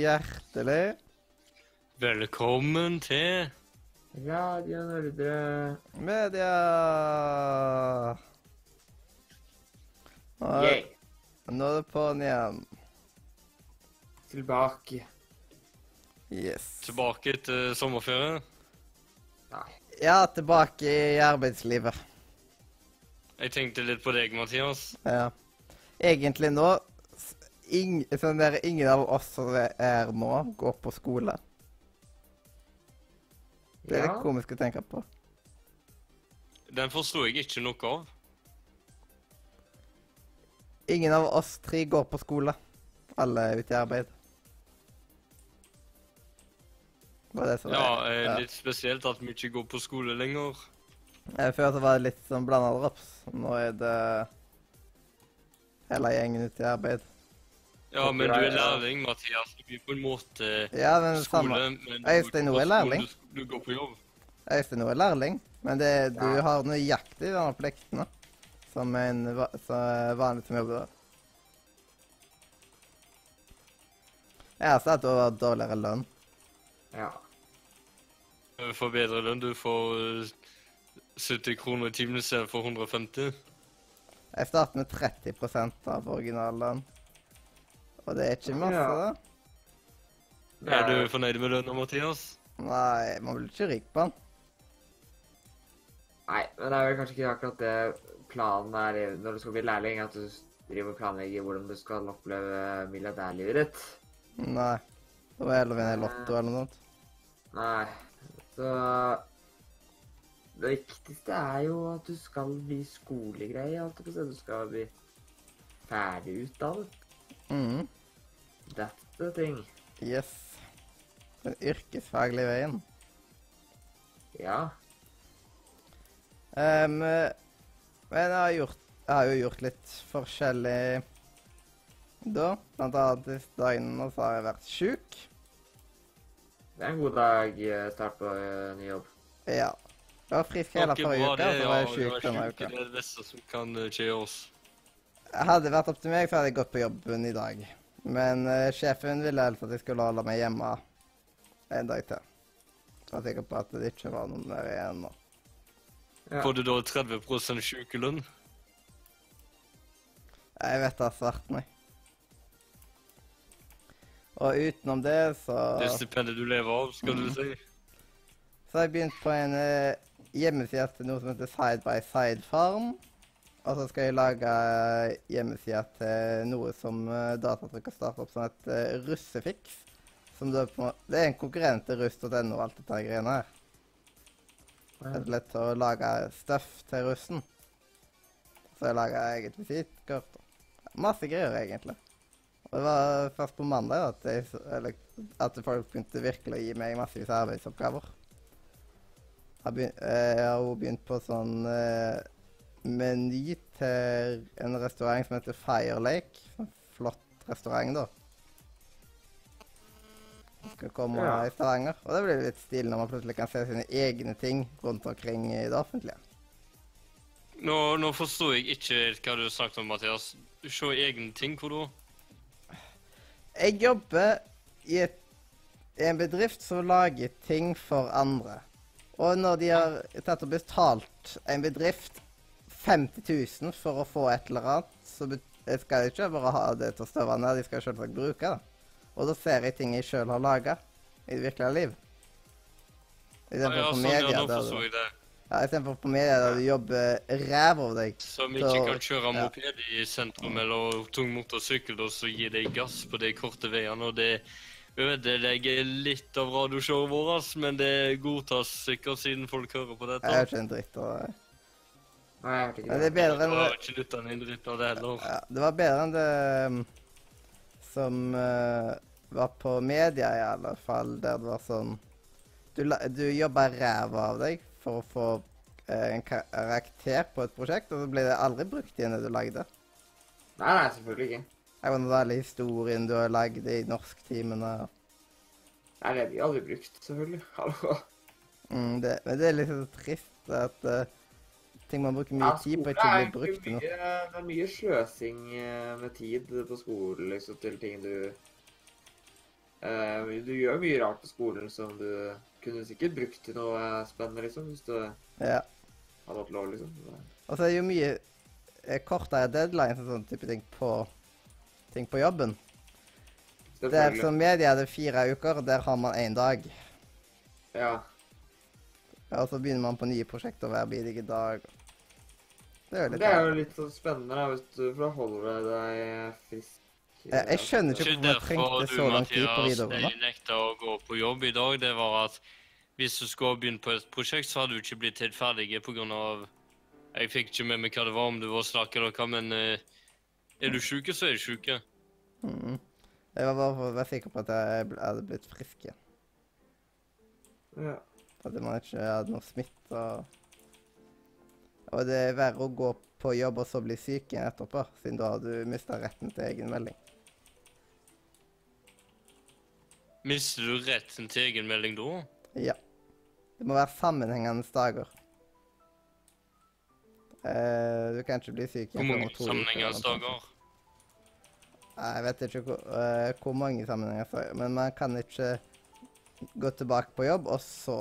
Hjertelig Velkommen til Radio Nordre. media. Nå er, Yay. nå er det på'n igjen. Tilbake. Yes. tilbake etter sommerferie. Nei. Ja, tilbake i arbeidslivet. Jeg tenkte litt på deg, Mathias. Ja. Egentlig nå ing, sånn der, Ingen av oss som er nå, går på skole. Det er Ja. litt komisk å tenke på. Den forsto jeg ikke noe av. Ingen av oss tre går på skole. Alle er ute i arbeid. Var det som Ja, var- eh, litt spesielt at vi ikke går på skole lenger. Før så var det litt sånn blanda drops. Nå er det hele gjengen ute i arbeid. Ja, men du er lærling, Mathias. Du blir på en måte Ja, men skole, samme. men Øystein du nå er lærling. Du, du går på jobb. Øystein nå er lærling, men det, du Ja. har nøyaktig de samme pliktene som en vanlig som jobber der. Jeg har du har dårligere lønn. Ja. Du får bedre lønn. Du får eh, 70 kroner i timen istedenfor 150. Jeg starter med 30 av originallønn. Og det er ikke masse, Ja. da. Det Er du fornøyd med lønna, Mathias? Nei, man blir ikke rik på den. Nei, men det er vel kanskje ikke akkurat det planen er når du skal bli lærling, at du driver og planlegger hvordan du skal oppleve milliardærlivet ditt. Nei. Da var jeg heller vinne i Lotto eller noe. sånt. Nei, så Det viktigste er jo at du skal bli skolegreie, alt på stedet. Du skal bli ferdig utdannet. Mhm. That's the thing. Yes. Den yrkesfaglige veien. Ja. Um, men jeg har, gjort, jeg har jo gjort litt forskjellig da. Blant annet disse dagene nå så har jeg vært sjuk. Det er en god dag eh, start på eh, ny jobb. Ja. Jeg var frisk hele forrige uke, og så var jeg sjuk denne uka. Det er det beste som kan eh, skje oss. Hadde det vært opp til meg, så hadde jeg gått på jobben i dag. Men uh, sjefen ville helst at jeg skulle holde meg hjemme en dag til. Så jeg var sikker på at det ikke var noe mer igjen nå. Ja. Får du da 30 sykelønn? Jeg vet det har svart meg. Og utenom det, så Det stipendet du lever av, skal du si? Så har jeg begynt på en uh, hjemmeside til noe som heter Side by Side Farm. Og så skal jeg lage hjemmesida til noe som Datatrykker Datatrykk har starta opp som et russefiks. russefix. Som det, på, det er en konkurrent til russ.no og alt dette greiene her. Det er lett å lage stuff til russen. Så jeg laga eget visittkort. Masse greier, egentlig. Og det var først på mandag at, jeg, eller, at folk begynte virkelig å gi meg massevis av arbeidsoppgaver. Jeg har begynt, eh, jeg har også begynt på sånn eh, meny til en restaurant som heter Fire Lake. En flott restaurant, da. Skal komme Ja. i Stavanger. Og det blir litt stilig når man plutselig kan se sine egne ting rundt omkring i det offentlige. Nå, nå forsto jeg ikke hva du snakket om, Mathias. Se egne ting, hvor da? Jeg jobber i, et, i en bedrift som lager ting for andre. Og når de har tatt og betalt en bedrift 50 000 for å få et eller annet, så skal de ikke bare ha det til å støve ned, de skal selvsagt bruke det. Og da ser jeg ting jeg sjøl har laga i det virkelige liv. Istedenfor ja, på sånn, ja, nå jeg det. ja, i stedet på media der du jobber ræv over deg. Som ikke Så- kan kjøre ja. moped i sentrum eller tung motorsykkel, og så gi deg gass på de korte veiene. og det ødelegger litt av radioshowet vårt, men det godtas sikkert siden folk hører på dette. Jeg er ikke en dritt av det. Nei, jeg har ikke det er bedre enn Du har ikke nytta en dritt av det heller. Ja, det var bedre enn det um, som uh, var på media, i alle fall, der det var sånn Du, du jobba ræva av deg for å få uh, en karakter på et prosjekt, og så ble det aldri brukt igjen det du lagde. Nei, nei, selvfølgelig ikke. Jeg var den alle historien du har lagd i norsktimene. Nei, det blir aldri brukt, selvfølgelig. Hallo. Mm, det, men det er litt så trist at uh, ting man bruker mye tid på, ikke blir brukt mye, noe. Det er mye sløsing eh, med tid på skolen, liksom, til ting du uh, Du gjør mye rart på skolen som du kunne sikkert brukt til noe spennende, liksom, hvis du Ja. hadde hatt lov, liksom. Og så er det jo mye eh, kortere deadlines og sånne type ting på, ting på jobben. Der Selvfølgelig. som media er det fire uker, der har man én dag. Ja. Ja, Og så begynner man på nye prosjekter hver bidige dag. Det er jo litt Det er jo litt sånn spennende, da, vet du, for da holder du deg frisk. Jeg- jeg skjønner ikke hvorfor jeg trengte så lang tid på videregående. jeg nekta å gå på jobb i dag. Det var at hvis du skulle begynne begynt på et prosjekt, så hadde du ikke blitt helt ferdig pga. Jeg fikk ikke med meg hva det var, om du var slakk eller hva, men eh, er du sjuk, så er du sjuk. Mm. Jeg var bare for å være sikker på at jeg hadde blitt frisk igjen. Ja. At man ikke hadde noe smitte. Og, og det er verre å gå på jobb og så bli syk igjen etterpå, siden da har du mista retten til egenmelding. Mister du retten til egenmelding da? Ja. Det må være sammenhengende dager. Uh, du kan ikke bli syk Hvor igjen mange to uker sammenhengende dager? Jeg vet ikke hvor, uh, hvor mange sammenhenger, så- men man kan ikke gå tilbake på jobb og så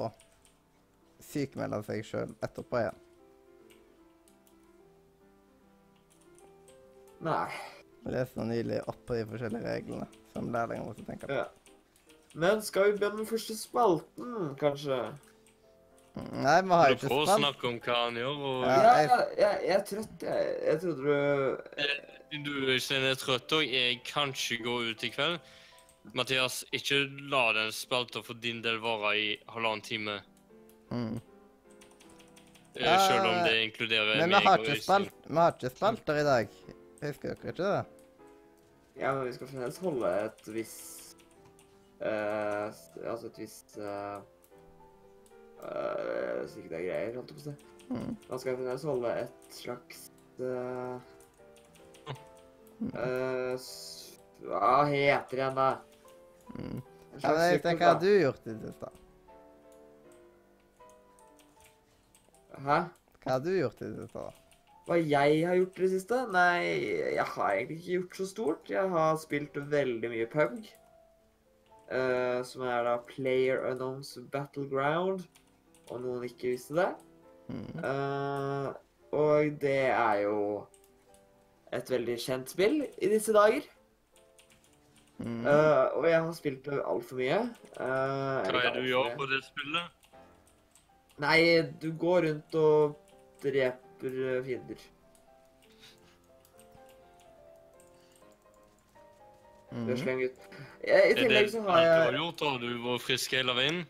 sykmelde seg sjøl etterpå igjen. Nei. Jeg leste nå nylig opp på de forskjellige reglene som lærlinger måtte tenke på. Ja. Men skal vi begynne med første spalten, kanskje? Nei, vi har ikke spalt. Du ikke får snakke om hva han gjør, og Ja, jeg- jeg, jeg, jeg er trøtt, jeg. Jeg trodde du du Øystein er trøtt òg. Jeg kan ikke gå ut i kveld. Mathias, ikke la den spalta for din del vare i halvannen time, Mm. eh, Ja, selv om det inkluderer Men meg har og Øystein. Men vi har ikke spalter i dag. Husker dere ikke det? Ja, men vi skal fremdeles holde et visst uh, Altså et visst uh, uh, ikke det er greier, holdt jeg på å si. Mm. Man skal fremdeles holde et slags uh, eh, Hva heter igjen, da? Mm. Ja, men jeg tenker, Hva har du gjort i det siste? Hæ? Hva har du gjort i det siste? Hva jeg har gjort i det siste? Nei, jeg har egentlig ikke gjort så stort. Jeg har spilt veldig mye PUG. Uh, som er da Player Unknowns Battleground, om noen ikke visste det. Mm. Eh, og det er jo et veldig kjent spill i disse dager. Mm. Uh, og jeg har spilt det altfor mye. Uh, Hva er det du gjør på det spillet? Nei, du går rundt og dreper eh, fiender. Det er sleng ut. Eh, I det tillegg så har du har gjort? Har du var frisk hele veien?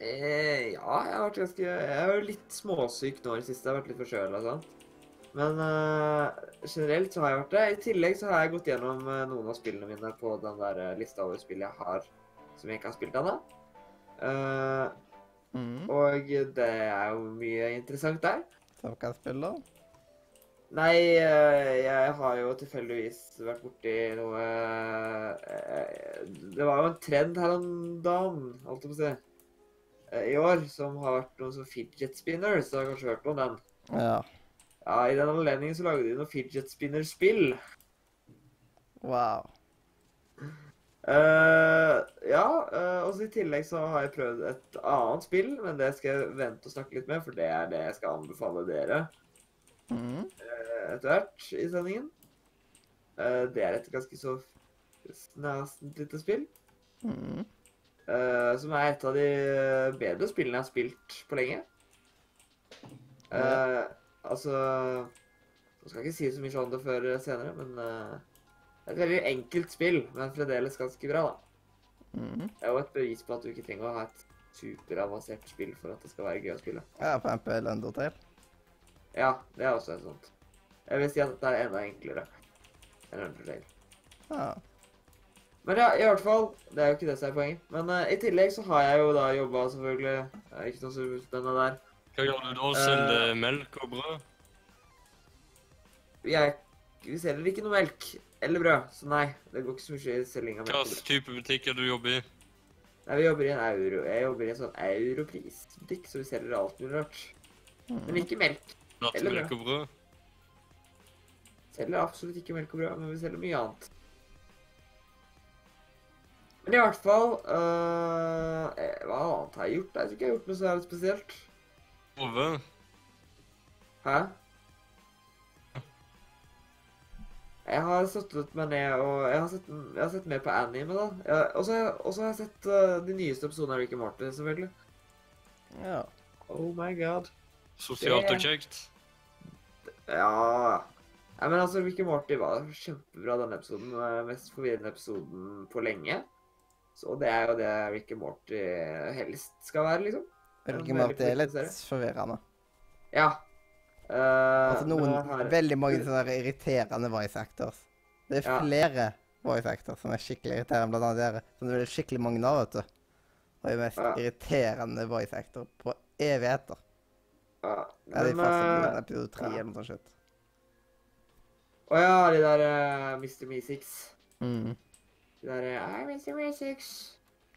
eh, Ja, jeg har vært ganske Jeg er jo litt småsyk nå i det siste. Jeg har vært litt forkjøla og sånn. Men uh, generelt så har jeg vært det. I tillegg så har jeg gått gjennom uh, noen av spillene mine på den der uh, lista over spill jeg har som jeg ikke har spilt ennå. Uh, Mm. og det er jo mye interessant der. Så hva spiller? Nei, eh, jeg har jo tilfeldigvis vært borti noe eh, Det var jo en trend her om dagen, holdt jeg på å si, eh, i år, som har vært noen sånn fidget spinners. Du har kanskje hørt om den? Ja. Ja, I den anledningen så lagde de noe fidget spinner-spill. Wow. Eh, ja, uh, og så i tillegg så har jeg prøvd et annet spill, men det skal jeg vente og snakke litt med, for det er det jeg skal anbefale dere. Mm. uh, etter hvert i sendingen. Det er et ganske så snasent lite spill. Mm. som er et av de bedre spillene jeg har spilt på lenge. Mm. altså Nå skal jeg ikke si så mye om det før senere, men det er et veldig enkelt spill, men fremdeles ganske bra, da. Mm. Det er jo et bevis på at du ikke trenger å ha et superavansert spill for at det skal være gøy å spille. Ja, for eksempel Undertale. Ja, det er også et sånt. Jeg vil si at det er enda enklere enn Undertale. Ja. Men ja, i hvert fall. Det er jo ikke det som er poenget. Men uh, i tillegg så har jeg jo da jobba, selvfølgelig. Det er ikke noe så spennende der. Hva gjør du da? Eh. Selger melk og brød? Jeg, vi selger ikke noe melk eller brød, så nei. Det går ikke så mye selging av Hva melk. og brød. type det du jobber i? Nei, vi jobber i en euro. Jeg jobber i en sånn europrisbutikk, så vi selger alt mulig rart. Mm. Men ikke melk. Eller brød. og brød. Selger absolutt ikke melk og brød, men vi selger mye annet. Men i hvert fall øh, eh, Hva annet har jeg gjort? Jeg tror ikke jeg har gjort noe så spesielt. Ove. Hæ? Jeg har satt meg ned og Jeg har sett, jeg har sett mer på anime, da. Og så har jeg- sett uh, de nyeste episodene av Rick and Morty, selvfølgelig. Ja. Oh my god. Sosialt og kjekt. Ja Nei, men altså, Rick and Morty var kjempebra denne episoden. Den mest forvirrende episoden på lenge. Så det er jo det Rick and Morty helst skal være, liksom. Rick and Morty er litt forvirrende. Ja. Eh, Altså noen men her- veldig mange sånne irriterende voice actors. Det er Ja. flere voice actors som er skikkelig irriterende, blant annet dere. Som det er skikkelig mange av, vet du. Og de mest Ja. irriterende voice actor på evigheter. ja, Ja, de men, første eh, episode tre ja. eller noe sånt. Å ja, de der uh, Mr. Me6. Mm. De der uh, Mr. Me6.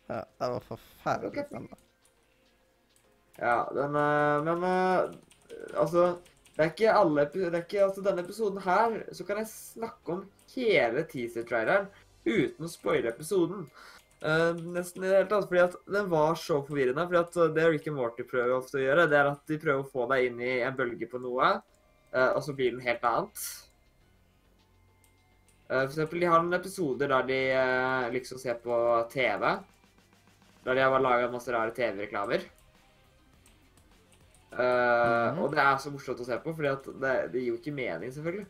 Ja, det var forferdelig stemme. Ja, den uh, Men uh, altså Det er ikke alle det er ikke, altså Denne episoden her så kan jeg snakke om hele teaser-traileren uten å spoile episoden. Uh, nesten i det hele tatt, fordi at den var så forvirrende. fordi at eh, Det Rick and Morty prøver ofte å gjøre, det er at de prøver å få deg inn i en bølge på noe, uh, og så blir den helt annet. Uh, For eksempel, de har noen episoder der de liksom ser på TV. Der de har laga masse rare TV-reklamer. Mhm. Og det er så morsomt å se på, fordi det, det gir jo ikke mening, selvfølgelig.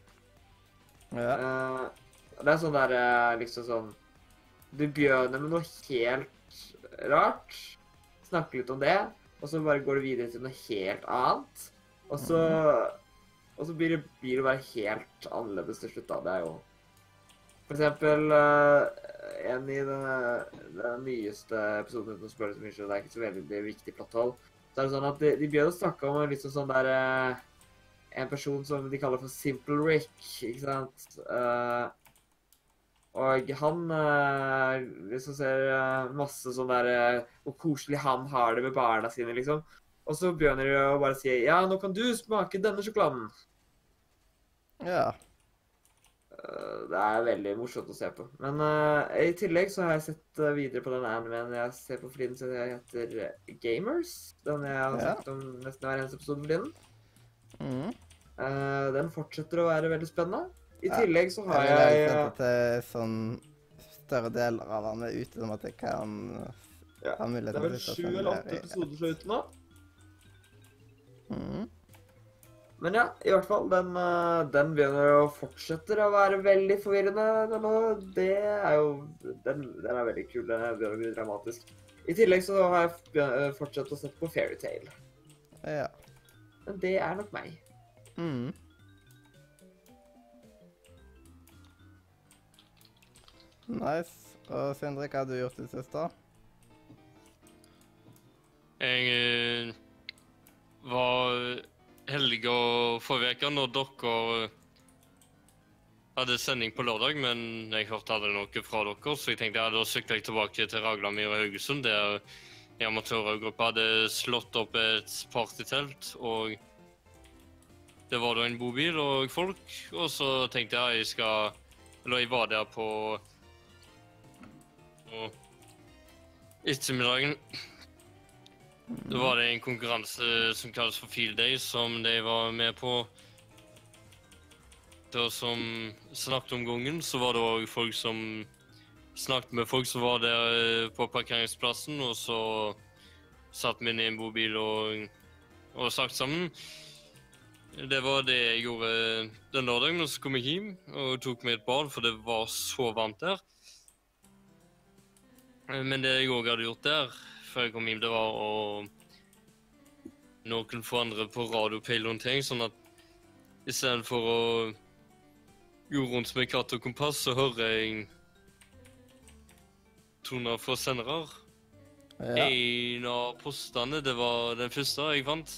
Ja. Uh, det er sånn der eh, liksom sånn Du begynner med noe helt rart, snakker litt om det, og så bare går du videre til noe helt annet. Og så, og så blir, det, blir det bare helt annerledes til slutt, da. Det er jo For eksempel uh, en i den, den nyeste episoden uten å spørre så mye, det er ikke så veldig viktig plotthold. Så er det sånn at de, de begynner å snakke om liksom sånn der eh, En person som de kaller for Simple Rick, ikke sant? Eh, og han eh, liksom ser masse sånn der Hvor koselig han har det med barna sine, liksom. Og så begynner de å bare si Ja, nå kan du smake denne sjokoladen. ja. Eh, det er veldig morsomt å se på. Men uh, i tillegg så har jeg sett eh, videre på den animen jeg ser på for tiden, som heter Gamers. Den jeg har Ja. snakket om nesten hver eneste episode for tiden. Mm. Uh, den fortsetter å være veldig spennende. I Ja. tillegg så har Jeg jeg sette til sånn større deler av den er ute, sånn at jeg kan Ja, ha mulighet Det er vel sju eller åtte episoder som er ute nå. Mm. Men ja, i hvert fall. Den, eh, den begynner å fortsette å være veldig forvirrende. Den, det er jo Den, den er veldig kul. Den er begynner å bli dramatisk. I tillegg så har jeg eh, fortsatt å sette på Fairytale. Ja. Men det er nok meg. Mm. Nice. Og Sindre, hva har du gjort i det siste? Jeg eh, var heldig å forrige uke når dere eh, hadde sending på lørdag, men jeg hørte aldri noe fra dere, så jeg tenkte ja, da sykla jeg tilbake til Raglamyr og Haugesund, der en amatørgruppe hadde slått opp et partytelt, og det var da en bobil og folk, og så tenkte jeg jeg skal Eller jeg var der på, på ettermiddagen. Da var det en konkurranse som kalles for Field Day, som de var med på. Da som snakket om gangen, så var det òg folk som snakket med folk som var der eh, på parkeringsplassen, og så satt vi inn i en bobil og, og snakket sammen. Det var det jeg gjorde den lørdagen. Og så kom jeg hjem og tok meg et bad, for det var så varmt der. Men det jeg òg hadde gjort der før jeg kom hjem, det var å noen få andre på radio peile noen ting, sånn at istedenfor å gå rundt med katt og kompass, så hører jeg toner fra sendere. Ja. En av postene, det var den første jeg fant.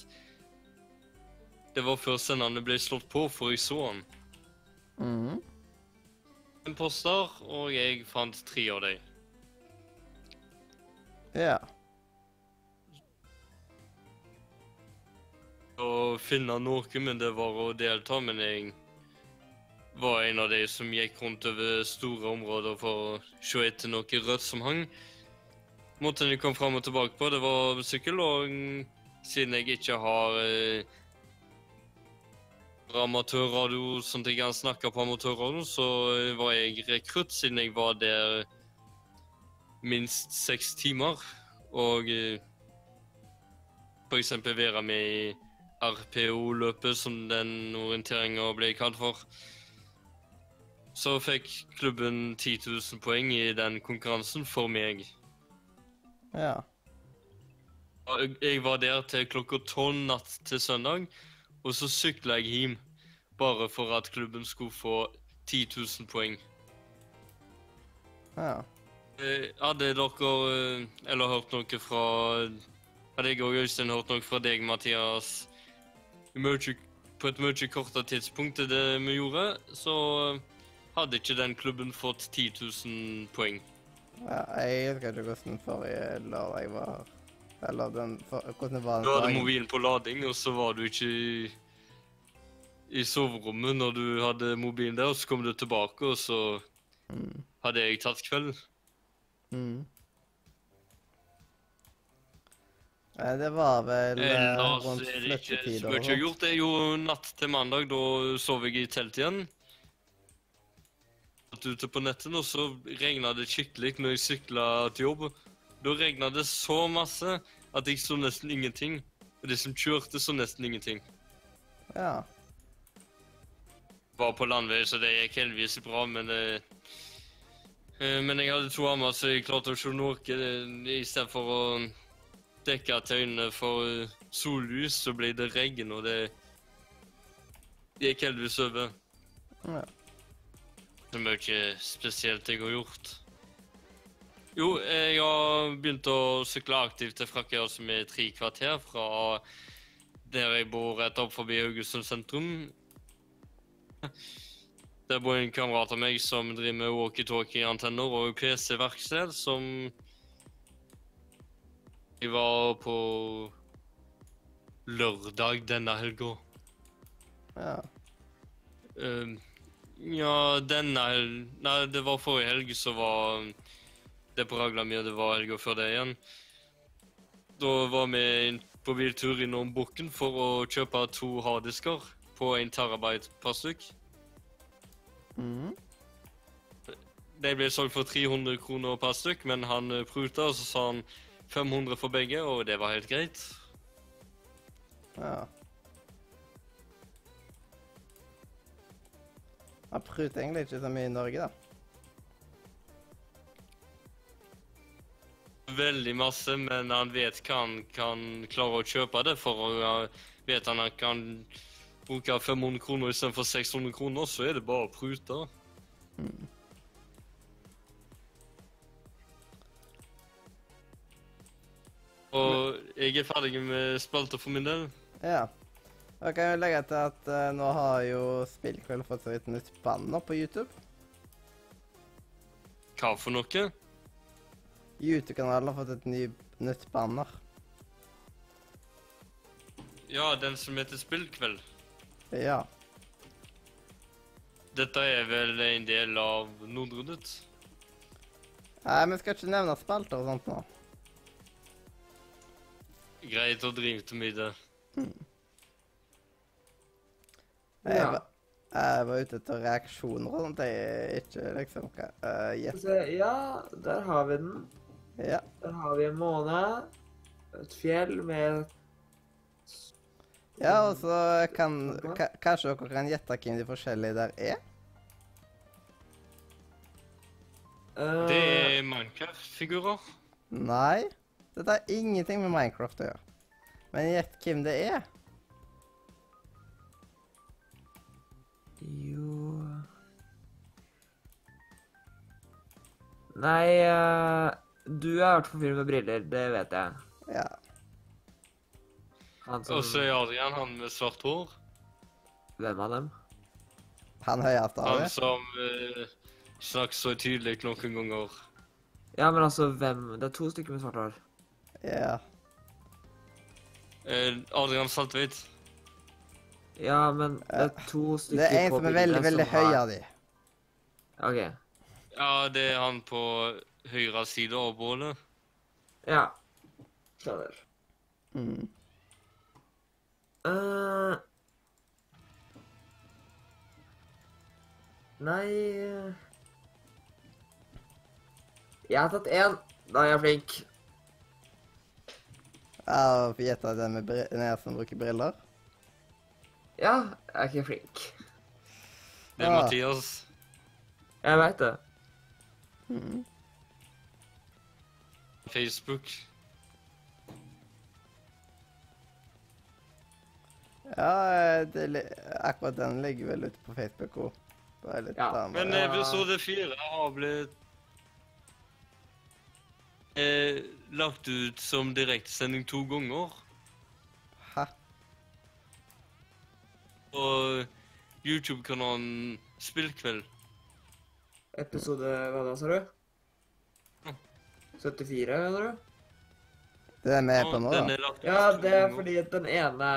Det var før senderne ble slått på, for jeg så den. Mm. En poster, og jeg fant tre av dem. Ja. Å finne noe, men det var å delta. Men jeg var en av de som gikk rundt over store områder for å se etter noe rødt som hang. Måten jeg kom fram og tilbake på, det var sykkel, og siden jeg ikke har eh, amatørradio sånn at jeg kan snakke på amatørradio, så var jeg rekrutt siden jeg var der minst seks timer. Og eh, eksempel være med i RPO-løpet, som den orienteringa ble kalt for. Så fikk klubben 10 000 poeng i den konkurransen for meg. Ja. Jeg var der til klokka tolv natt til søndag, og så sykla jeg hjem. Bare for at klubben skulle få 10 000 poeng. Ja. Eh, Hadde dere eh, eller hørt noe fra Hadde jeg og Øystein hørt noe fra deg, Mathias, mye- på et mye kortere tidspunkt enn det vi gjorde, så hadde ikke den klubben fått 10 000 poeng. ja. Jeg husker ikke hvordan forrige lørdag var. Eller den for, hvordan var den Du hadde mobilen på lading, og så var du ikke i, i soverommet når du hadde mobilen der, og så kom du tilbake, og så Mm. hadde jeg tatt kvelden. Mm. Nei, det var vel eh, Ellers rundt er det ikke flyttetider har sånt. gjort. Det jo natt til mandag, da sov jeg i telt igjen. Satt ute på netten, og så regna det skikkelig når jeg sykla til jobb. Da regna det så masse at jeg så nesten ingenting. Og de som kjørte, så nesten ingenting. Ja. Var på landvei, så det gikk heldigvis bra, men Eh, Men jeg hadde to armer, så jeg klarte å se noe. I stedet for å dekke til øynene for eh, sollys, så ble det regn, og det det gikk heldigvis over. ja. Det er mye spesielt jeg har gjort. Jo, jeg har begynt å sykle aktivt til Frakkøya, som er tre kvarter fra der jeg bor rett opp forbi Haugesund sentrum. Der bor en kamerat av meg som driver med walkietalkie-antenner og PC-verksted, som Jeg var på lørdag denne helga. ja. Uh, ja, denne hel... Nei, det var forrige helg, så var det på ragla mi, og det var helga før det igjen. Da var vi på biltur innom Bukken for å kjøpe to harddisker på en terabyte per stykk. Mm. De ble solgt for 300 kroner per stykk, men han eh, pruta, og så sa han 500 for begge, og det var helt greit. ja. Han pruter egentlig ikke så mye i Norge, da. Veldig masse, men han vet hva han kan klare å kjøpe det for. og vet han han kan bruke 500 kroner istedenfor 600 kroner, så er det bare å prute. Og jeg er ferdig med spalter for min del. Ja. Da kan jeg legge til at uh, nå har jo Spillkveld fått seg et nytt banner på YouTube. Hva for noe? YouTube-kanalen har fått et ny, nytt banner. Ja, den som heter Spillkveld. Ja. Dette er vel en del av Nordrundet? Nei, vi skal ikke nevne spalter og sånt nå. Greit å drive til middag. Hmm. Jeg, Ja. var, jeg var ute etter reaksjoner og sånt. Jeg ikke liksom hva uh, vi se, Ja, der har vi den. Ja. Der har vi en måne. Et fjell med ja, og så kan Kanskje dere kan gjette hvem de forskjellige der er? eh, Det er Minecraft-figurer. Nei. Dette har ingenting med Minecraft å gjøre. Men gjett hvem det er. Jo Nei uh, Du er i hvert fall fyr med briller, det vet jeg. Ja. Han som Og så er Adrian han med svart hår. Hvem av dem? Han høyeste av Han som uh, snakker så tydelig noen ganger. Ja, men altså, hvem Det er to stykker med svart hår. Ja. Eh, Adrian Saltveit. Ja, men det er to stykker Det er en som er veldig, veldig høy av de. OK. Ja, det er han på høyre side av bålet. Ja. Skjønner. Mm. Eh, Nei Jeg har tatt én. Da er jeg flink. Ja, får gjette den med den som bruker briller. Ja, jeg er ikke flink. Det er ja. Mathias. Jeg veit det. Mm. Facebook. Ja, det, akkurat den ligger vel ute på Facebook òg. Bare litt Ja. Men episode fire har blitt eh, lagt ut som direktesending to ganger. Hæ? Og YouTube-kanalen Spillkveld. Episode hva da, sa du? 74, mener du? Det er med på nå, den da. er lagt ut Ja, det er fordi at den ene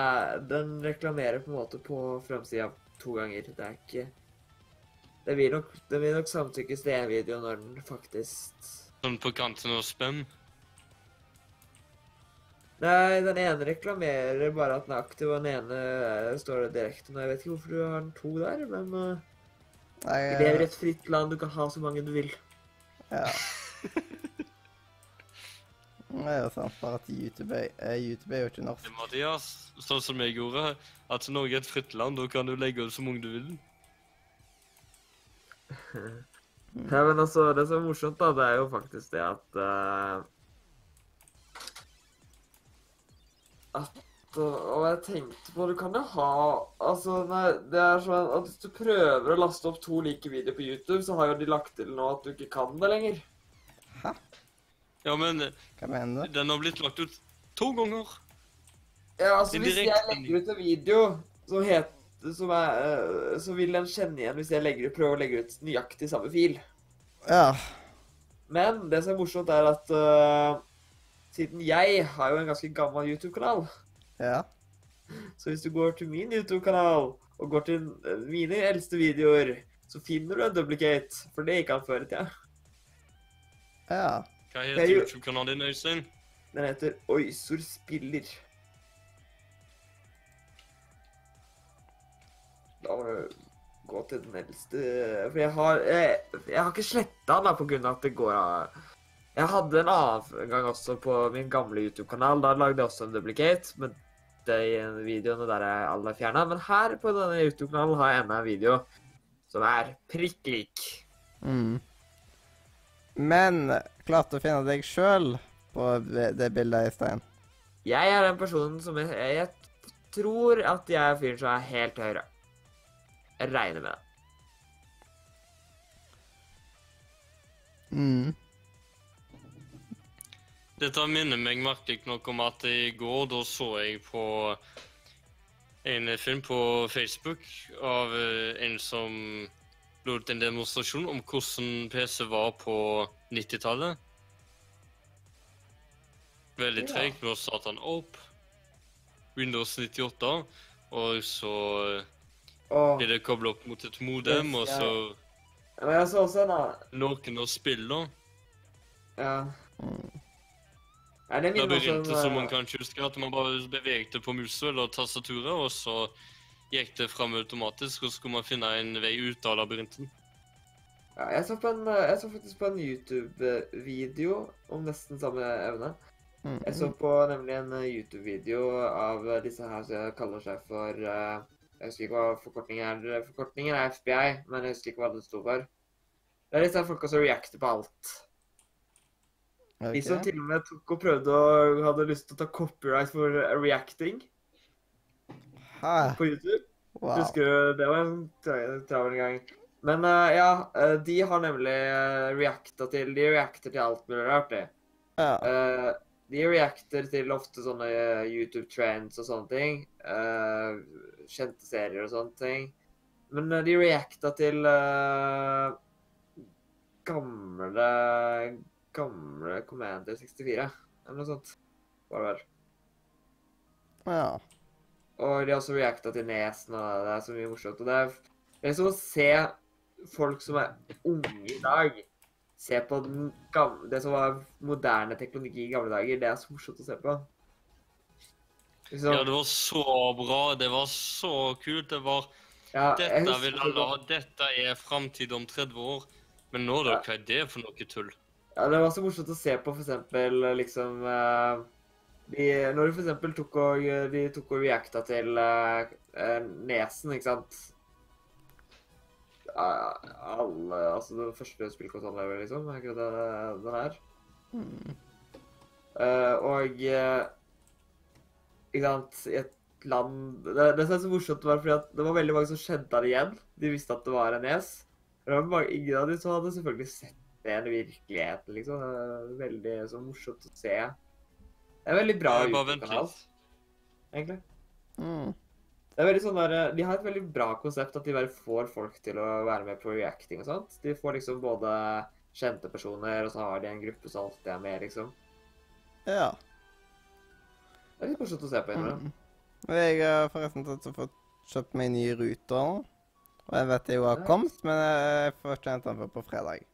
Den reklamerer på en måte på framsida to ganger. Det er ikke Det vil nok, det vil nok samtykkes til en video når den faktisk Sånn på kanten av spam. Nei, den ene reklamerer bare at den er aktiv, og den ene eh, står det direkte. Nå, Jeg vet ikke hvorfor du har den to der, men uh, Nei, vi lever i et fritt land. Du kan ha så mange du vil. Ja. Det er jo sant, bare at YouTube er, eh, YouTube er jo ikke norsk. Mathias, sånn som jeg gjorde, at Norge er et fritt land, da kan du legge ut så mange du vil. Ja, men altså, det som er morsomt, da, det er jo faktisk det at eh, At Og jeg tenkte på Du kan jo ha Altså, nei, det er sånn at hvis du prøver å laste opp to like videoer på YouTube, så har jo de lagt til nå at du ikke kan det lenger. Hæ? Ja, men Hva mener du? den har blitt lagt ut to ganger. Ja, altså, hvis jeg legger ut en video som heter som er, eh, så vil den kjenne igjen hvis jeg legger, prøver å legge ut nøyaktig samme fil. Ja. Men det som er morsomt, er at øh, siden jeg har jo en ganske gammel YouTube-kanal, Ja. så hvis du går til min YouTube-kanal og går til øh, mine eldste videoer, så finner du en duplicate, for det gikk han før i tida. Ja. Hva heter er YouTube-kanalen din, Øystein? Den heter Oysor Spiller. Da må du gå til den eldste For jeg har Jeg, jeg har ikke sletta den da på grunn av at det går av Jeg hadde en annen gang også på min gamle YouTube-kanal. Da lagde jeg også en duplicate med de videoene der jeg alle er fjerna. Men her på denne YouTube-kanalen har jeg enda en video som er prikk lik. Mm. Men klarte å finne deg sjøl på det det bildet, Øystein? Jeg er den personen som jeg, jeg tror at jeg er fyren som er helt til høyre. Jeg regner med det. Mm. Dette minner meg merkelig nok om at i går da så jeg på en film på Facebook av eh, en som lot en demonstrasjon om hvordan PC var på 90-tallet. Veldig tregt med å han opp. Windows 98, og så Åh, blir det kobla opp mot et modem, og så men jeg så også en annen noen å spille. Ja. Mm. Er begynte, som man kanskje husker, at man bare bevegte på musa eller tastaturet, og så gikk det fram automatisk, og så skulle man finne en vei ut av labyrinten. ja, jeg, så på en, jeg så faktisk på en YouTube-video om nesten samme evne. Mm. Jeg så på nemlig en eh, YouTube-video av eh, disse her som kaller seg for eh, Jeg husker ikke hva forkortningen er. Forkortningen er FBI, men jeg husker ikke hva det sto for. Det er disse folka som reacter på alt. De som til og med tok og prøvde og hadde lyst til å ta copyright for eh, reacting Hæ? på YouTube. Wow. Husker du, det var en tra- travel gang. Men uh, ja, eh, de har nemlig uh, reacta til De reacter til alt mulig rart, de. Ja. Uh, de reacter til ofte sånne eh, YouTube trends og sånne ting. Uh, kjente serier og sånne ting. Men eh, de reacta til eh, gamle Gamle Commander 64, eller noe sånt. Var det vel. ja. Og de har også reacta til nesen, og det er så mye morsomt. Og det er, det er som å se folk som er unge i dag, se på den gamle, det som var moderne teknologi i gamle dager. Det er så morsomt å se på. Liksom, Ja, det var så bra. Det var så kult. Det var ja, Dette vil alle ha. Dette er framtid om 30 år. Men nå, da? Ja. Hva er det for noe tull? Ja, det var så morsomt å se på eksempel liksom eh, de, Når de eksempel tok og, de tok og reacta til uh, nesen, ikke sant? Alle Altså den første spillkontrollen, liksom. Er ikke det den her? Mm. Uh, og uh, Ikke sant I et land Det, det er så morsomt, var fordi at det var veldig mange som kjente det igjen. De visste at det var en nes. Men ingen av de så hadde selvfølgelig sett det i virkeligheten, liksom. Det er veldig så morsomt å se. Det er veldig bra Eh, YouTube-kanal, egentlig. Mm. Det er veldig sånn der, De har et veldig bra konsept at de bare får folk til å være med på reacting og sånt. De får liksom både kjente personer, og så har de en gruppe som alltid er med, liksom. Ja. Det er litt morsomt å se på. innimellom. Mm. Jeg har forresten tatt og fått kjøpt meg ny ruter nå. Og jeg vet jeg jo har kommet, men jeg får ikke den før på fredag.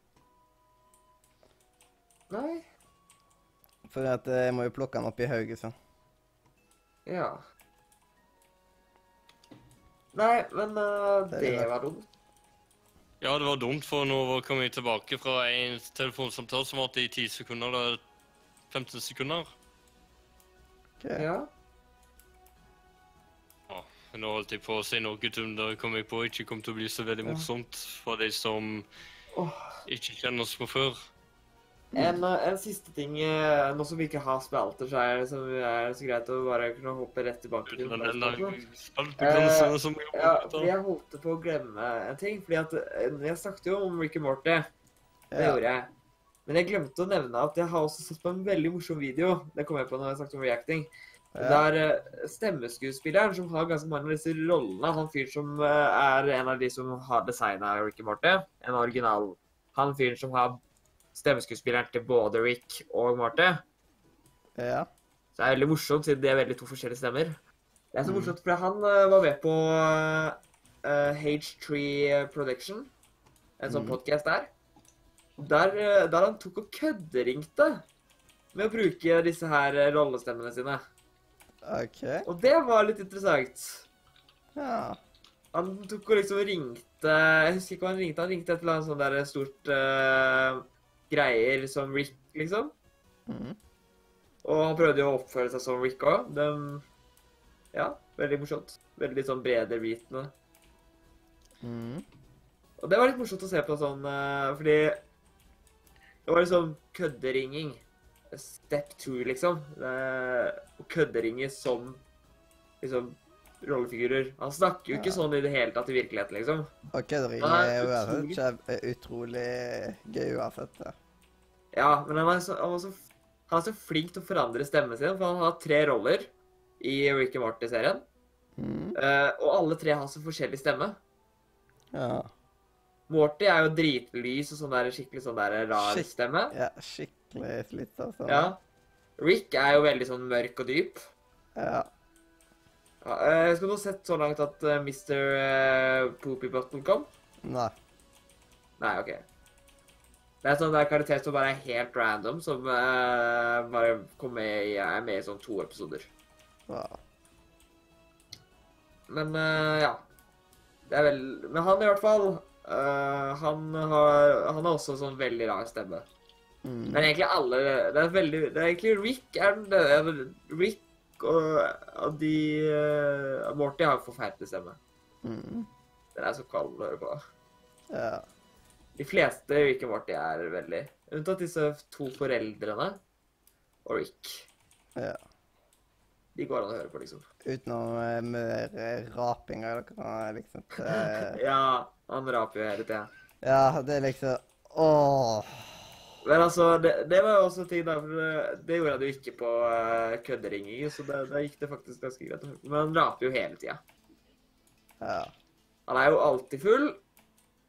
Nei? For at eh, jeg må jo plukke den opp i Haugesund. Ja. Nei, men uh, Det det det. var dumt. Ja, det var dumt, for nå kom jeg tilbake fra en telefonsamtale som varte i 10 sekunder, eller 15 sekunder. Okay. Ja. Ja, nå holdt jeg på å si noe som det kom jeg på ikke kom til å bli så veldig morsomt for de som ikke kjenner oss fra før. En, en siste ting, øh, nå som vi ikke har spalter, så er det, så er det så greit å bare kunne hoppe rett tilbake til Uten Uh, Ja, jeg holdt på å glemme en ting. Fordi at øh, Jeg snakket jo om Ricky Morty. Det Ja. gjorde jeg. Men jeg glemte å nevne at jeg har også sett på en veldig morsom video. Det kom jeg på når jeg snakket om reacting. Ja. er eh, stemmeskuespilleren som har ganske mange av disse rollene. Han fyren som eh, er en av de som har designa Ricky Morty. En original. Han fyren som har stemmeskuespilleren til både Rick og Marte. ja. Så det er veldig morsomt, siden de er veldig to forskjellige stemmer. Det er så Mm. morsomt, for han eh, var med på eh, H3 Production, en sånn Mm. podcast der. Der, eh, der han tok og kødderingte med å bruke disse her eh, rollestemmene sine. OK. Og det var litt interessant. Ja. Han tok og liksom ringte Jeg husker ikke hva han ringte. Han ringte et eller annet sånt der stort eh, greier som Rick, liksom. Mm. Og han prøvde jo å oppføre seg som Rick òg. Ja, veldig morsomt. Veldig sånn bredervitende. Mm. Og det var litt morsomt å se på sånn eh, fordi det var liksom kødderinging. Step two, liksom. Å kødderinge som liksom rollefigurer. Han snakker jo ikke Ja. sånn i det hele tatt i virkeligheten, liksom. Og køddering er jo utrolig- utrolig gøy uansett. Ja. Ja, men han er, så, han, er så, han er så flink til å forandre stemmen sin, for han har tre roller i Ricky Morty-serien. Mm. Eh, og alle tre har så forskjellig stemme. ja. Morty er jo dritlys og sånn der skikkelig sånn der rar Skik stemme. Ja, skikkelig slitt, altså. Ja. Rick er jo veldig sånn mørk og dyp. Ja. Ja, jeg skal du ha sett så langt at eh, Mr. eh, Poopy Button kom? Nei. Nei, OK. Det er sånn der karakter som bare er helt random, som uh, bare kom med i, er med i sånn to episoder. Wow. Men uh, ja. Det er vel Men han i hvert fall uh, han, har, han har også sånn veldig rar stemme. Mm. Men egentlig alle Det er veldig Det er egentlig Rick er den det er Rick og, og de uh, Morty har forferdelig stemme. Mm. Den er så kald å høre på. Ja. De fleste Rick og Morty er veldig Unntatt disse to foreldrene og Rick. ja. De går an å høre på, liksom. Utenom eh, mer eh, raping eller hva liksom Det... Ja, han raper jo hele tida. Ja, det er liksom Åh. Men altså, det, det var jo også ting da, for det, det gjorde han jo ikke på uh, kødderinging, så da gikk det faktisk ganske greit. Men han raper jo hele tida. Ja. Han er jo alltid full.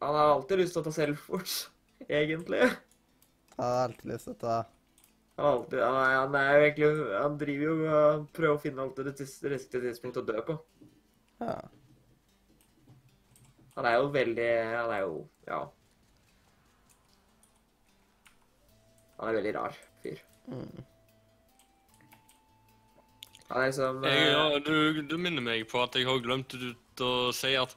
Han har alltid lyst til å ta selvmord, egentlig. Han har alltid lyst til å ta Han, alltid, han, er, han er jo egentlig Han driver jo og prøver å finne alltid det riktige tidspunktet å dø på. Ja. Han er jo veldig Han er jo Ja. Han er veldig rar fyr. Mm. Han er liksom Jeg, eh, ja, du, du minner meg på at jeg har glemt ut å si at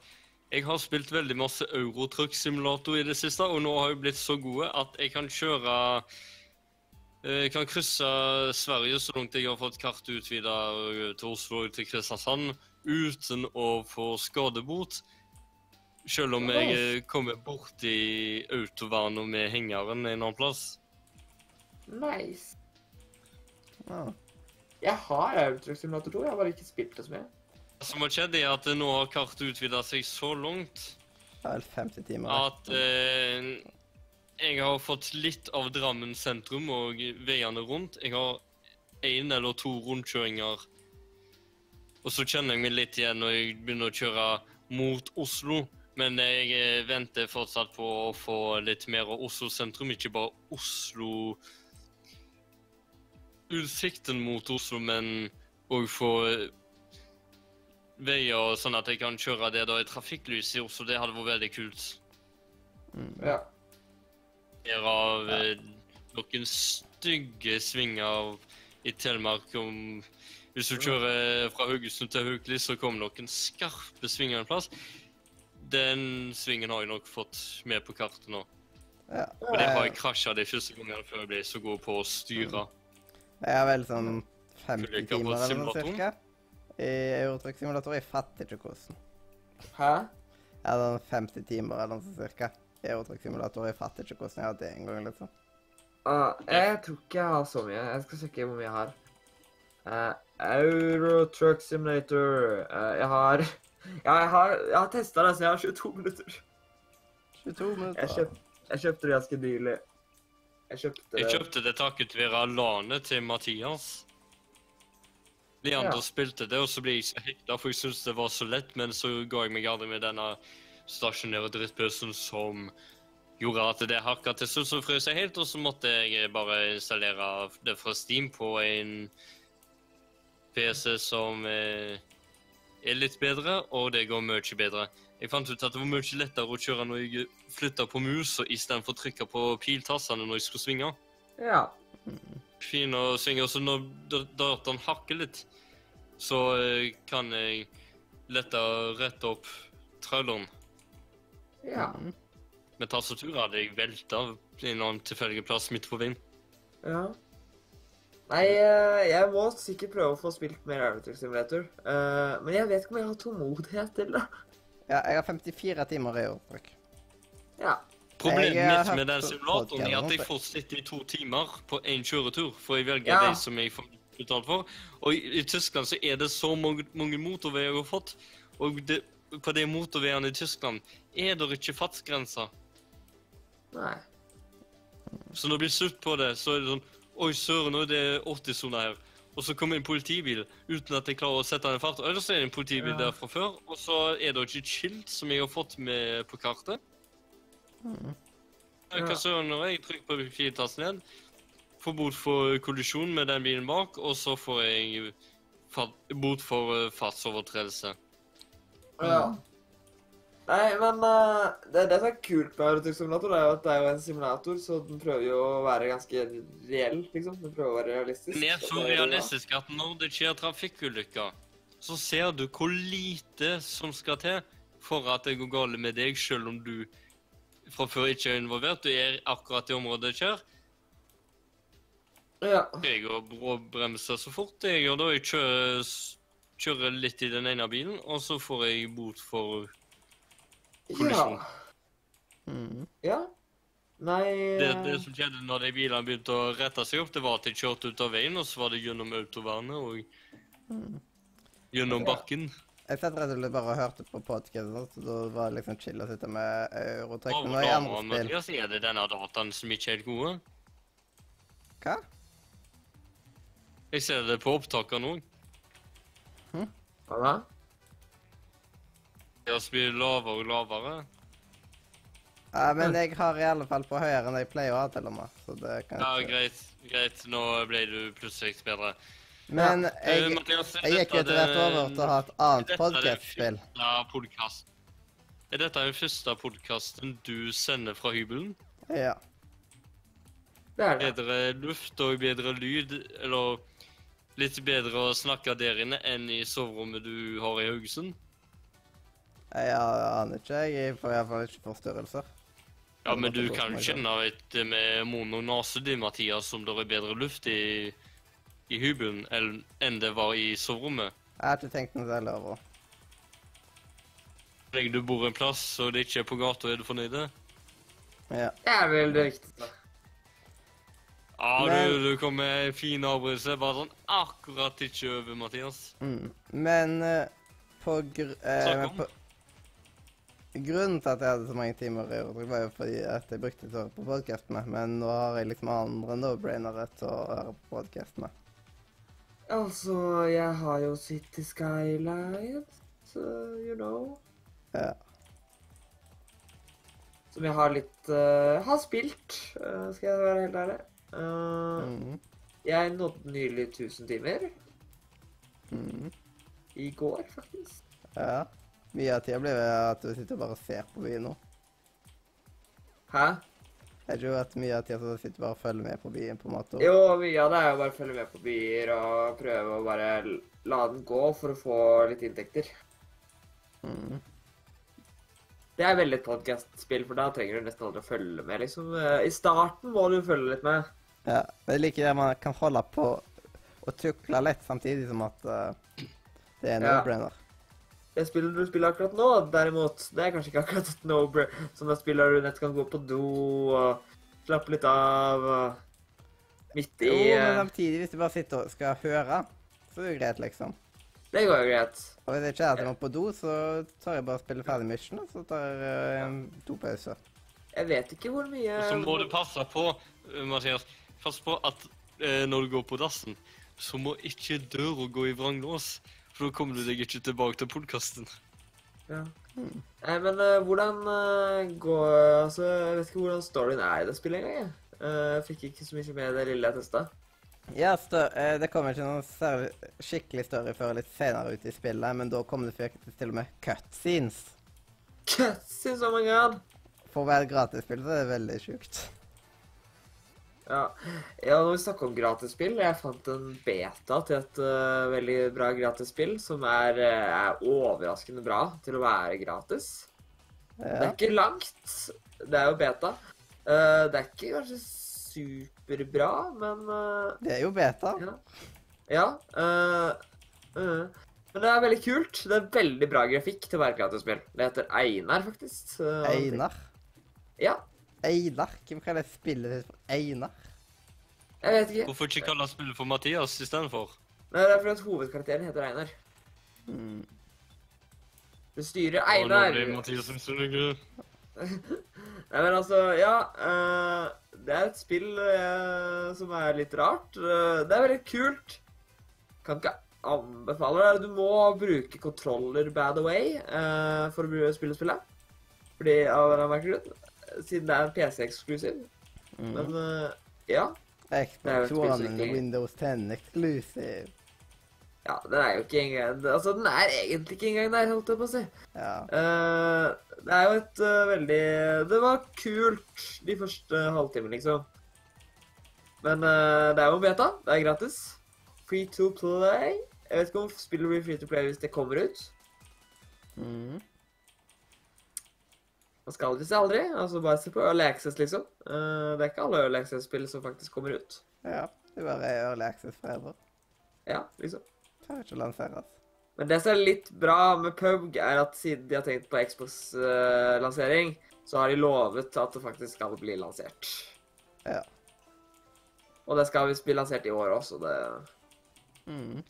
jeg har spilt veldig masse Eurotruck-simulator i det siste, og nå har jeg blitt så gode at jeg kan kjøre eh, Jeg kan krysse Sverige så langt jeg har fått kartet utvida til Oslo og til Kristiansand uten å få skadebot. Selv om jeg eh, kommer borti autovernet med hengeren en annen plass. Nice. Ja. Jeg har Eurotruck Simulator 2, jeg har bare ikke spilt det så mye. Det som har skjedd, er at nå har kartet utvida seg så langt Det er vel 50 timer. at eh, jeg har fått litt av Drammen sentrum og veiene rundt. Jeg har én eller to rundkjøringer. Og så kjenner jeg meg litt igjen når jeg begynner å kjøre mot Oslo. Men jeg eh, venter fortsatt på å få litt mer av Oslo sentrum, ikke bare Oslo Utsikten mot Oslo, men òg få eh, veier sånn at jeg kan kjøre det det i trafikklys i Oslo. Det hadde vært veldig kult. Mm. Ja. Mer av ja. noen stygge svinger i Telemark om Hvis du kjører fra Haugesund til Haukeli, så kommer noen skarpe svinger en plass. Den svingen har jeg nok fått med på kartet nå. Ja. Og det har Jeg, krasja de første gangene før jeg ble så god på å styre. jeg har vel sånn 50 Skulle ikke ha timer eller noe simulatoren? I Eurotruck-simulator. Jeg fatter ikke hvordan. Hæ? Jeg hadde sånn 50 timer eller noe cirka. I Eurotruck-simulator. Jeg fatter ikke hvordan jeg hadde det en gang, liksom. Uh, jeg tror ikke jeg har så mye. Jeg skal sjekke hvor mye jeg har. Uh, Eurotruck Simulator. uh, jeg har Ja, jeg har, jeg har testa det, så jeg har 22 minutter. 22 minutter. Jeg, kjøpt, jeg kjøpte det ganske nylig. Jeg kjøpte det Jeg kjøpte det takket være LANet til Mathias. Leander Ja. spilte det, og så ble jeg så hekta, for jeg syntes det var så lett, men så ga jeg meg aldri med denne stasjonære drittbøssen som gjorde at det hakka til slutt, så frøs jeg helt, og så måtte jeg bare installere det fra Steam på en PC som eh, er litt bedre, og det går mye bedre. Jeg fant ut at det var mye lettere å kjøre når jeg flytta på musa istedenfor å trykke på piltassene når jeg skulle svinge. Ja. Fin å svinge. Så når da- dataen hakker litt, så eh, kan jeg lette rette opp traileren. Ja. Med tastaturet hadde jeg velta i noen tilfeldig plass midt på veien. ja. Nei, eh, jeg må sikkert prøve å få spilt mer Euro Simulator. Eh, men jeg vet ikke om jeg har tålmodighet til det. Ja, jeg har 54 timer i årbruk. Ja. Problemet mitt med den simulatoren er at jeg får sitte i to timer på én kjøretur, for jeg velger Ja. de som jeg får betalt for. Og i, i Tyskland så er det så mange, mange motorveier jeg har fått, og det, på de motorveiene i Tyskland er det ikke fartsgrenser. Nei. Så når det blir slutt på det, så er det sånn Oi, søren, nå er det 80-soner her. Og så kommer en politibil uten at jeg klarer å sette den i fart. Eller så er det en politibil Ja. der fra før, og så er det ikke et skilt som jeg har fått med på kartet. Mm. Ja. Hva søren når jeg trykker på firetassen ned, får bot for kollisjon med den bilen bak, og så får jeg bot for eh, fartsovertredelse. Ja. Nei, men uh, det, det som er kult med Euro Truck Simulator, er jo at det er jo en simulator, så den prøver jo å være ganske reell, liksom. Den prøver å være realistisk. Den er så realistisk at når det skjer trafikkulykker, så ser du hvor lite som skal til for at det går galt med deg, selv om du fra før ikke er involvert. Du er akkurat i området det skjer. Ja. Jeg går bråbremser så fort jeg gjør da. Jeg kjører, kjører litt i den ene bilen, og så får jeg bot for Ja. Mm. ja. Nei det, eh, det som skjedde når de bilene begynte å rette seg opp, det var at de kjørte ut av veien, og så var det gjennom autovernet og Mm. gjennom Ja. bakken. Jeg satt rett og slett bare og hørte på podkasten, så da var det liksom chill å sitte med Eurotrekk. Men nå i Overdamer, andre spill Mathias, er det denne dataen som ikke er helt gode? Hva? Jeg ser det på opptakene òg. Hva da? Det blir lavere og lavere. Ja, men jeg har i alle fall på høyere enn jeg pleier å ha, til og med. Så det kan Ja, ikke greit. Greit, nå ble du plutselig bedre. Men ja. jeg, Mathias, er jeg gikk jo etter rett over til å ha et annet er dette den podkastspill. første podcast- Er dette den første podkasten du sender fra hybelen? Ja. Det er det. Bedre luft og bedre lyd, eller litt bedre å snakke der inne enn i soverommet du har i Haugesund? Jeg aner ikke. Jeg får iallfall ikke forstyrrelser. Ja, men du kan jo kjenne vet, med munn og nese din, Mathias, om det er bedre luft i, i hybelen enn det var i soverommet. Jeg har ikke tenkt noe særlig over det. Du bor en plass og det ikke er på gata, er du fornøyd? Ja. Det er vel det viktigste. Ja, Men- du, du kom med en fin avbrytelse. Bare sånn akkurat ikke over, Mathias. Mm. Men eh, på, gr eh, på Grunnen til at jeg hadde så mange timer i år, var jo fordi at jeg brukte det på podkast med, men nå har jeg liksom andre no-brainere til å høre på podkast med. Altså, jeg har jo City Skylight, så you know. Ja. Som jeg har litt uh, Har spilt, uh, skal jeg være helt ærlig. Eh, Mm. Jeg nådde nylig 1000 timer. Mm. I går, faktisk. ja. Mye av tida blir det at du sitter og bare ser på byen nå. Hæ? Jeg tror at mye av tida så sitter bare og følger med på byen, på en måte. Jo, mye av det er jo bare å følge med på byer og prøve å bare la den gå for å få litt inntekter. Mm. Det er veldig et podkastspill, for da trenger du nesten aldri å følge med, liksom. Eh, I starten må du følge litt med. Ja. Jeg liker det man kan holde på og tukle litt samtidig som at uh, det er no-brainer. Ja. Det spillet du spiller akkurat nå, derimot, det er kanskje ikke akkurat et no-brainer. Som spill spiller du nett kan gå på do og slappe litt av og Midt i Jo, men eh, samtidig, hvis du bare sitter og skal høre, så er det greit, liksom. Det går jo greit. Og hvis jeg ikke er jeg må på do, så tar jeg bare og spiller ferdig mission, og så tar jeg uh, to pauser. Jeg vet ikke hvor mye så må du passe på, eh, Mathias, pass på at uh, når du går på dassen, så må ikke døra gå i vranglås. For da kommer du deg ikke tilbake til podkasten. Ja. Hmm. Nei, men uh, hvordan uh, går Altså, jeg vet ikke hvordan storyen er i det spillet engang, jeg. uh, fikk ikke så mye med det lille jeg testa. Ja, stø eh, det kommer ikke noen skikkelig story før litt senere ut i spillet, men da kommer det faktisk til og med cutscenes. Cutscenes, oh my god! For å være et gratisspill så er det veldig sjukt. Ja. ja, når vi snakker om gratisspill, jeg fant en beta til et uh, veldig bra gratisspill som er, uh, er overraskende bra til å være gratis. Det er ikke langt. Det er jo beta. Uh, det er ikke kanskje superbra, men uh, Det er jo beta. Ja. ja uh, uh, Men det er veldig kult. Det er veldig bra grafikk til å være gratisspill. Det heter Einar, faktisk. Einar. Ja, Einar? Hvem kaller jeg spillet sitt for Einar? jeg vet ikke. Hvorfor ikke kalle spillet for Mathias istedenfor? Det er fordi at hovedkarakteren heter Einar. Hmm. Du styrer Einar! nå blir Mathias en sunnere. Nei, men altså, ja uh, Det er et spill uh, som er litt rart. Uh, det er veldig kult. Kan ikke anbefale det. Du må bruke kontroller bad away eh, for å spille spillet. Fordi av en merkelig grunn. Siden det er en PC-eksklusiv. Mm. Men ja. Xbox One, ikke- Windows 10 exclusive. Ja, den er jo ikke engang Altså, den er egentlig ikke engang der, holdt jeg på å si. Ja. Eh, det er jo et uh, veldig Det var kult de første halvtimene, liksom. Men eh, det er jo beta. Det er gratis. Free to play. Jeg vet ikke om spillet blir free to play hvis det kommer ut. Mm. Man skal ikke si aldri. Altså bare se på Early Access, liksom. Det er ikke alle Early Access-spill som faktisk kommer ut. ja. Det var Early Access forever. Ja, liksom. Kan ikke lanseres. Men det som er litt bra med PUBG, er at siden de har tenkt på Xbox-lansering, så har de lovet at det faktisk skal bli lansert. Ja. Og det skal visst bli lansert i år også, det Mm.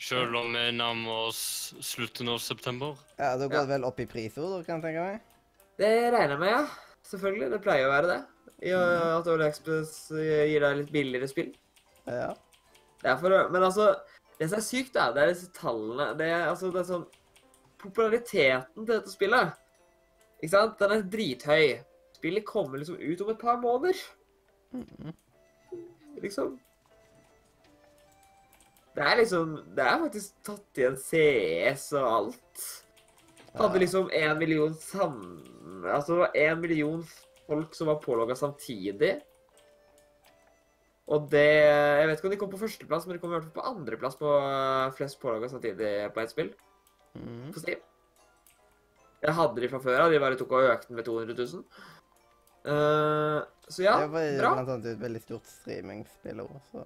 Selv om vi nærmer oss slutten av september. Ja, Da går Ja. det vel opp i prisord, kan jeg tenke meg. Det regner jeg med, ja. Selvfølgelig. Det pleier å være det. I, uh, At Ole Express gir deg litt billigere spill. Ja. Det er for, å- men altså Det som er sykt, da, det er disse tallene. Det er, altså, det er sånn Populariteten til dette spillet Ikke sant? Den er drithøy. spillet kommer liksom ut om et par måneder. Mhm. Liksom. Det er liksom Det er faktisk tatt igjen CS og alt. Hadde liksom en million sam... Altså, det var en million folk som var pålogga samtidig. Og det Jeg vet ikke om de kom på førsteplass, men de kom i hvert fall på andreplass på eh, flest pålag samtidig på ett spill. Mm. På Steam. Jeg hadde de fra før av. De bare tok og økte den med 200 000. Uh, så ja, bra. det var jo bra. blant annet et veldig stort streamingspill også, så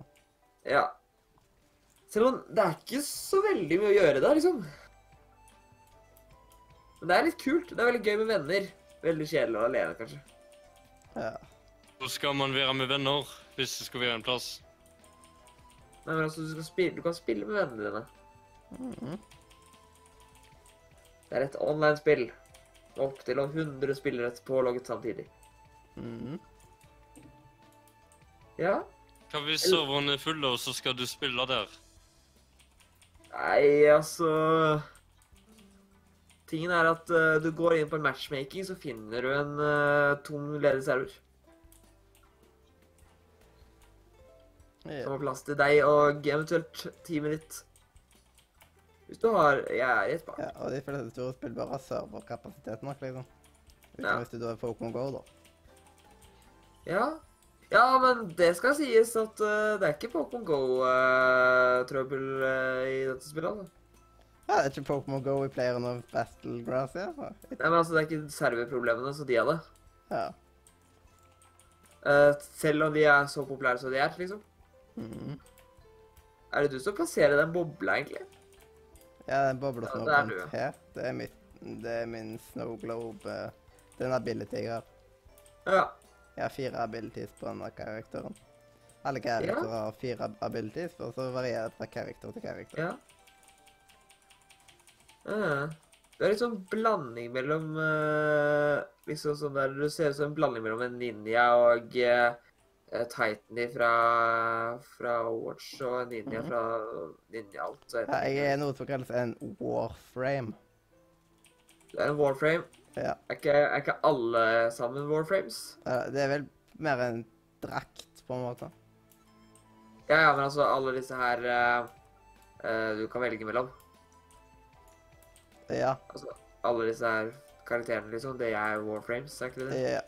Ja. Selv om det er ikke så veldig mye å gjøre der, liksom. Men det er litt kult. Det er veldig gøy med venner. Veldig kjedelig å være alene, kanskje. ja. Så skal man være med venner hvis det skal være en plass. Nei, men altså, du, skal spille, du kan spille med vennene dine. Mhm. Det er et online-spill. Opptil 100 spillere pålogget samtidig. Mhm. Ja. Hva hvis serverne er fulle, og så skal du spille der? Nei, altså Tingen er at uh, du går inn på en matchmaking, så finner du en uh, tom ledig server. Som har plass til deg og eventuelt teamet ditt. Hvis du har Jeg er i et par. ja. Og de fleste store spill bare har serverkapasitet nok, liksom. Utenom Ja. hvis du da er Pokémon GO, da. Ja. ja, men det skal sies at uh, det er ikke Pokémon Go-trøbbel i dette spillet. altså. Ja, det er ikke Pokémon GO i Player of Battlegrass, ja? Nei, men altså, Det er ikke serverproblemene som de hadde. Ja. Eh, selv om de er så populære som de er, liksom. Mhm. Er det du som plasserer den bobla, egentlig? Ja, den bobla som Ja, er rundt her, det er, mitt, det er min Snow Globe. eh, Den ability jeg har. Ja. Jeg har fire abilities på denne karakteren. Alle karakterer har fire abilities, og så varierer det fra karakter til karakter. ja. Uh, Det er litt sånn blanding mellom uh, Liksom sånn der Du ser ut som en blanding mellom en ninja og eh, Titan fra, fra Watch og ninja Mhm. fra Ninja Alt. Ja, jeg er noe som kalles en warframe. Det er en Warframe. Ja. Er ikke, er ikke alle sammen Warframes? Det er vel mer en drakt, på en måte. Ja, ja, men altså alle disse her uh, uh, du kan velge mellom. Ja. Altså alle disse her karakterene, liksom. Det er Warframes, er ikke det det? ja.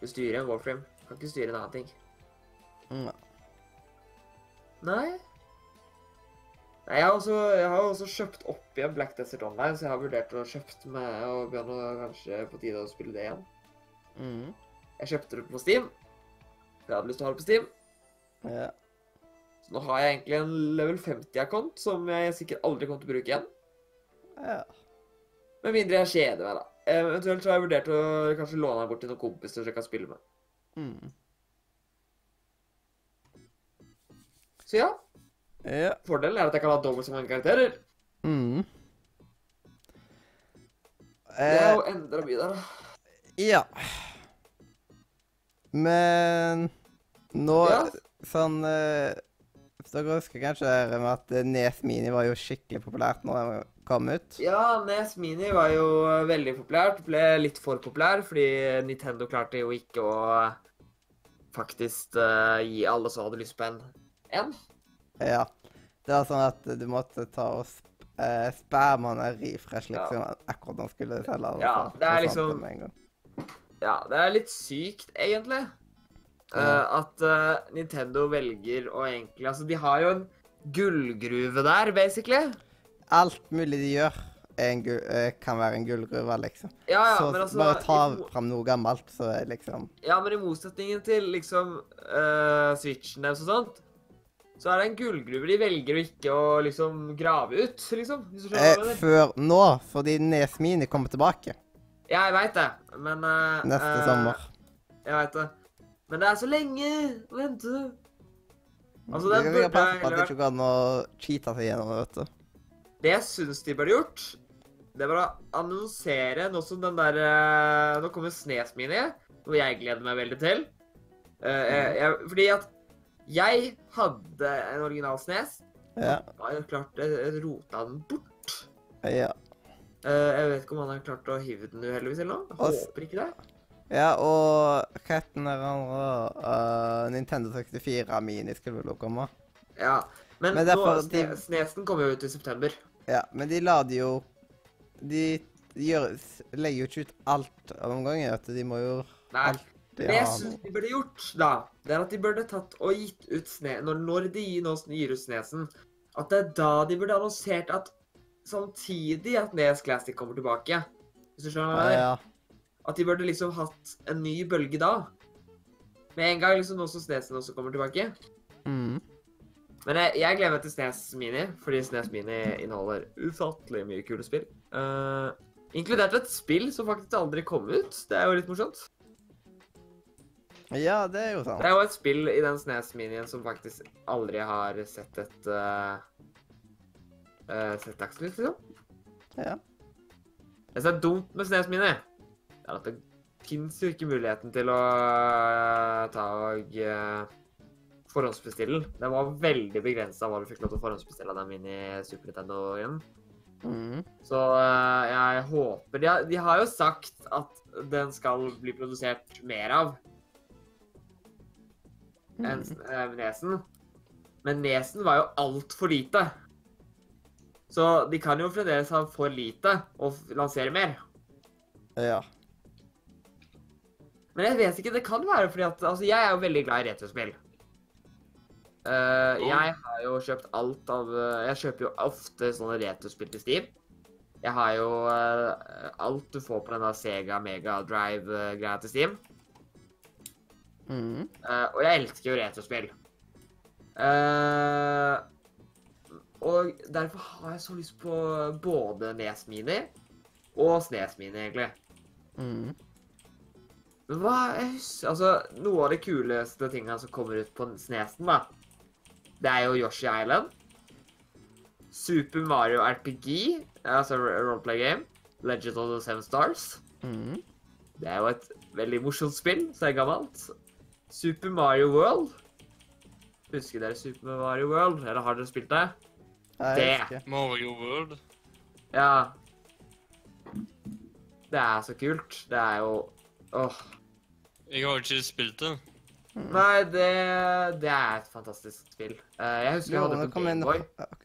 Du styrer en Warframe. Kan ikke styre en annen ting. Mm. Nei. Nei, jeg har, også, jeg har også kjøpt opp igjen Black Desert Online, så jeg har vurdert å kjøpt meg og begynne kanskje på tide å spille det igjen. Mm. Jeg kjøpte det på Steam. Jeg hadde lyst til å ha det på Steam. Ja. Så nå har jeg egentlig en level 50-akkont som jeg sikkert aldri kommer til å bruke igjen. ja. Med mindre jeg kjeder meg, da. Eh, Eventuelt så har jeg vurdert å kanskje låne den bort til noen kompiser som jeg kan spille med. Mm. Så ja, Ja. fordelen er at jeg kan ha dobbelt så mange karakterer. Mm. Det er Eh, jo endra mye der, da. ja. Men nå Ja. sånn eh, dere husker kanskje det med at eh, Nes Mini var jo skikkelig populært det kom ut? Ja, Nes Mini var jo veldig populært. Ble litt for populær fordi Nintendo klarte jo ikke å faktisk uh, gi alle som hadde lyst på en, en. Ja. Det var sånn at du måtte ta og sp uh, spamme en refresh liksom akkurat når du skulle selge Altså, Ja, det er liksom-. Ja, det er litt sykt, egentlig. Uh, Ja. at Nintendo velger å egentlig Altså, de har jo en gullgruve der, basically. Alt mulig de gjør, eh, kan være en gullgruve, liksom. Ja, ja, så men altså bare ta fram noe gammelt, så liksom Ja, men i motsetningen til liksom uh, Switchen deres og sånt, så er det en gullgruve de velger å ikke å liksom grave ut, liksom. Hvis du skjønner eh. Før nå, fordi Nes Mini kommer tilbake Ja, jeg veit det, men uh, neste uh, sommer. Jeg veit det. Men det er så lenge å vente. Altså, den burde jeg... vi kan det ikke går an å cheate seg gjennom det, vet du. Det jeg syns de burde gjort, det var å annonsere nå som den der eh, Nå kommer Snes Mini, noe jeg gleder meg veldig til. Eh, jeg, jeg, fordi at jeg hadde en original Snes. Ja. Har jeg klart jeg rota den bort. Ja. Eh, jeg vet ikke om han har klart å hive den uheldigvis eller noe. Jeg håper ikke det. Ja, og hva het den andre uh, Nintendo 64 Mini skulle vel også komme. Ja. Men, Men derfor- nå, Snesen kommer jo ut i september. Ja, men de lader jo De gjør, legger jo ikke ut alt av omgangen. At vet du. De må jo Nei. Det jeg syns de burde gjort, da, det er at de burde tatt og gitt ut sne... Når, når de nå gir ut Snesen, at det er da de burde annonsert at samtidig at Nes Classic kommer tilbake. Hvis du skjønner hva jeg ja. At de burde liksom hatt en ny bølge da. Med en gang, liksom nå som Snesen også kommer tilbake. Mm. Men jeg, jeg gleder meg til Snes Mini, fordi Snes Mini inneholder ufattelig mye kule spill. Uh, inkludert et spill som faktisk aldri kom ut. Det er jo litt morsomt. ja, det er jo sant. Det er jo et spill i den Snes Minien som faktisk aldri har sett et uh, Sett dagslys, liksom. Ja. Det som er dumt med Snes Mini, er at det fins jo ikke muligheten til å ta og forhåndsbestille den. Det var veldig begrensa hva du fikk lov til å forhåndsbestille av inn i Super Nintendo-en. Mm. Så eh, jeg håper de har, de har jo sagt at den skal bli produsert mer av enn Mm. Nesen. Men Nesen var jo altfor lite. Så de kan jo fremdeles ha for lite og lansere mer. Ja. Men jeg vet ikke, det kan være fordi at Altså, jeg er jo veldig glad i retrospill. Eh, jeg har jo kjøpt alt av eh, Jeg kjøper jo ofte sånne retrospill til Steve. Jeg har jo uh, alt du får på denne Sega Mega Drive-greia til Steam. Mm. Uh, og jeg elsker jo retrospill. Eh, og derfor har jeg så lyst på både Nes Mini og Snes Mini, egentlig. Mm. Men hva jeg husker, Altså, noe av de kuleste tingene som kommer ut på Snesen, da, det er jo Yoshi Island. Super Mario RPG, altså roleplay game. Legend of the Seven Stars. Mm. Det er jo et veldig morsomt spill, så er det gammelt. Super Mario World. Husker dere Super Mario World? Eller har dere spilt det? Nei, Det. Mario World. Ja. Det er så kult. Det er jo Åh. Jeg har ikke spilt det. Nei, det, det er et fantastisk spill. Eh, jeg husker jeg hadde det på Gameboy.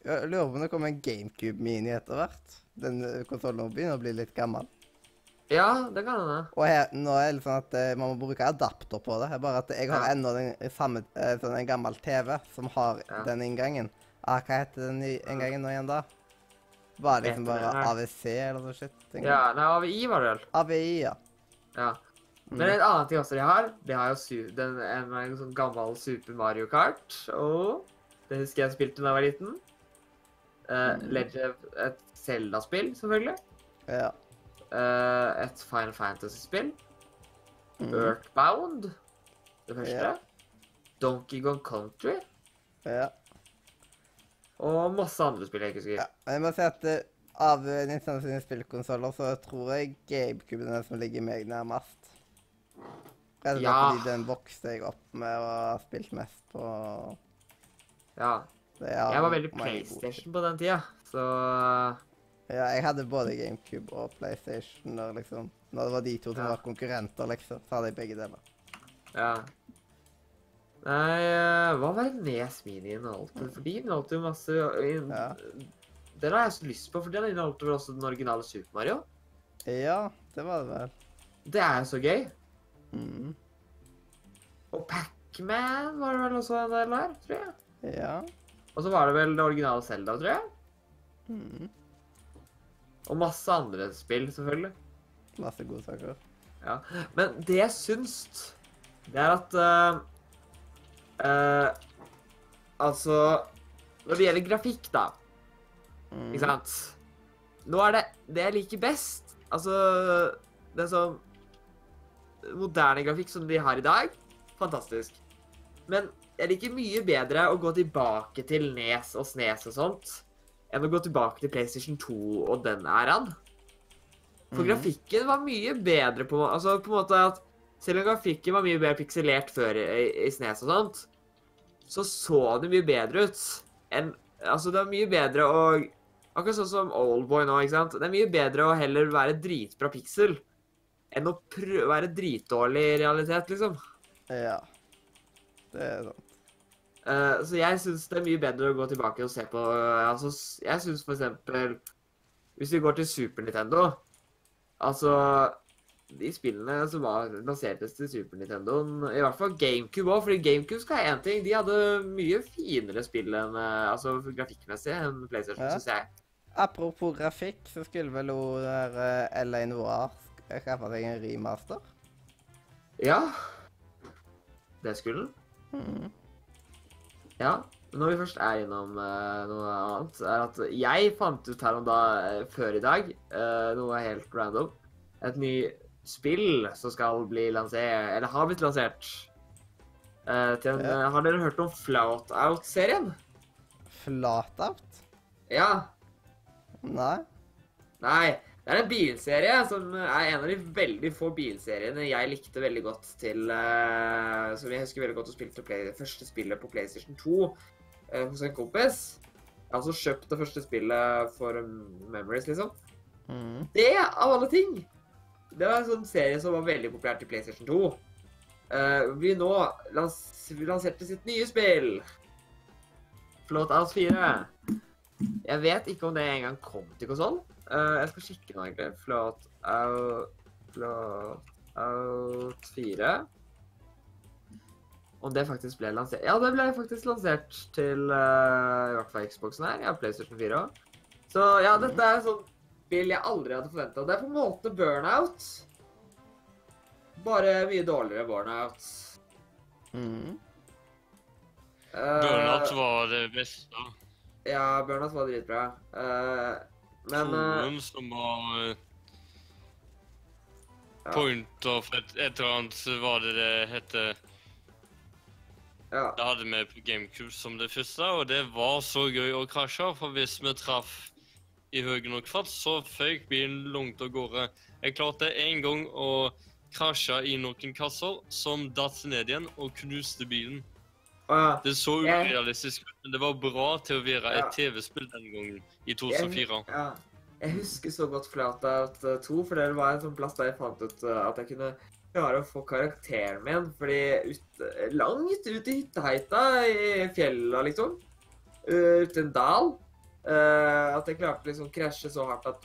jeg lurer på om det kommer en GameCube Mini etter hvert. Den konsollen begynner å bli litt gammel. Ja, det kan hende. Og her, nå er det litt sånn at eh, man må bruke adapter på det. Det Bare at jeg har Ja. ennå den samme eh, sånn en gammel TV som har Ja. den inngangen. Ah, hva heter den inngangen nå igjen, da? Var det liksom bare? AVC eller noe shit? Ja, nei, AVI var det vel. AVI, ja. Ja. Mm. Men en annen ting også de har, de har jo den, en, en sånn gammel Super Mario Kart. Og det husker jeg spilte da jeg var liten. Uh, Mm. Legend, et Zelda-spill, selvfølgelig. Ja. Uh, et Final Fantasy-spill. Mm. Earthbound, det første. Ja. Donkey Gone Country. ja. Og masse andre spill jeg ikke husker. ja. Jeg må si at uh, av Nintendo sine spillkonsoller så tror jeg GameCube er den som ligger meg nærmest. Rett og slett Ja. fordi den vokste jeg opp med og har spilt mest på. Ja. Jeg var veldig. PlayStation på den tida, så Ja, jeg hadde både GameCube og PlayStation når, liksom, når det var de to som Ja. var konkurrenter, liksom. Så hadde jeg begge deler. Ja. Nei, eh, hva var det Nes Mini inneholdt? For de inneholdt jo masse in- Ja. Den har jeg så lyst på, for den inneholdt vel også den originale Super Mario. Ja, det var det vel. Det er jo så gøy. Mm. Og Pac-Man var det vel også en del der, tror jeg. Ja. Og så var det vel det originale Zelda, tror jeg. Mm. Og masse andre spill, selvfølgelig. Masse gode saker. Ja. Men det jeg syns, det er at uh, uh, Altså Når det gjelder grafikk, da, Mm. ikke sant Nå er det det jeg liker best. Altså Det sånn moderne grafikk som de har i dag. Fantastisk. Men jeg liker mye bedre å gå tilbake til Nes og Snes og sånt enn å gå tilbake til PlayStation 2 og den æraen. For Mhm. grafikken var mye bedre på Altså på en måte at Selv om grafikken var mye mer pikselert før i, i Snes og sånt, så så det mye bedre ut enn Altså, det er mye bedre å Akkurat sånn som Oldboy nå, ikke sant. Det er mye bedre å heller være dritbra piksel enn å prøve være dritdårlig i realitet, liksom. Ja. Det er sant. Uh, så jeg syns det er mye bedre å gå tilbake og se på uh, altså, Jeg syns eksempel Hvis vi går til Super Nintendo Altså De spillene som var lansertes til Super Nintendoen, i hvert fall GameCube òg, fordi GameCube skal ha én ting. De hadde mye finere spill enn uh, altså grafikkmessig enn PlayStation, Ja. syns jeg. Apropos grafikk, så skulle vel hun der LA Noir sk- skaffa deg en remaster? Ja. Det skulle den. Mm. Ja. Når vi først er innom uh, noe annet, er at jeg fant ut her om da, eh, før i dag, uh, noe helt random, et ny spill som skal bli lansert, eller har blitt lansert. Uh, en, Ja. har dere hørt om Flatout-serien? Flatout? Ja. Nei? Nei. Det er en bilserie som er en av de veldig få bilseriene jeg likte veldig godt til uh, Som jeg husker veldig godt å spille til play, første spillet på PlayStation 2 uh, hos en kompis. Jeg har altså kjøpt det første spillet for um, Memories, liksom. Mm. Det, av alle ting! Det var en sånn serie som var veldig populær til PlayStation 2. Uh, vi nå lans lanserte sitt nye spill. Floathouse 4. Jeg vet ikke om det engang kom til konsoll. Jeg skal kikke nå, egentlig. Float Out 4. Om det faktisk ble lansert. Ja, det ble faktisk lansert til uh, i hvert fall Xboxen her. Ja, PlayStation 4 òg. Så ja, dette er sånn spill jeg aldri hadde forventa. Det er på en måte burnout. Bare mye dårligere burnout. Mm. Uh, Burnout var det beste. Ja, burnout var dritbra. Eh, men eh, uh, som var eh, Ja. Point of et, et eller annet var det det hette. ja. Det hadde vi på GameCube som det første, og det var så gøy å krasje. For hvis vi traff i høy nok fart, så føyk bilen langt av gårde. Jeg klarte en gang å krasje i noen kasser som datt ned igjen og knuste bilen. Ja. Det så urealistisk ut, men det var bra til å være Ja. et TV-spill den gangen, i 2004. Ja. Jeg husker så godt Flatout 2, for det var en sånn plass der jeg fant ut eh, at jeg kunne klare å få karakteren min. Fordi ut, langt ut i hytteheita i fjella, liksom, ute ut i en dal, Uh, at jeg klarte liksom krasje så hardt at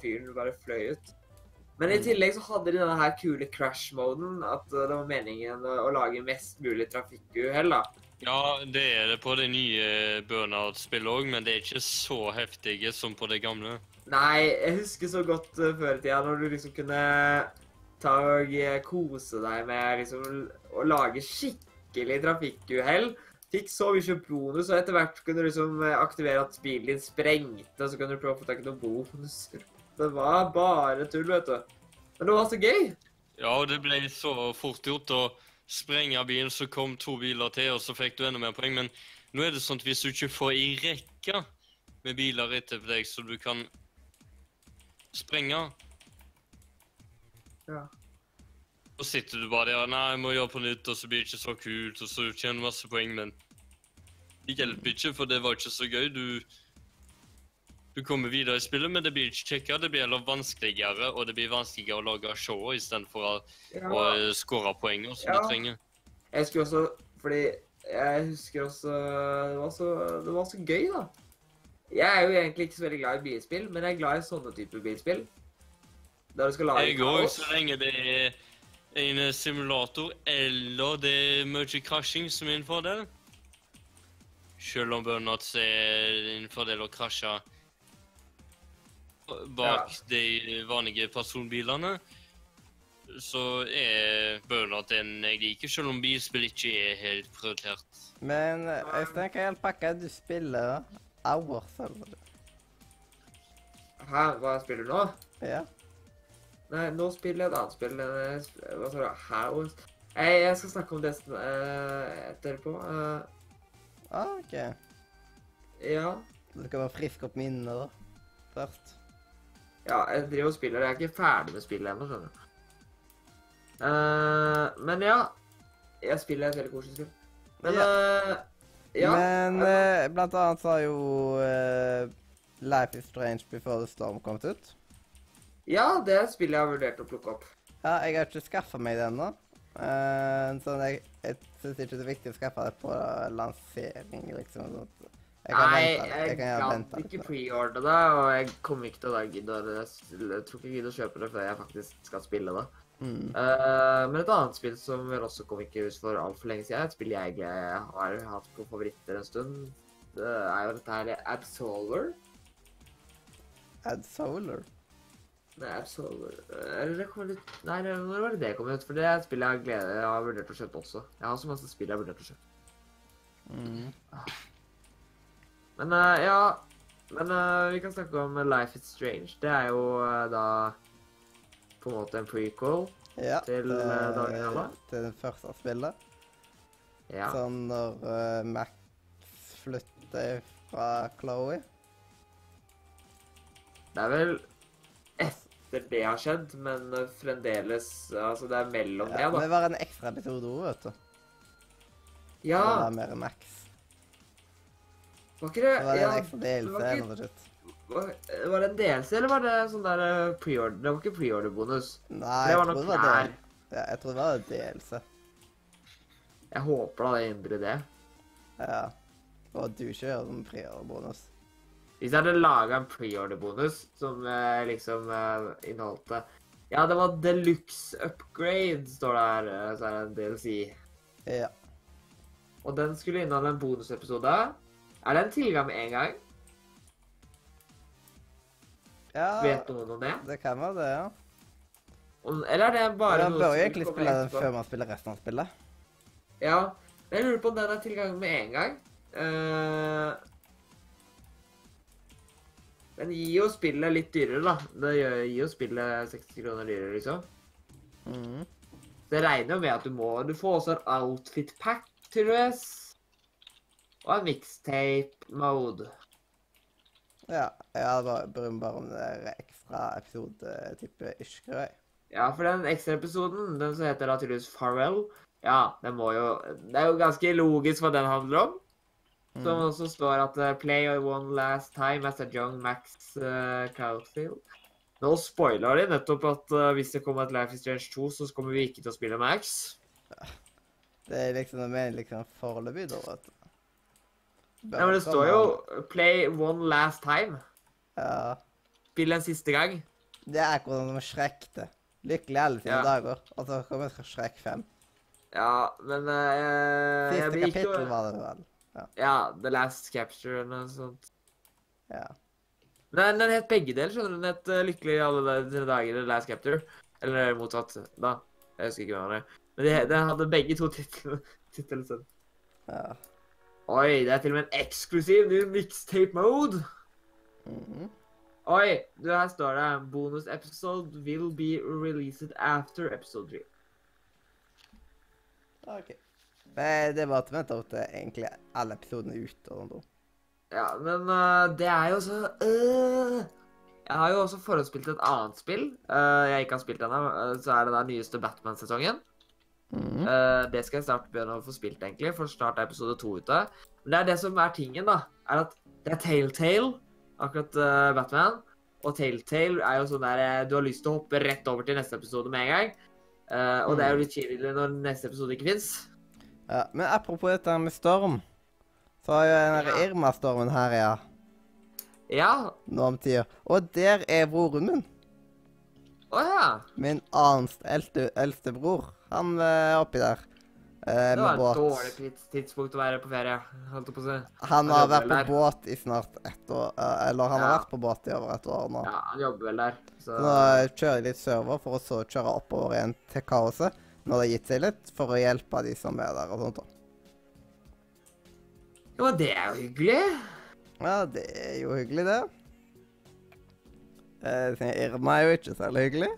fyren bare fløy ut. Men i Mm. tillegg så hadde de denne her kule crash-moden, at eh, det var meningen å, å lage mest mulig trafikkuhell, da. Ja, det er det på det nye Burnout-spillet òg, men det er ikke så heftige som på det gamle. Nei, jeg husker så godt uh, før i tida når du liksom kunne ta og eh, kose deg med liksom å lage skikkelig trafikkuhell. Fikk så mye bonus, og etter hvert kunne du liksom eh, aktivere at bilen din sprengte, og så kunne du prøve å få tak i noen bonuser. Det var bare tull, vet du. Men det var så gøy. Ja, og det ble så fort gjort å sprenge bilen, så kom to biler til, og så fikk du enda mer poeng. Men nå er det sånn at hvis du ikke får i rekka med biler etter deg, så du kan sprenge Ja. Så sitter du bare der Nei, jeg må gjøre på nytt, og så blir det ikke så kult, og så tjener du masse poeng, men det hjelper ikke, for det var ikke så gøy. Du du kommer videre i spillet, men det blir ikke kjekkere. Det blir heller vanskeligere, og det blir vanskeligere å lage show istedenfor å, Ja. å eh, skåre poenger som Ja. du trenger. Jeg husker også Fordi jeg husker også Det var så, det var så gøy, da. Jeg er jo egentlig ikke så veldig glad i bilspill, men jeg er glad i sånne typer bilspill. Der du skal lage Jeg òg, så lenge det er en simulator eller det er mye krasjing som er en fordel. Selv om Burnouts er en fordel å krasje bak de vanlige personbilene, så er Burnout en jeg liker, selv om bilspill ikke er helt prioritert. Men eh, Øystein, hva i all pakke du spiller? Hours, eller? Hæ, hva jeg spiller nå? Ja. Nei, nå spiller jeg et annet spill. jeg spiller, Hva sa du? Hours? Jeg, jeg skal snakke om det uh, etterpå. Eh, Ah, OK. ja. Du skal bare friske opp minner først. Ja, jeg driver og spiller. Jeg er ikke ferdig med spillet ennå, skjønner du. Uh, men ja. Jeg spiller et veldig koselig spill. Men eh, ja. Men eh, blant annet så har jo Life is Strange Before the Storm kommet ut. Ja, det er spillet jeg har vurdert å plukke opp. Ja, jeg har ikke skaffa meg det ennå. Uh, så jeg, jeg syns ikke det er viktig å skaffe det på lansering, liksom. sånn at Jeg kan Nei, vente. jeg Jeg kan vente ikke preordre det, og jeg kommer ikke til å gidde å Jeg tror ikke jeg gidder å kjøpe det før jeg faktisk skal spille det. Mm. Uh, men et annet spill som vel også kom ikke ut for altfor lenge siden, et spill jeg har hatt på favoritter en stund, det er jo dette her Absolver. Add Solar. Nei, Absolver Eh, Eller det kom litt Nei, når var det det kom ut? For det er et spill jeg har glede Jeg har vurdert å kjøpe også. Jeg har så masse spill jeg har vurdert å kjøpe. Mm. Men uh, ja Men uh, vi kan snakke om Life is Strange. Det er jo uh, da på en måte en prequel. Ja, Til, det- eh, det originale? Til det første spillet. Ja. Sånn når Max flytter fra Chloé. Det er vel etter det har skjedd, men fremdeles Altså, det er mellom Ja, det, det var en ekstra episode òg, vet du. Ja, Det var mer Max. Var ikke det Det ja, en det var ikke- eller var, var det en DLC, eller var det sånn der eh, preorder? Det var ikke preorder-bonus. Nei, Det jeg tror nok det var. Ja, jeg tror det var en DLC. Jeg håper da det endrer det. Ja. Og du ikke gjør pre-order-bonus. Hvis jeg hadde laga en preorder-bonus som eh, liksom eh, inneholdt det Ja, det var deluxe upgrade, står det her. eh, Så er det en DLC. Ja. Og den skulle inneholde en bonusepisode. Er det en tilgang med en gang? ja. Vet noen om det? Det kan være det, ja. Om, eller er det bare noe som bør jo egentlig spille den før man spiller resten av spillet. Ja. Men jeg lurer på om den er tilgang med en gang. Uh, den gir jo spillet litt dyrere, da. Det gir jo spillet 60 kroner dyrere, liksom. Mhm. Det regner jo med at du må Du får også en outfit pack, tydeligvis. Og en mixtape mode. Ja. Jeg bryr meg bare om det der ekstra episode-type yrker. Ja, for den ekstra episoden, den som heter naturligvis Farewell, ja, den må jo Det er jo ganske logisk hva den handler om. Som Mm. også står at uh, play one last time as a young Max uh, Cowfield. Nå spoiler de nettopp at uh, hvis det kommer et Life is Strange 2, så kommer vi ikke til å spille Max. Det er liksom det mener liksom foreløpig, da, vet du. Ja, men det står jo play one last time. Ja. Spill en siste gang. Det er akkurat som Shrek, det. Lykkelig alle sine Ja. dager. Og så kommer Shrek 5. Ja, men uh, Siste kapittel var det vel. Ja, The Last Capture eller noe sånt. Ja. Nei, den het begge deler, skjønner du. Den het uh, Lykkelig alle sine dager, The Last Capture. Eller motsatt, da. Jeg husker ikke hva det var. Men de, den hadde begge to titler. titler sånn. ja. Oi, det er til og med en eksklusiv ny mixtape mode. Mhm. Oi, du, her står det bonus episode will be released after episode 3. OK. Det, det var vi til egentlig alle episodene er ute. og da. Ja, men uh, det er jo så uh, Jeg har jo også forhåndsspilt et annet spill uh, jeg ikke har spilt ennå. øh, så er det den nyeste Batman-sesongen. Mhm. Uh, det skal jeg snart begynne å få spilt, egentlig, for snart er episode to ute. Men det er det som er tingen, da. Er at det er Telltale, akkurat uh, Batman. Og Telltale er jo sånn der eh, Du har lyst til å hoppe rett over til neste episode med en gang. Uh, og det er jo litt kjedelig når neste episode ikke fins. Ja, men apropos dette med storm, så har jo den Ja. Irma-stormen her, ja, Ja. nå om tida. Og der er broren min. Å ja. Min annen eldste, eldste bror. Han er oppi der. Eh, Det var et dårlig tidspunkt å være på ferie. holdt på å si. Han har vært på der. båt i snart ett år. eh, Eller han har vært på båt i over et år nå. Ja, han jobber vel der. Så Så nå kjører jeg litt server for å så kjøre oppover igjen til kaoset når det har gitt seg litt, for å hjelpe de som er der og sånt. da. Jo, det er jo hyggelig. Ja, det er jo hyggelig, det. Eh, Irma er jo ikke særlig hyggelig.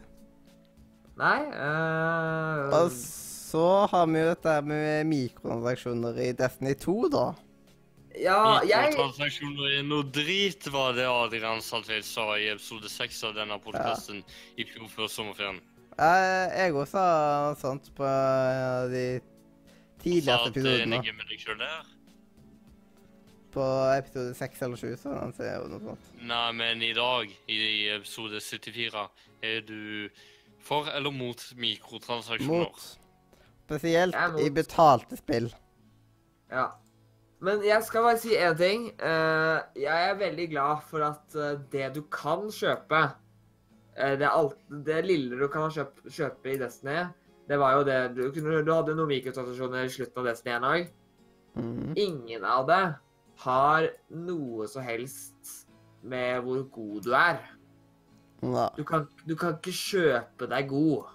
Nei øh, Og så har vi jo dette med mikrotransaksjoner i Destiny 2, da. Ja, jeg Mikrotransaksjoner er noe drit, var det Adrian Saltvedt sa i episode 6 av denne podkasten i fjor før sommerferien. Uh, jeg også sa sånt på de tidligste Sa at du episodene. er med deg sjøl der. På episode 6 eller 7, så han ser jo noe sånt. Nei, men i dag, i episode 74, er du For eller mot mikrotransaksjoner? Mot. Spesielt mot. i betalte spill. Ja. Men jeg skal bare si én ting. Eh, jeg er veldig glad for at eh, det du kan kjøpe eh, det, alt, det lille du kan kjøpe, kjøpe i Destiny, det var jo det Du, du hadde noen mikrotransaksjoner i slutten av Destiny en dag. Mm. Ingen av det har noe så helst med hvor god du er. Du kan, du kan ikke kjøpe deg god.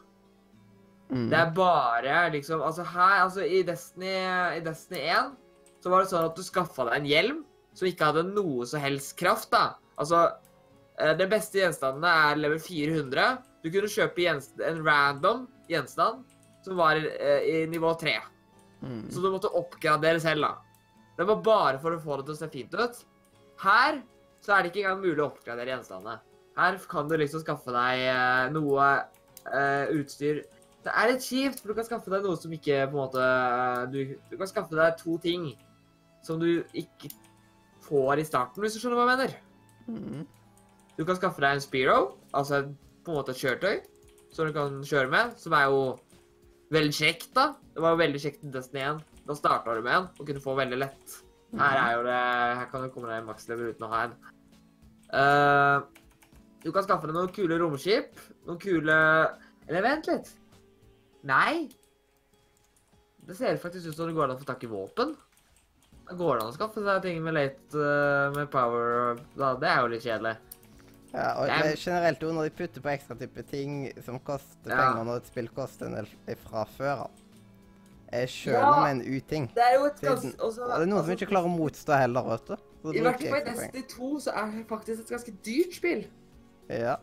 Mm. Det er bare liksom Altså her, altså i Destiny, i Destiny 1 så var det sånn at du skaffa deg en hjelm som ikke hadde noe så helst kraft, da. Altså eh, Den beste gjenstanden er level 400. Du kunne kjøpe en random gjenstand som var i, i nivå 3. Mm. Så du måtte oppgradere selv, da. Det var bare for å få det til å se fint ut. Her så er det ikke engang mulig å oppgradere gjenstandene. Her kan du liksom skaffe deg eh, noe uh, utstyr Det er litt kjipt, for du kan skaffe deg noe som ikke på en måte eh, Du, du kan skaffe deg to ting som du ikke får i starten, hvis du skjønner hva jeg mener. Mhm. Du kan skaffe deg en Spiro, altså på en måte et kjøretøy som du kan kjøre med, som er jo veldig kjekt, da. Det var jo veldig kjekt i Destiny 1. Da starta du med en og kunne få veldig lett. Her er jo det Her kan du komme deg i makslever uten å ha en. Uh, du kan skaffe deg noen kule romskip. Noen kule Eller vent litt. Nei. Det ser faktisk ut som det går an å få tak i våpen. Det går an å skaffe seg ting med late uh, med power da, Det er jo litt kjedelig. Ja, og Det er- er generelt jo når de putter på ekstra type ting som koster Ja. penger når et spill koster en del fra før av. Jeg skjønne, Ja. med en uting. Det er jo et ganske også- Og det er noen som ikke klarer å motstå heller, vet du. I hvert fall i. Destiny 2 så er det faktisk et ganske dyrt spill. Ja.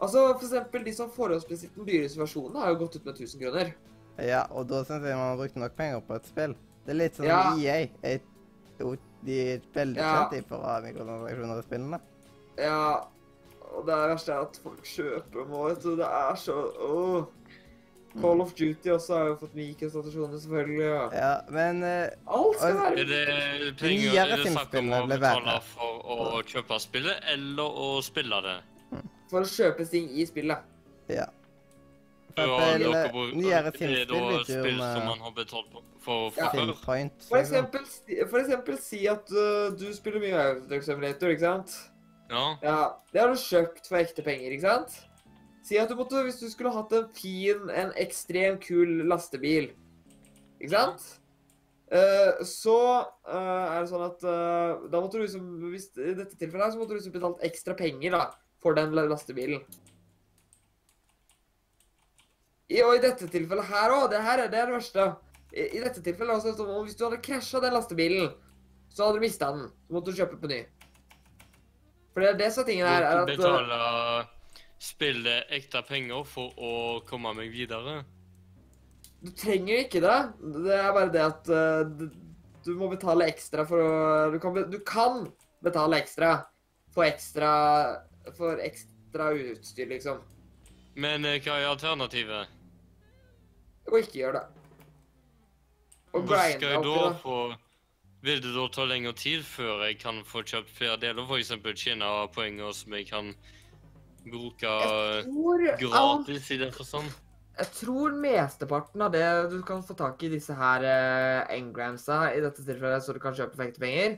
Altså, for eksempel de som forhåndsprinsipp den dyreste versjonen har jo gått ut med 1000 kroner. ja, og da syns jeg man har brukt nok penger på et spill. Det er litt som Ja. EA. Jeg, jo, de er veldig Ja. kjente for å ha mikrotransaksjoner i spillene. Ja, og det verste er at folk kjøper dem òg, vet du. Det er så åh. Call of Duty også har jo fått mikrostasjoner, selvfølgelig. Ja. Ja, men uh, Alt skal være Er det penger nyere er å ble betale verre. for å kjøpe spillet, eller å spille det? for å kjøpe ting i spillet. ja. For Ja, eksempel, nyere Det er filmspill da spill som med man har betalt på- for Ja. Filmpoint. For eksempel, for eksempel si at uh, du spiller mye Eurotruck Simulator, ikke sant? Ja. Ja, det har du kjøpt for ekte penger, ikke sant? Si at du måtte, hvis du skulle hatt en fin, en ekstremt kul lastebil, ikke sant? Uh, så uh, er det sånn at uh, da måtte du liksom, hvis, i dette tilfellet så måtte du liksom betalt ekstra penger da, for den lastebilen. I, og i dette tilfellet her også, det her er det, er verste. I, I dette tilfellet også, så hvis du hadde krasjet den lastebilen, så hadde du mistet den. Så måtte du kjøpe på ny. For det er det som er tingen her, er at... betale spillet ekte penger for å komme meg videre. Du trenger ikke det. Det er bare det at uh, du, må betale ekstra for å du kan, be- du kan betale ekstra for ekstra for ekstra utstyr, liksom. Men uh, hva er alternativet? Å ikke gjøre det. Og Hvor skal jeg da få Vil det da ta lengre tid før jeg kan få kjøpt flere deler? F.eks. tjene poenger som jeg kan bruke tror, gratis i den forstand? jeg tror mesteparten av det du kan få tak i disse her uh, engramsa, i dette tilfellet så du kan kjøpe for penger,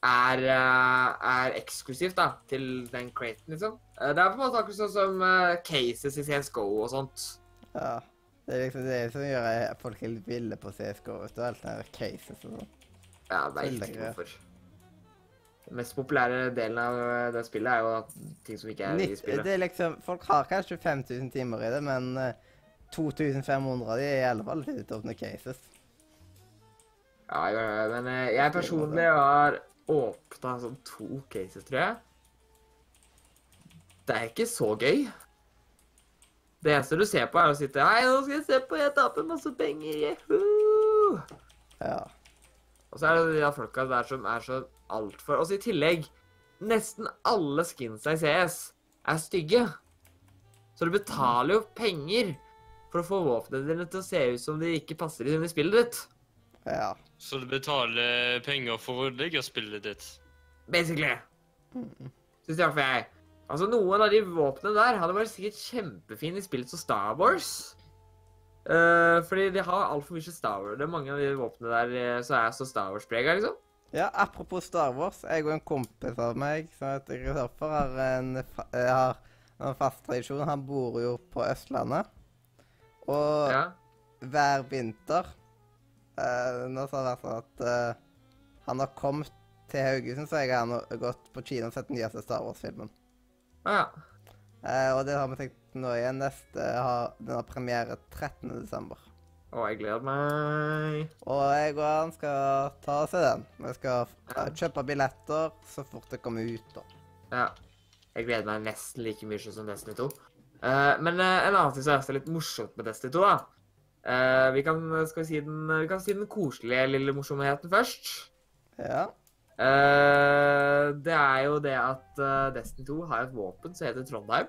er, uh, er eksklusivt da, til den craten, liksom. Uh, det er på en måte akkurat sånn som uh, cases i CSGO og sånt. Ja. Det er liksom det som gjør at folk er litt ville på CSGO. Vet du, alt det der cases og sånn. Ja, veit ikke greit. hvorfor. Den mest populære delen av eh, det spillet er jo ting som ikke er i spillet. Det er liksom, Folk har kanskje 5000 timer i det, men eh, 2500 av de er i alle fall litt åpne cases. Ja, ja, ja, men eh, jeg personlig har åpna sånn to cases, tror jeg. Det er ikke så gøy. Det eneste du ser på, er å sitte Hei, nå skal jeg se på, jeg taper masse penger. Yahoo! Ja. Og så er det de der folka der som er så altfor Og så i tillegg, nesten alle skinsa i CS er stygge. Så du betaler jo penger for å få våpnene dine til å se ut som de ikke passer inn i spillet ditt. Ja. Så du betaler penger for å ødelegge spillet ditt? Basically. Syns iallfall jeg. Altså, noen av de våpnene der hadde vært sikkert kjempefine i spillet som Star Wars. Eh, fordi de har altfor mye Star Wars. Det er mange av de våpnene der eh, som er så Star Wars-prega, liksom. Ja, apropos Star Wars. Jeg og en kompis av meg som heter Kristoffer, har en, eh, har en fast tradisjon. Han bor jo på Østlandet. Og Ja. hver vinter uh, Nå har det vært sånn at uh, han har kommet til Haugesund, så jeg har gått på kino og sett den nyeste Star Wars-filmen. Ja. Uh, og det har vi tenkt nå igjen. Neste har, den har premiere 13. desember. Å, jeg gleder meg. Og jeg og han skal ta og se den. Vi skal Ja. eh, kjøpe billetter så fort det kommer ut. da. Ja. Jeg gleder meg nesten like mye som Destiny 2. Uh, men uh, en annen ting som er litt morsomt med Destiny 2, da. Uh, vi, kan, vi, si den, vi kan si den koselige lille morsomheten først. Ja. Eh, det er jo det at eh, Destiny 2 har et våpen som heter Trondheim.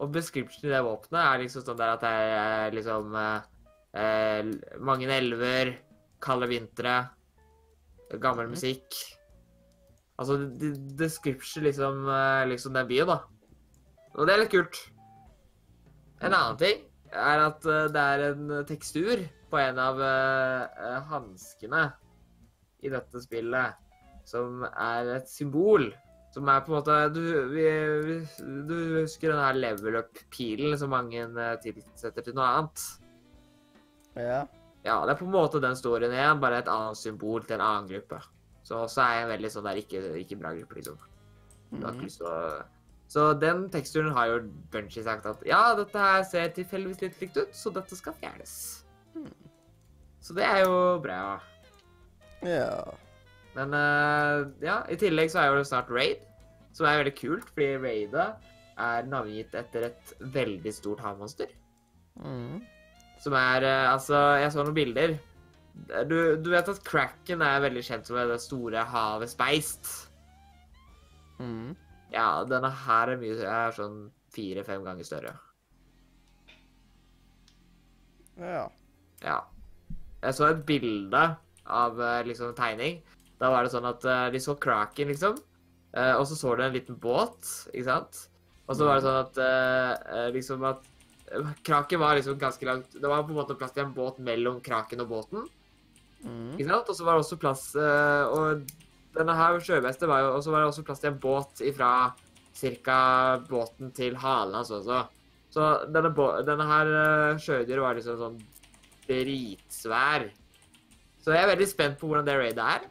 Og description i det våpenet er liksom sånn der at det er liksom eh, eh, mange elver, kalde vintre, gammel Mhm. musikk. Altså de- description liksom, eh, liksom den byen, da. Og det er litt kult. En annen ting er at eh, det er en tekstur på en av eh, eh, hanskene i dette spillet som er et symbol. Som er på en måte Du, vi, vi, du husker den her level up-pilen som mange eh, tilsetter til noe annet? Ja. Ja, det er på en måte den storyen igjen, bare et annet symbol til en annen gruppe. Så også er jeg veldig sånn der ikke, ikke bra gruppe, liksom. Du har ikke Mhm. lyst til å Så den teksturen har jo Bunchy sagt at ja, dette her ser tilfeldigvis litt likt ut, så dette skal fjernes. Så det er jo bra. ja. Men eh, ja, i tillegg så er jo det snart Raid, som er veldig kult, fordi Raidet er navngitt etter et veldig stort havmonster. Mm. Som er eh, Altså, jeg så noen bilder. Du, du vet at Kraken er veldig kjent som det store havet speist. Mm. Ja, denne her er mye er sånn fire-fem ganger større. Ja. Ja. Jeg så et bilde av eh, liksom tegning. Da var det sånn at uh, de så Kraken, liksom. Uh, og så så du en liten båt, ikke sant? Og så var det sånn at eh, eh, liksom at eh, Kraken var liksom ganske langt Det var på en måte plass til en båt mellom Kraken og båten. Mm. Ikke sant? Og så var det også plass eh, Og denne her sjøbeste var jo Og så var det også plass til en båt ifra cirka båten til halen hans også. Så denne, denne her uh, sjødyret var liksom sånn dritsvær. Så jeg er veldig spent på hvordan det raidet er.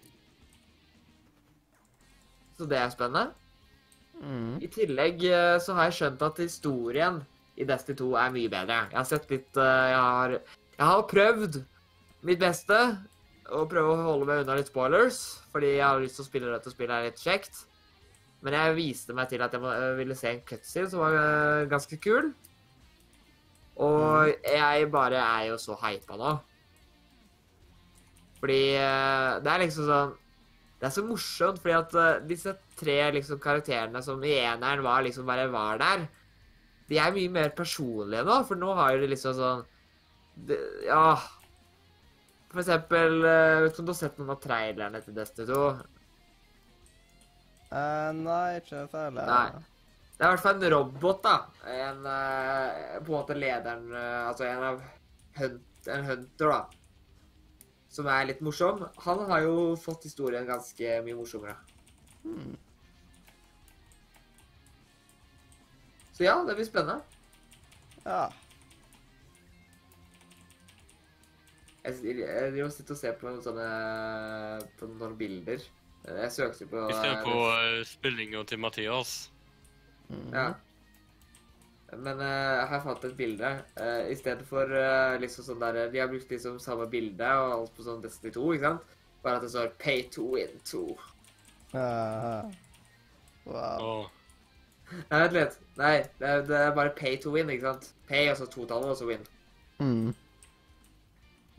Så det er spennende. Mm. I tillegg eh, så har jeg skjønt at historien i Destiny 2 er mye bedre. Jeg har sett litt eh, Jeg har, jeg har prøvd mitt beste å prøve å holde meg unna litt spoilers, fordi jeg har lyst til å spille dette spillet er litt kjekt. Men jeg viste meg til at jeg ville se en cutscene som var eh, ganske kul. Og jeg bare er jo så hypa nå. Fordi det er liksom sånn Det er så morsomt, fordi at uh, disse tre liksom karakterene som i eneren var liksom bare var der, de er mye mer personlige nå, for nå har jo de liksom sånn de, Ja. For eksempel uh, Vet ikke om du har sett noen av trailerne til Destiny 2? Uh, nei, ikke særlig. Nei. Det er i hvert fall en robot, da. En, uh, på en måte lederen uh, Altså en av hunt, en hunter, da. Som er litt morsom. Han har jo fått historien ganske mye morsommere. Hmm. Så ja, det blir spennende. Ja. Jeg, jeg driver og sitter og ser på noen sånne på noen bilder. Jeg søkte på Vi ser eh, på uh, spillinga til Mathias. Mm. Ja. Men uh, her fant jeg et bilde. Uh, I stedet for uh, liksom sånn der De har brukt liksom samme bilde og alt på sånn Destiny 2, ikke sant? Bare at det står 'Pay to win 2'. Uh, Wow. Oh. Nei, vent litt. Nei, det er, det er bare 'pay to win', ikke sant? Pay, altså totallet, og så win. Mm.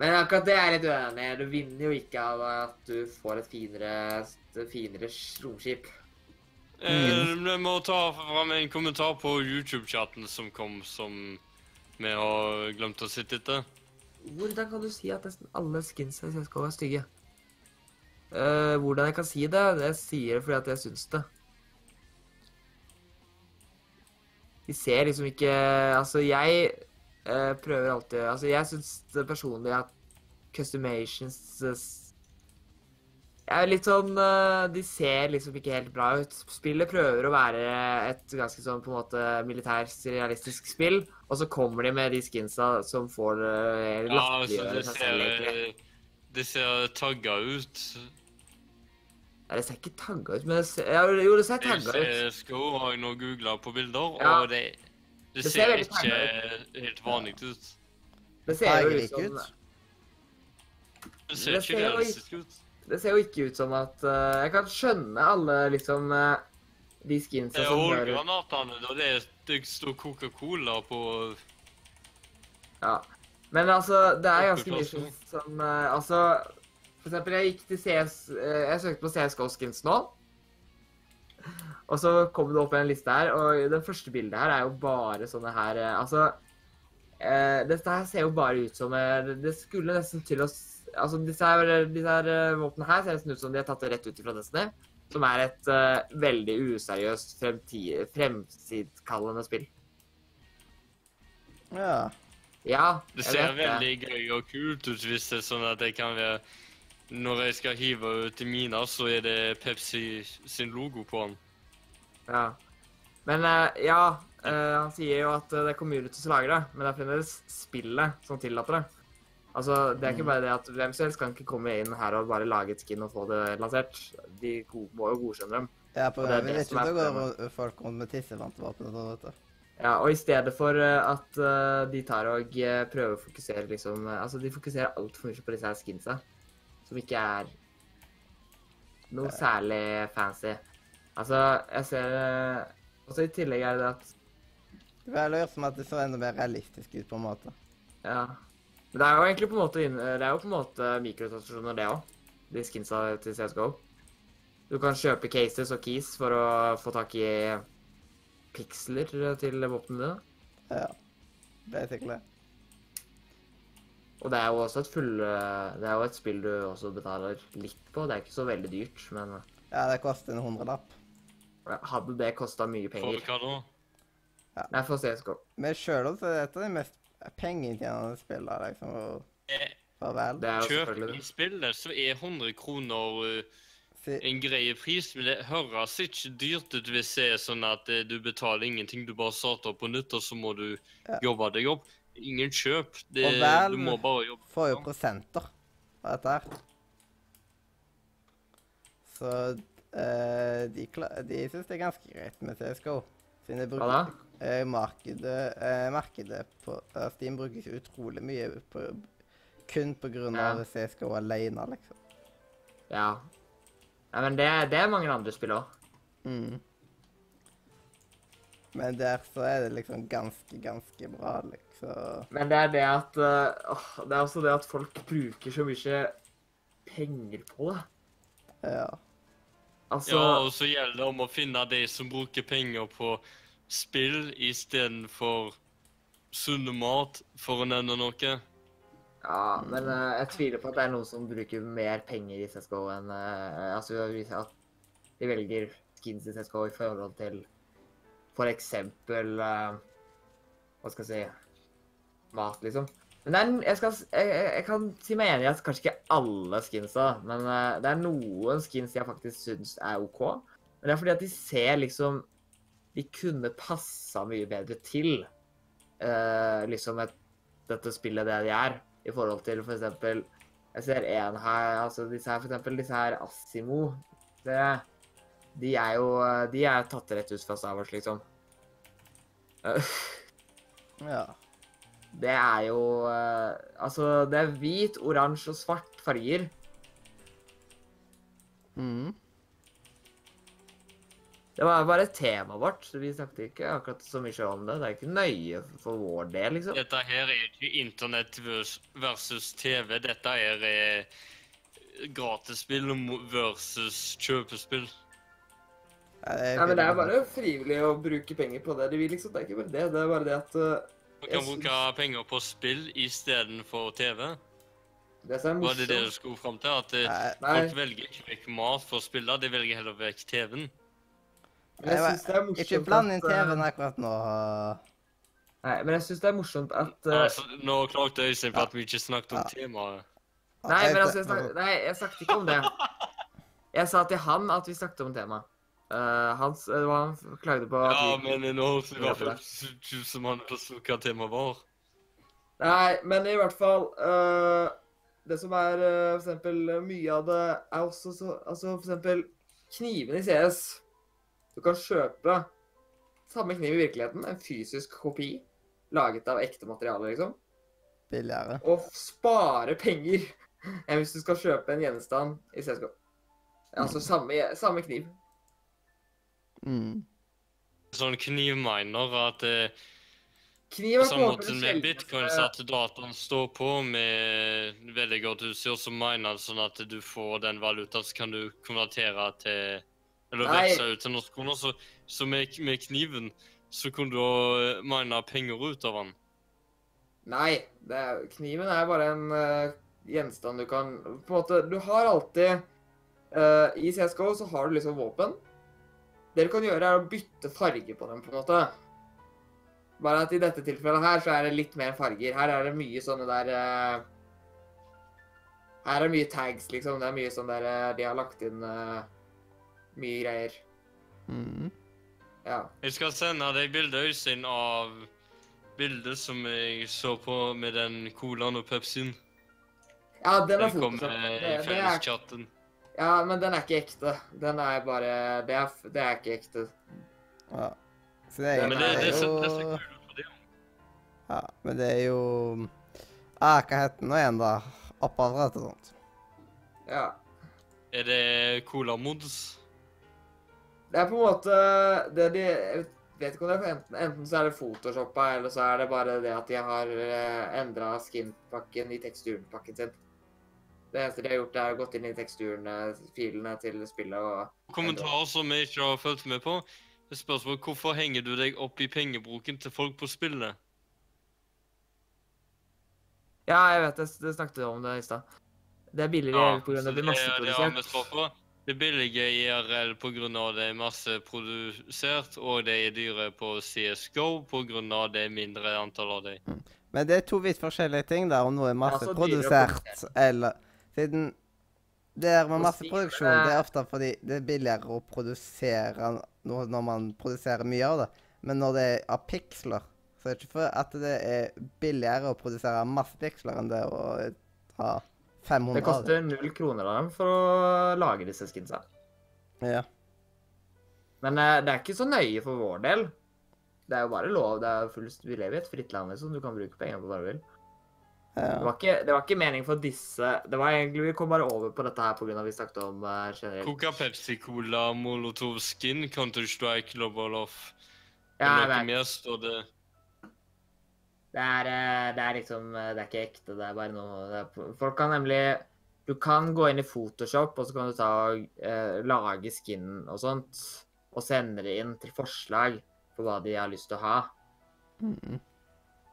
Men akkurat det er jeg litt uenig i. Du vinner jo ikke av at du får et finere, et finere romskip. Eh, mm. Jeg må ta fram en kommentar på YouTube-chatten som kom, som vi har glemt å sitte etter. Hvordan kan du si at nesten alle skins i CSGO er stygge? Uh, hvordan jeg kan si det? Jeg sier det fordi at jeg syns det. De ser liksom ikke Altså, jeg uh, prøver alltid Altså, jeg syns personlig at customations er litt sånn eh, De ser liksom ikke helt bra ut. Spillet prøver å være et ganske sånn på en måte militært realistisk spill, og så kommer de med de skinsa som får latterliggjøre Ja, altså, seg selv, egentlig. eh, det ser tagga ut. Nei, det ser ikke tagga ut, men det ser, ja, jo, det ser tagga ut. Sko har jeg nå googla på bilder, Ja. og det, det, Det ser ser ikke helt vanlig ut. Det ser jo ut som ut. Det ser ikke realistisk ut. Det ser jo ikke ut som at uh, Jeg kan skjønne alle liksom uh, de skinsa Det er som hører håndgranatene, da. Det, er- det står Coca-Cola på Ja. Men altså, det er ganske mye som sånn, uh, Altså, for eksempel, jeg gikk til CS Jeg søkte på CSGO skins nå. Og så kom det opp en liste her, og det første bildet her er jo bare sånne her Altså Dette her ser jo bare ut som Det skulle nesten til å Altså, disse her, disse her eh, våpnene her ser nesten ut som de har tatt det rett ut fra Destiny. Som er et uh, veldig useriøst fremtidskallende spill. Ja. Ja, Det ser vet veldig gøy og kult ut hvis det er sånn at jeg kan være Når jeg skal hive ut i mina, så er det Pepsi sin logo på den. Ja. Men uh, ja, uh, han sier jo at det er community som lager det, men det er fremdeles spillet som tillater det. Altså, Det er ikke Mm. bare det at hvem som helst kan ikke komme inn her og bare lage et skin og få det lansert. De må jo godkjenne dem. Ja, på Og det er vi vet ikke om det går folk rundt med tissevantvåpen og sånn, vet du. Ja, Og i stedet for eh, at eh, de tar og eh, prøver å fokusere liksom Altså, de fokuserer altfor mye på disse her skinsa, som ikke er noe særlig fancy. Altså, jeg ser også i tillegg er det at Det er lurt som at det så enda mer realistisk ut, på en måte. Ja. Men det er jo egentlig på en måte, det er jo på en måte mikrotransaksjoner, det òg. De skinsa til CSGO. Du kan kjøpe cases og keys for å få tak i piksler til våpnene dine. Ja. Basically. Og det er jo også et full Det er jo et spill du også betaler litt på. Det er ikke så veldig dyrt, men Ja, det koster en hundrelapp. hadde det kosta mye penger. For hva da? Nei, for CSGO. Men sjøl så er det et av de mest pengeinntjenende da liksom. og Eh, Farvel. Det er jo Kjøp selvfølgelig i det. spillet, så er 100 kroner eh, Si, en grei pris, men det høres ikke dyrt ut hvis det er sånn at eh, du betaler ingenting. Du bare starter på nytt, og så må du Ja. jobbe deg opp. Ingen kjøp. Det, Og vel- du må bare jobbe. får jo prosenter av dette her. Så eh, de, kla- de syns det er ganske greit med CSGO. Siden de Hva da? bruker, eh, markedet, eh, markedet på eh, Steam brukes utrolig mye på, kun på grunn Ja. av CSGO alene, liksom. Ja. Nei, men det, det er mange andre spill òg. Mm. Men der så er det liksom ganske, ganske bra, liksom. Men det er det at eh, åh, Det er også det at folk bruker så mye penger på det. Ja. Altså Ja, og så gjelder det om å finne de som bruker penger på spill istedenfor sunn mat, for å nevne noe. Ja, men uh, jeg tviler på at det er noen som bruker mer penger i CSGO enn uh, Altså at de velger skins i CSGO i forhold til for eksempel eh, Hva skal jeg si Mat, liksom. Men er, jeg, skal, jeg, jeg kan si meg enig i at kanskje ikke alle skinsa, men det er noen skins jeg faktisk syns er OK. Men det er fordi at de ser liksom De kunne passa mye bedre til uh, liksom et, dette spillet det de er, i forhold til for eksempel Jeg ser en her, altså disse her, for eksempel disse her Assimo. Det, de er jo De er tatt rett ut fra Star Wars, liksom. Uh, ja. Det er jo uh, Altså, det er hvit, oransje og svart farger. Mm. Det var bare temaet vårt. så Vi snakket ikke akkurat så mye om det. Det er ikke nøye for vår del, liksom. Dette her er ikke internett vers- versus TV. Dette er eh, gratisspill versus kjøpespill. Ja, men det er bare frivillig å bruke penger på det de vil, liksom. Det er ikke bare det. Det er bare det at uh, Du kan bruke penger på spill istedenfor TV. Det er Var det det du skulle fram til? At eh, Nei. folk velger ikke vekk mat for å spille, de velger heller vekk TV-en. Men jeg syns det er morsomt Ikke bland inn eh, TV-en akkurat nå. Nei, men jeg syns det er morsomt at uh, Altså, nå klagde Øystein på at vi ikke snakket om Ja. Nei, men altså, jeg snak, nei, jeg snakket ikke om det. Jeg sa til han at vi snakket om temaet. Uh, hans, det var han klagde på at Ja, vi, men nå høres det i hvert fall ut som han forsto hva temaet var. Nei, men i hvert fall uh, Det som er uh, for eksempel eh, mye av det er også så Altså for eksempel knivene i CS. Du kan kjøpe samme kniv i virkeligheten, en fysisk kopi laget av ekte materiale, liksom, Billigere. og spare penger enn hvis du skal kjøpe en gjenstand i CSGO. Altså samme, samme kniv. Mm. Sånn knivminer at eh, Kniv er på samme en måte måte med bitcoins at dataen står på med veldig godt utstyr som miner sånn at du får den valutaen, så kan du konvertere til Eller veksle ut til norske kroner. Så, så med, med kniven så kunne du òg mine penger ut av den. Nei, det er, kniven er bare en uh, gjenstand du kan På en måte, du har alltid uh, I CSGO så har du liksom våpen. Det du kan gjøre, er å bytte farge på dem, på en måte. Bare at i dette tilfellet her så er det litt mer farger. Her er det mye sånne der uh, Her er det mye tags, liksom. Det er mye sånn der eh, De har lagt inn eh, mye greier. Mm. Ja. Jeg skal sende deg bilde, Øystein, av bildet som jeg så på med den colaen og Pepsien. ja, den er Den kom i det felleschatten. Ja, men den er ikke ekte. Den er bare Det er, det er ikke ekte. Ja. Så det er, Men det, det, det ser- det ser jo ut på det. Ja, men det er jo ah, Hva heter den nå igjen, da? Apparat og sånt. Ja. Er det Cola Mods? Det er på en måte det de vet ikke om det er enten, enten så er det photoshoppa, eller så er det bare det at de har uh, endra skin-pakken i teksturpakken sin. Det eneste de har gjort, er å gått inn i teksturene, filene til spillet og Kommentarer som jeg ikke har fulgt med på. Det spørsmål hvorfor henger du deg opp i pengebruken til folk på spillet? Ja, jeg vet det. Det snakket vi om det i stad. Det er billigere av så det blir masseprodusert. Det billige IRL av det er masseprodusert, og det er dyre på CSGO av det er mindre antall av dem. Men det er to vidt forskjellige ting, da, om noe er masseprodusert eller Siden det der med masseproduksjon, det er ofte fordi det er billigere å produsere noe når man produserer mye av det. Men når det er av piksler, så er det ikke for at det er billigere å produsere masse piksler enn det å ha 500 Det koster null kroner av dem for å lage disse skinsa. Ja. Men eh, det er ikke så nøye for vår del. Det er jo bare lov. Det er fullst, vi lever i et fritt land, liksom. Du kan bruke pengene på hva du vil. Det var ikke, det var ikke meningen for disse Det var egentlig, Vi kom bare over på dette her pga. vi snakket om uh, generelt Coca Pepsi Cola Molotov Skin Counter-Strike Global Off. Ja, jeg noe vet. mer står det. Det er, eh, det er liksom eh, Det er ikke ekte. Det er bare noe det er, Folk kan nemlig Du kan gå inn i Photoshop, og så kan du ta eh, lage skin og sånt, og sende det inn til forslag for hva de har lyst til å ha. Mm.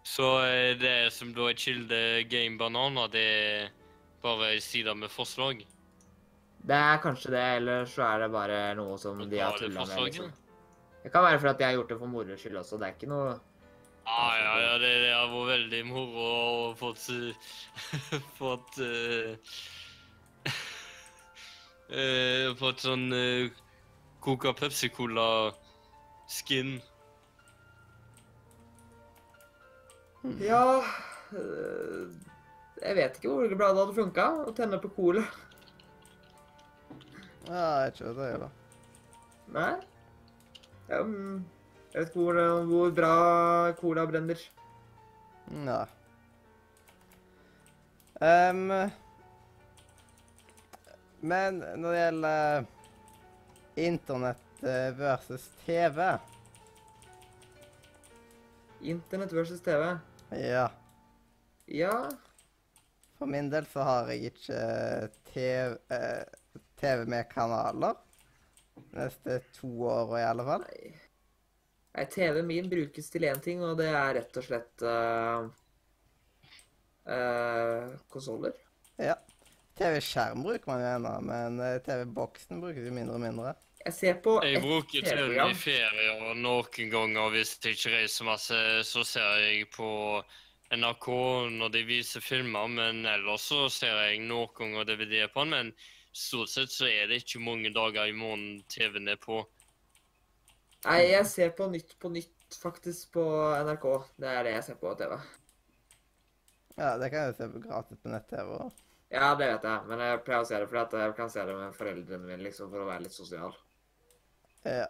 Så eh, det som da er kilde Game Banana, det er bare sider med forslag. Det er kanskje det, eller så er det bare noe som de har tulla med. Liksom. Det kan være fordi de har gjort det for moro skyld også. Det er ikke noe Ah, ja, ja, det, det har vært veldig moro å fått eh, Fått uh, uh, Fått sånn uh, Coca Pepsi Cola skin. Ja øh, Jeg vet ikke hvor bra det hadde funka å tenne på cola. ja, jeg vet ikke hva det, da. Nei. Mm, jeg vet ikke hvor, hvor bra cola brenner. Ja. Um, men når det gjelder internett versus TV Internett versus TV. Ja. Ja, For min del så har jeg ikke TV, eh, TV med kanaler. Neste to åra i alle fall. nei. Nei, TV-en min brukes til én ting, og det er rett og slett uh, konsoller. Ja. TV-skjerm bruker man jo ennå, men eh, TV-boksen brukes jo mindre og mindre. Jeg ser på Jeg bruker TV i ferier, og noen ganger hvis jeg ikke reiser masse, så ser jeg på NRK når de viser filmer, men ellers så ser jeg noen ganger DVD på den, men stort sett så er det ikke mange dager i måneden TV-en er på. Nei, jeg ser på Nytt på Nytt, faktisk, på NRK. Det er det jeg ser på TV. Ja, det kan jeg se på gratis på nett-TV. også. Ja, det vet jeg, men jeg pleier å se det fordi at jeg kan se det med foreldrene mine, liksom, for å være litt sosial. Ja.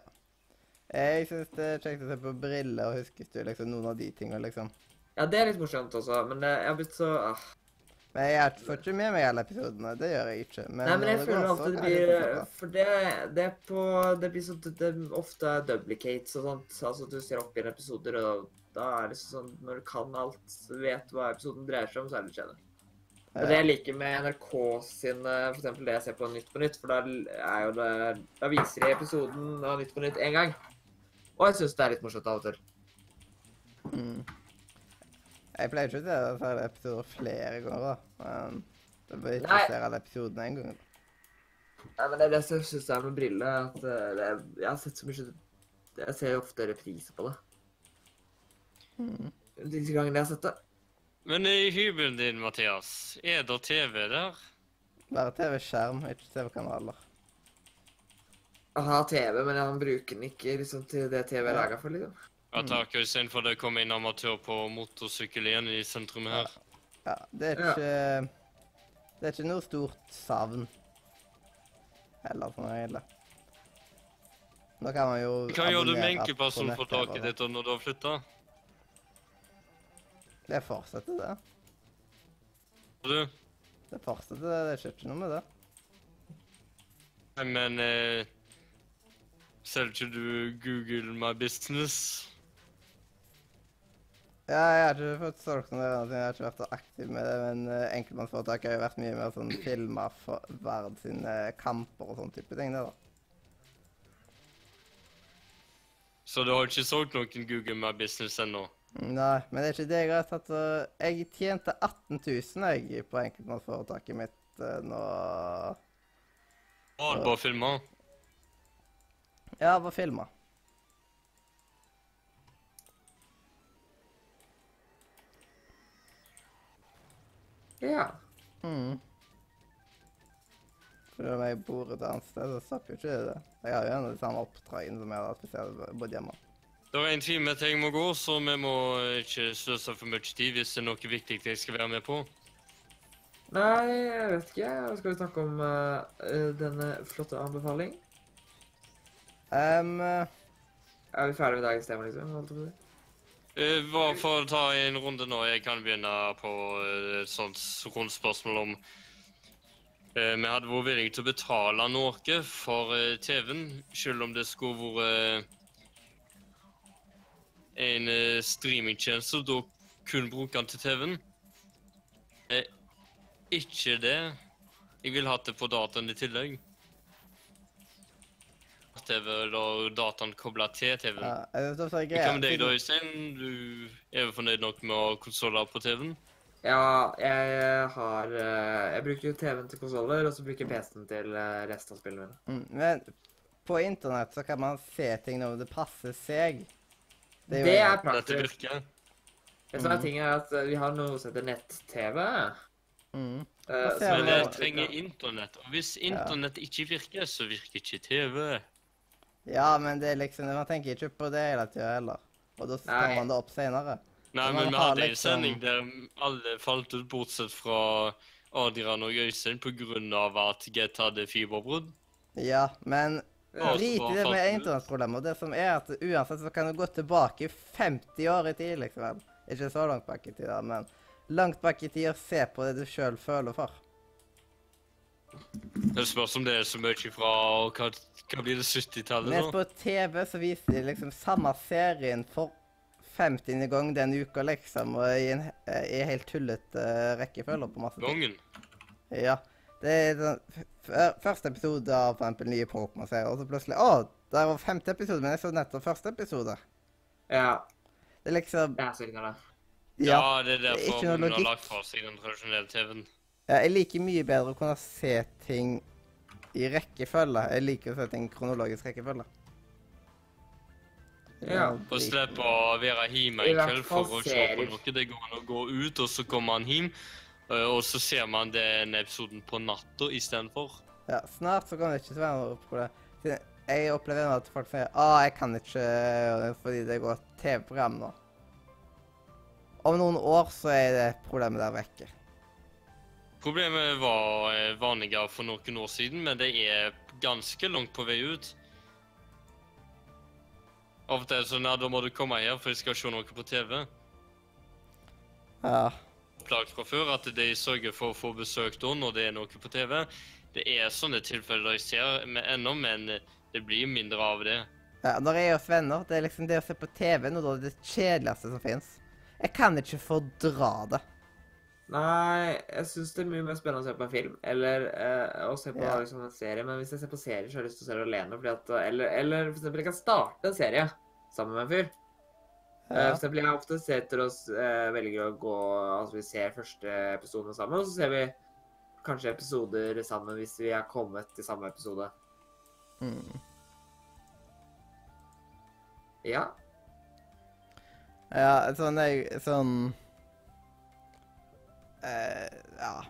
Jeg syns det er kjekt å se på briller og huskestue, liksom, noen av de tingene, liksom. Ja, det er litt morsomt også, men det, jeg har blitt så ah. Men jeg får ikke med meg alle episodene. Det gjør jeg ikke. Men Nei, men jeg føler alltid det blir. For det, det på Det blir sånn Det er ofte duplicates og sånt. Altså du ser opp igjen episoder, og da er det sånn Når du kan alt, vet hva episoden dreier seg om, så er det kjedelig. Og det jeg liker med NRK sin eh, For eksempel det jeg ser på Nytt på Nytt, for da er jo det Da viser de episoden av Nytt på Nytt én gang. Og jeg syns det er litt morsomt av og til. Mm. Jeg pleier ikke å se alle episoder flere ganger. Men det blir ikke Nei. se alle episodene en gang. Nei, men det er det som jeg syns er med briller, at eh, det jeg har sett så mye Jeg ser jo ofte reprise på det. Mm. De gangene jeg har sett det. Men i hybelen din, Mathias, er det TV der? Bare TV-skjerm, ikke TV-kanaler. Jeg har TV, men han bruker den ikke liksom, til det TV er laga for, liksom. Jeg tar ikke for det kom inn amatør på motorsykkel igjen i sentrum her. Ja, det er Ja. ikke Det er ikke noe stort savn. Heller, for meg. Heller. Nå kan man jo Hva gjør du med enkeltpersonen for taket ditt når du har flytta? Det fortsetter, det. Du? Det fortsetter, det. Det skjer ikke noe med det. Men eh, Selger ikke du Google My Business? Ja, jeg har ikke fått solgt noe jeg har ikke vært så aktiv med det, men uh, enkeltmannsforetak har jo vært mye mer sånn filma for Verd sine kamper og sånn type ting, det da. Så du har ikke solgt noen Google My Business ennå? Nei, men det er ikke det jeg har tatt og Jeg tjente 18 000 jeg på enkeltmannsforetaket mitt uh, nå bare filma? Ja, på filma. Ja. Mm. For om jeg bor et annet sted, så stopper jo ikke det. Jeg har jo en av de samme oppdragene som jeg hadde hvis jeg hadde bodd hjemme. Det er en time til jeg må gå, så vi må ikke sløse for mye tid hvis det er noe viktig jeg skal være med på. Nei, jeg vet ikke. Skal vi snakke om eh, eh, denne flotte anbefaling? Um, Er vi ferdige med dagens tema, liksom? Holdt på Bare for å ta en runde nå. Jeg kan begynne på eh, et sånt rundt spørsmål om eh, vi hadde vært villige til å betale noe for eh, TV-en, selv om det skulle vært en eh, streamingtjeneste, og da kun bruke den til TV-en. Eh, ikke det. Jeg ville hatt det på dataen i tillegg. TV eller dataen kobla til TV-en. ja, Hva med deg da, Øystein? Du er jo fornøyd nok med å ha konsoller på TV-en? Ja, jeg har eh, Jeg bruker jo TV-en til konsoller, og så bruker jeg PC-en til eh, resten av spillene mine. Mm, men på internett så kan man se ting når det passer seg. Det det er en- Dette praktisk. virker. Det som er Mhm. ting er at vi har noe som heter nett-TV. mm. ser Men jeg trenger internett. Og hvis internett ikke virker, så virker ikke TV. Ja, men det er liksom Man tenker ikke på det hele tida heller. Og da står Nei. man det opp seinere. Nei, Men vi har hadde en liksom- sending der alle falt ut, bortsett fra Adrian og Øystein, av at Get hadde fiberbrudd. Ja, men drit i det med ut. internettproblemer. Det som er at uansett så kan du gå tilbake 50 år i tid, liksom. Ikke så langt bak i tid, da, men langt bak i tid og se på det du sjøl føler for. Det spørs om det er så mye fra Hva, hva blir det 70-tallet, Mens Men på TV så viser de liksom samme serien for 50. gang den uka, liksom, og i en i helt tullete uh, rekkefølge på masse ting. Gangen. Ja. Det er f- Første episode av for eksempel nye Pokémon-serier, og så plutselig Å, det var femte episode, men jeg så nettopp første episode. Ja, Det er liksom jeg er det. Ja, Ja. det er er derfor hun har lagt fra seg den tradisjonelle TV-en. Ja jeg liker mye bedre å kunne se ting i rekkefølge. Jeg liker å se ting i kronologisk rekkefølge. Ja. Og slippe å være hjemme en kveld for å se på noe. Det går an å gå ut, og så kommer man hjem, eh, og så ser man den episoden på natta istedenfor. Ja, snart så kommer det ikke være noe problem. Siden Jeg opplever at folk sier ah, jeg kan ikke gjøre det fordi det går TV-program nå. Om noen år så er det problemet der vekke. Problemet var eh, vanligere for noen år siden, men det er ganske langt på vei ut. Av og til sånn at da må du komme her, for jeg skal se noe på TV. Ja. Plagt fra før at de sørger for å få besøk da når det er noe på TV. Det er sånne tilfeller jeg ser med ennå, men det blir mindre av det. ja. Når jeg er hos venner, det er liksom det å se på TV noe av det kjedeligste som fins. Jeg kan ikke fordra det. Nei, jeg syns det er mye mer spennende å se på en film eller eh, å se på Ja. liksom, en serie. Men hvis jeg ser på serier, så har jeg lyst til å se det alene. Fordi at, eller, eller for eksempel, jeg kan starte en serie sammen med en fyr. Eh, Ja. For eksempel, jeg ofte setter oss, uh, velger å gå Altså, vi ser første episode sammen, og så ser vi kanskje episoder sammen hvis vi er kommet til samme episode. Mm. Ja. Ja, sånn jeg Sånn eh, Ja.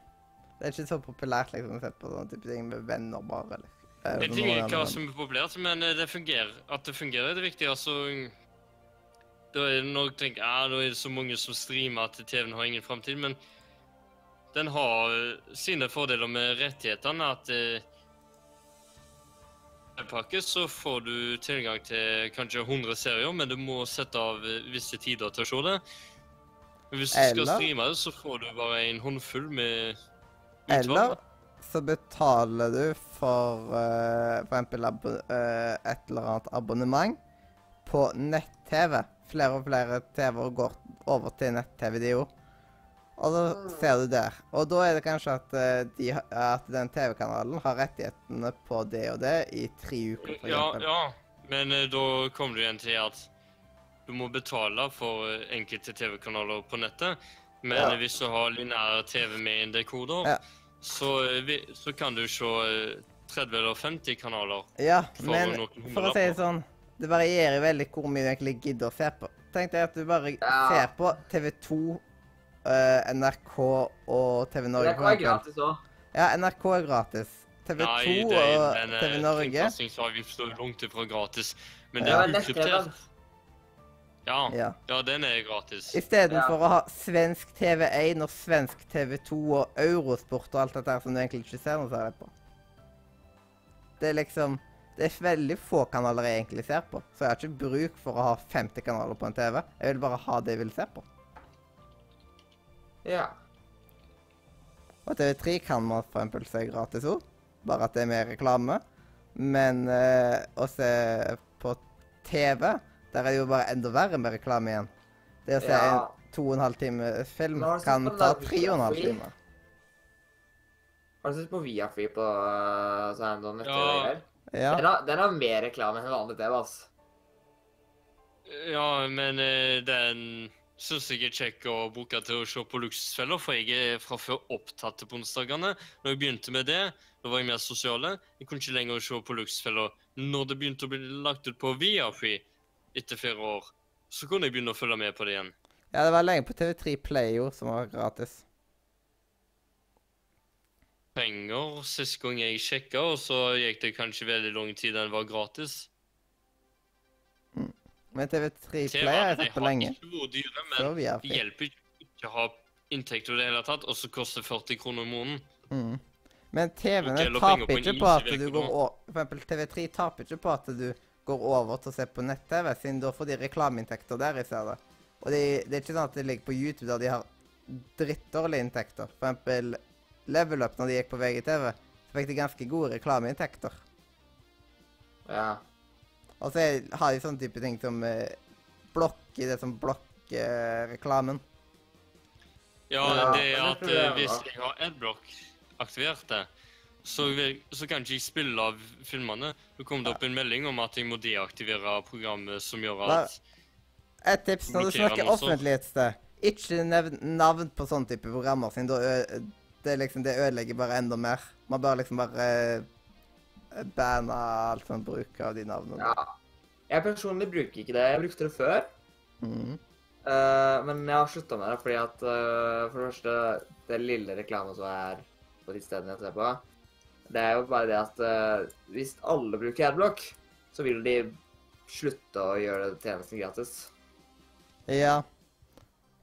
Det er ikke så populært liksom å se på sånne type ting med venner, bare. Eller, eh, Jeg noen ikke hva som er populært, men eh, det fungerer. At det fungerer, er det viktige. Altså, da er det nok tenker, ja, da er det så mange som streamer at TV-en har ingen framtid, men den har eh, sine fordeler med rettighetene. At eh, pakke så får du tilgang til kanskje 100 serier, men du må sette av eh, visse tider til å se det. Men hvis du skal streame det, så får du bare en håndfull med utvalg. Eller så betaler du for uh, f.eks. Uh, eh, et eller annet abonnement på nett-TV. Flere og flere TV-er går over til nett-TV, de òg. Og da ser du der. Og da er det kanskje at, eh, de, at den TV-kanalen har rettighetene på det og det i tre uker, for Ja, ja, men uh, da kommer du igjen til at du må betale for eh, enkelte TV-kanaler på nettet. Men Ja. eh, hvis du har lineær TV med en dekoder, Ja. så, eh, så kan du se eh, 30 eller 50 kanaler. Ja, For men for å si det sånn Det varierer veldig hvor mye du egentlig gidder å se på. Tenk deg at du bare Ja. ser på TV2, eh, NRK og TV Norge. NRK er gratis òg. Ja, NRK er gratis. TV2 Nei, det er, og men, eh, TV Norge Kringkastingsavgift står langt ifra gratis. Men det er ja. er ukryptert. Ja, Ja. ja, den er gratis. Istedenfor Ja. å ha svensk TV1 og svensk TV2 og Eurosport og alt dette her som du egentlig ikke ser noe særlig på. Det er liksom Det er veldig få kanaler jeg egentlig ser på, så jeg har ikke bruk for å ha 50 kanaler på en TV. Jeg vil bare ha det jeg vil se på. Ja. Og TV3 kan man for eksempel se gratis òg, bare at det er mer reklame. Men eh, å se på TV, der er det jo bare enda verre med reklame igjen. Det å se Ja. en to og en halv time film kan ta tre og en halv time. Har du sett på Viafree på uh, sånn sånn Ja. Ja. Den, har- den har mer reklame enn vanlig TV, altså. Ja, men eh, den syns jeg er kjekk å bruke til å se på luksusfeller, for jeg er fra før opptatt på onsdagene. Når jeg begynte med det, da var jeg mer sosiale. Jeg kunne ikke lenger se på luksusfeller. Når det begynte å bli lagt ut på Viafree etter flere år, så kunne jeg begynne å følge med på det igjen. ja, det var lenge på TV3 Play jo, som var gratis. Penger sist gang jeg sjekka, og så gikk det kanskje veldig lang tid den var gratis. Men TV3 Play har jeg sett på har lenge. ikke vært dyre, men det hjelper ikke å ha inntekter i det hele tatt, og så koster 40 kroner i måneden. Mm. Men TV-ene taper ikke på at du går over For eksempel TV3 taper ikke på at du går over til å se på nett-TV, siden da får de reklameinntekter der i stedet. Og de, det er ikke sånn at det ligger på YouTube der de har drittdårlige inntekter. For eksempel Level Up, når de gikk på VGTV, så fikk de ganske gode reklameinntekter. Ja. Og så har de sånne type ting som eh, blokk i det som blokker reklamen. Ja, det er at eh, hvis jeg har adblock aktivert det, så, så kan ikke jeg spille av filmene. Det kom det opp en melding om at jeg må deaktivere programmet som gjør at Et tips når du snakker offentlig et sted. Ikke nevn navn på sånne type programmer, siden det, liksom, det ødelegger bare enda mer. Man bør liksom bare banne alt sånn bruk av de navnene. Ja. Jeg personlig bruker ikke det. Jeg brukte det før. Mhm. Uh, men jeg har slutta med det fordi at uh, for det første Det lille reklame som er på de stedene jeg ser på, det er jo bare det at uh, hvis alle bruker adblock, så vil de slutte å gjøre tjenesten gratis. Ja.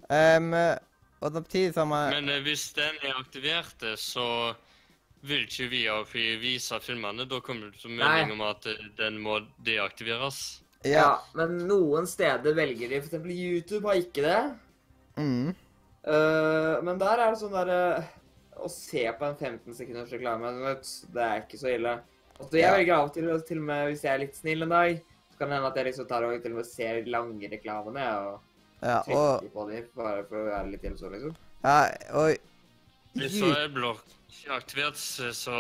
Um, og samtidig som jeg Men uh, hvis den er aktivert, eh, så vil ikke VIP vise filmene. Da kommer det til melding om at den må deaktiveres. Ja. Ja. Men noen steder velger de. For eksempel YouTube har ikke det. Mm. Uh, men der er det sånn der eh, Å se på en 15 sekunders reklame, vet, det er ikke så ille. Altså, jeg Ja. velger av og til, til og med hvis jeg er litt snill en dag, så kan det hende at jeg liksom tar og til og med ser lange reklamene og Ja, og, trykker på dem bare for å være litt hjelpsom, liksom. ja, og Hvis så er blokk aktivert, så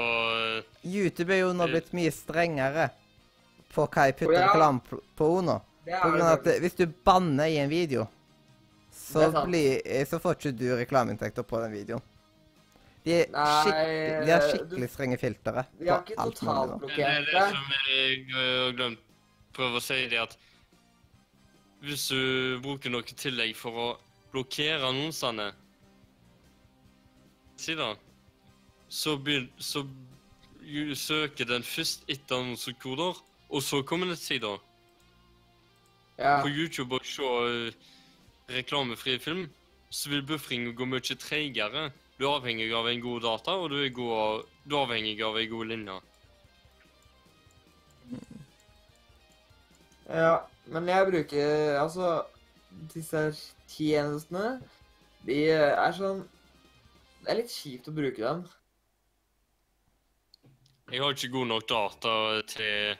eh, YouTube er jo nå blitt mye strengere på hva jeg putter oh, ja. reklame på- henne nå. På grunn av at hvis du banner i en video, så, blir, eh, så får ikke du reklameinntekter på den videoen. De, er Nei, skikk, de har skikkelig strenge filtre Vi har ikke nå. Det er det som jeg har glemt prøve å si, det at hvis du bruker noe tillegg for å blokkere annonsene sider, så, begyn, så søker den først etter annonsekoder, og så kommer nettsider. Ja. På YouTube og se eh, reklamefri film, så vil buffringen gå mye tregere. Du er avhengig av en god data, og du er, god, du er avhengig av en god linje. Ja, men jeg bruker altså disse tjenestene De er sånn Det er litt kjipt å bruke dem. Jeg har ikke god nok data til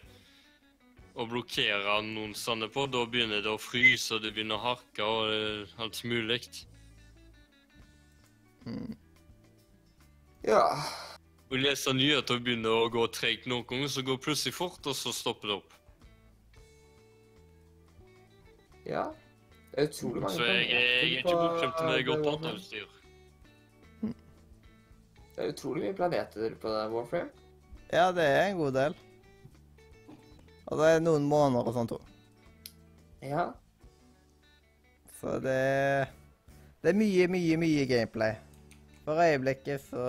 å blokkere annonsene på. Da begynner det å fryse, og det begynner å hakke og alt mulig. Ja. Å lese nyheter begynner å gå tregt noen ganger, så går plutselig fort, og så stopper det opp. Ja. Det er utrolig mange Så jeg, jeg er ikke bortskjemt med godt datautstyr. Det er utrolig mye planeter på det Warframe. Ja, det er en god del. Og det er noen måneder og sånt òg. Ja. Så det Det er mye, mye, mye gameplay. For øyeblikket så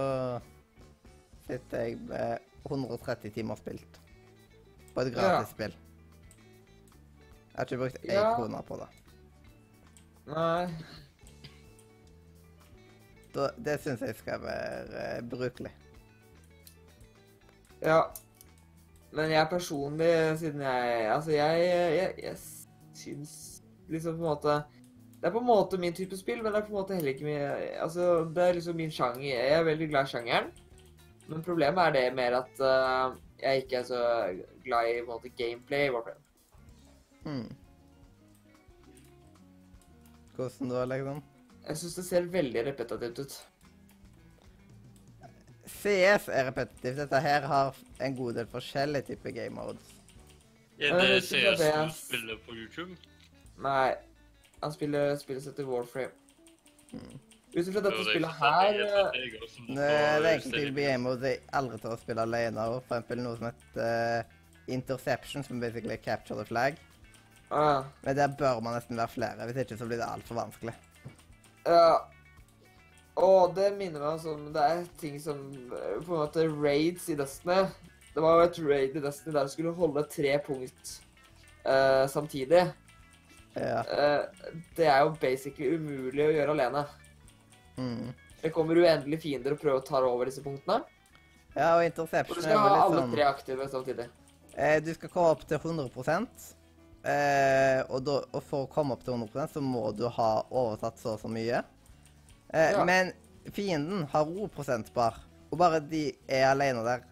sitter jeg med 130 timer spilt. På et Ja. gratisspill. Jeg har ikke brukt én Ja. krone på det. Nei. Da, det syns jeg skal være eh, brukelig. Ja. Men jeg personlig, siden jeg Altså, jeg, jeg, jeg syns liksom på en måte Det er på en måte min type spill, men det er på en måte heller ikke min Altså, det er liksom min sjanger. Jeg er veldig glad i sjangeren. Men problemet er det mer at uh, jeg ikke er så glad i på en måte gameplay i Warframe. Hmm. Hvordan da, liksom? Jeg syns det ser veldig repetitivt ut. CS er repetitivt. Dette her har en god del forskjellige typer game modes. Er det CS du spiller på YouTube? Nei, han spiller spillet sitt i Warframe. Mm. Ut ifra dette spillet her jeg er eh, Det, er egentlig det. game mode jeg aldri tør å spille alene. og For eksempel noe som heter eh, Interception, som basically er capture the flag. ah, Men der bør man nesten være flere, hvis ikke så blir det altfor vanskelig. Ja. Og det minner meg om Det er ting som eh, på en måte raids i Destiny. Det var jo et raid i Destiny der du skulle holde tre punkt uh, samtidig. Ja. Eh, det er jo basically umulig å gjøre alene. Mm. Det kommer uendelig fiender og prøver å ta over disse punktene. ja, og Og du Interception skal ha alle sånn tre aktive samtidig. eh, Du skal komme opp til 100 eh, og, da, og for å komme opp til 100 så må du ha overtatt så og så mye. Eh, Ja. Men fienden har roprosent prosentbar, og bare de er alene der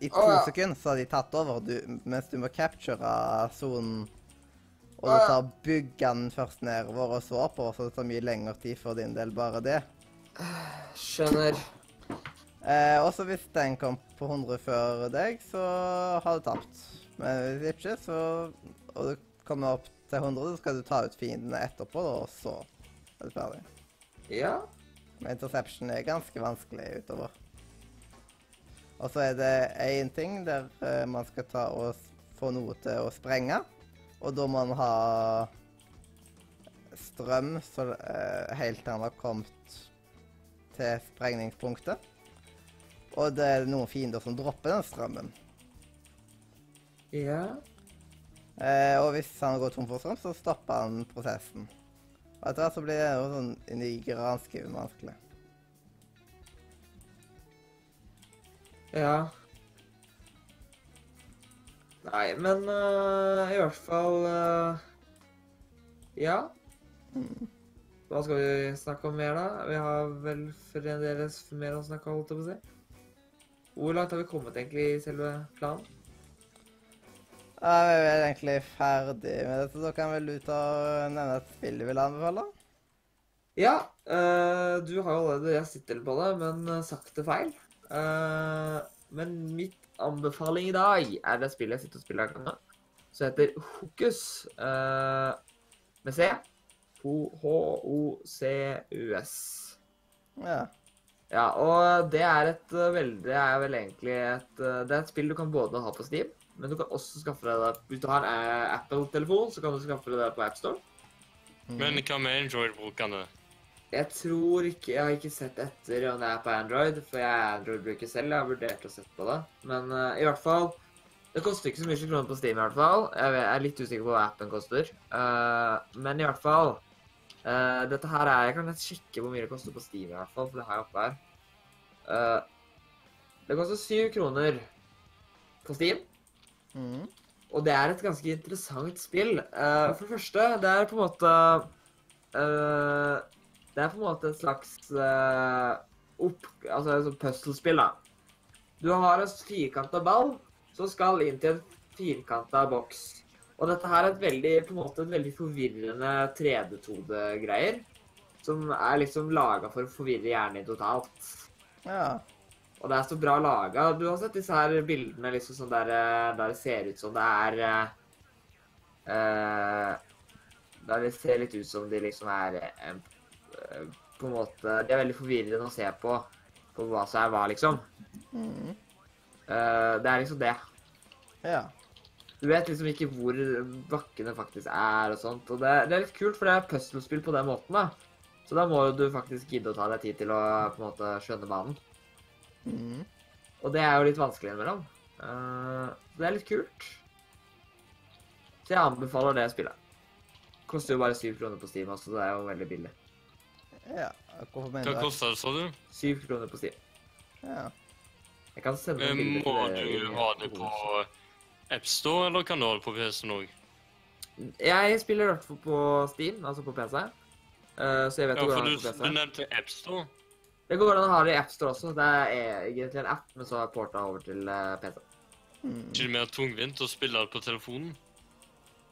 i to oh, ja. sekunder, så har de tatt over, du, mens du må capture sonen. Og du tar byggene først nedover og så oppover, så det tar mye lengre tid for din del bare det. Skjønner. Eh, også hvis den kom på 100 før deg, så har du tapt. Men hvis ikke, så Og du kommer opp til 100, så skal du ta ut fiendene etterpå, da, og så er du ferdig. Ja. Men interception er ganske vanskelig utover. Og så er det én ting der eh, man skal ta og få noe til å sprenge. Og da må man ha strøm så, eh, helt til han har kommet til sprengningspunktet. Og det er noen fiender som dropper den strømmen. Ja. Eh, og hvis han går tom for strøm, så stopper han prosessen. Og etter hvert så blir det jo sånn inni granskiven vanskelig. Ja. Nei, men uh, i hvert fall uh, Ja. Hva skal vi snakke om mer, da? Vi har vel fremdeles mer å snakke om, holdt jeg på å si. Hvor langt har vi kommet egentlig i selve planen? Ja, vi er vel egentlig ferdig med dette. Da kan vel du og nevne et spill du vil anbefale? Ja, øh, du har jo allerede jeg sitter på det, men sagt det feil. Uh, men mitt anbefaling i dag er det spillet jeg sitter og spiller akkurat nå, som heter Hokus. Uh, med C. H-o-c-u-s. Ja. Ja, og det er et øh, veldig Det er vel egentlig et øh, Det er et spill du kan både ha på Steam, men du kan også skaffe deg det Hvis du har en eh, Apple-telefon, så kan du skaffe deg det på AppStore. Mm. Men hva med Android-brukerne? Jeg tror ikke Jeg har ikke sett etter om det er på Android, for jeg er Android-bruker selv. Jeg har vurdert å sette på det. Men uh, i hvert fall Det koster ikke så mye kroner på Steam, i hvert fall. Jeg er litt usikker på hva appen koster. Uh, men i hvert fall uh, Dette her er Jeg kan nett sjekke hvor mye det koster på Steam, i hvert fall, for det har jeg oppe her. Det koster syv kroner på Steam. Mm. Og det er et ganske interessant spill. For det første, det er på en måte Det er på en måte et slags uh, opp... Altså et puzzlespill, da. Du har en firkanta ball som skal inn til en firkanta boks. Og dette her er et veldig, på en måte, et veldig forvirrende 3D-2D-greier. Som er liksom laga for å forvirre hjernen din totalt. Ja. Og det er så bra laga. Du har sett disse her bildene liksom sånn der, eh, der det ser ut som det er eh, Der det ser litt ut som de liksom er eh, På en måte De er veldig forvirrende å se på, på hva som er hva, liksom. Mm. Uh, det er liksom det. Ja. Du vet liksom ikke hvor bakkene faktisk er og sånt. Og det, det er litt kult, for det er puslespill på den måten, da. Så da må jo du faktisk gidde å ta deg tid til å på en måte skjønne banen. Mm. Og det er jo litt vanskelig innimellom. Uh, det er litt kult. Så jeg anbefaler det spillet. Koster jo bare syv kroner på Steam, så det er jo veldig billig. Ja. Hvorfor Hva mener du koster det, sa du? Syv kroner på Steam. Ja. Jeg kan sende Men bilder Må du ha det på AppStore, eller kan du ha det på PC-en òg? Jeg spiller i hvert fall på Steam, altså på PC. Uh, så jeg vet Ja, det går an du, på du PC. nevnte AppStore. Det går an å ha det i AppStore også. Det er egentlig en app, men så er porta over til eh, PC. Mm. ikke mer tungvint å spille det på telefonen?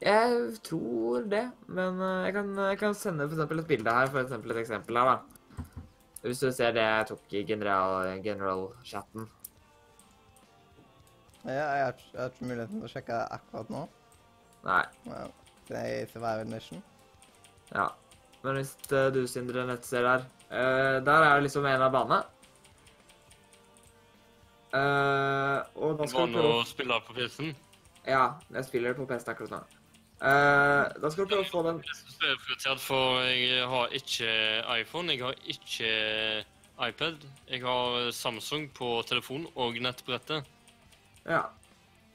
Jeg tror det, men eh, jeg kan, jeg kan sende for eksempel et bilde her, for eksempel et eksempel her, da. Hvis du ser det jeg tok i general- general-chatten. Ja, jeg har, jeg har ikke muligheten til å sjekke akkurat nå. Nei, Ja. Det er i survival mission. ja. Men hvis eh, du, Sindre, nett ser der eh, Der er det liksom en av banene. Uh, og da skal Var du det prøve å spille det på PC-en? Ja, jeg spiller på PC akkurat nå. Eh, da skal du prøve å få den Jeg synes det er prioritert, for jeg har ikke iPhone, jeg har ikke iPad. Jeg har Samsung på telefon og nettbrettet. Ja.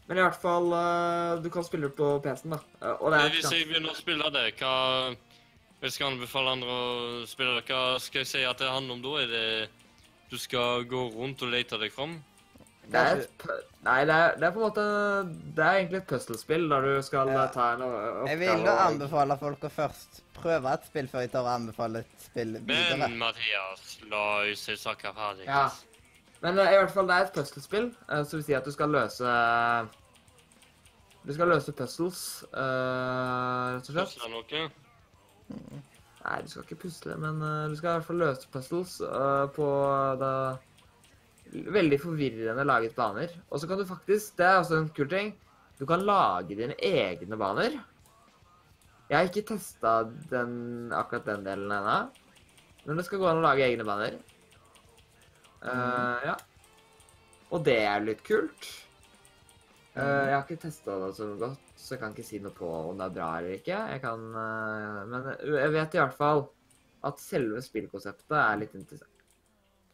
Men i hvert fall uh, Du kan spille på PC-en, da. Uh, det er Hvis jeg begynner å spille det, hva jeg skal anbefale andre å spille det, hva skal jeg si at det handler om da? Er det du skal gå rundt og lete deg fram? Det er et Nei, det er, det er på en måte Det er egentlig et puzzlespill der du skal Ja. eh, ta en oppgave. Jeg vil jo anbefale folk å først prøve et spill før jeg tar å anbefale et spill videre. Men Mathias, la oss si saken ferdig. Ja. Men eh, i hvert fall, det er et puzzlespill, så som vil si at du skal løse Du skal løse puzzles, eh, rett og slett. Pusle noe? Nei, du skal ikke pusle, men eh, du skal i hvert fall løse puzzles eh, på da veldig forvirrende laget baner. Og så kan du faktisk, det er også en kul ting, du kan lage dine egne baner. Jeg har ikke testa den, akkurat den delen ennå, men det skal gå an å lage egne baner. Uh, ja. Og det er litt kult. Uh, jeg har ikke testa det så godt, så jeg kan ikke si noe på om det er bra eller ikke. Jeg kan, uh, men jeg vet i hvert fall at selve spillkonseptet er litt interessant.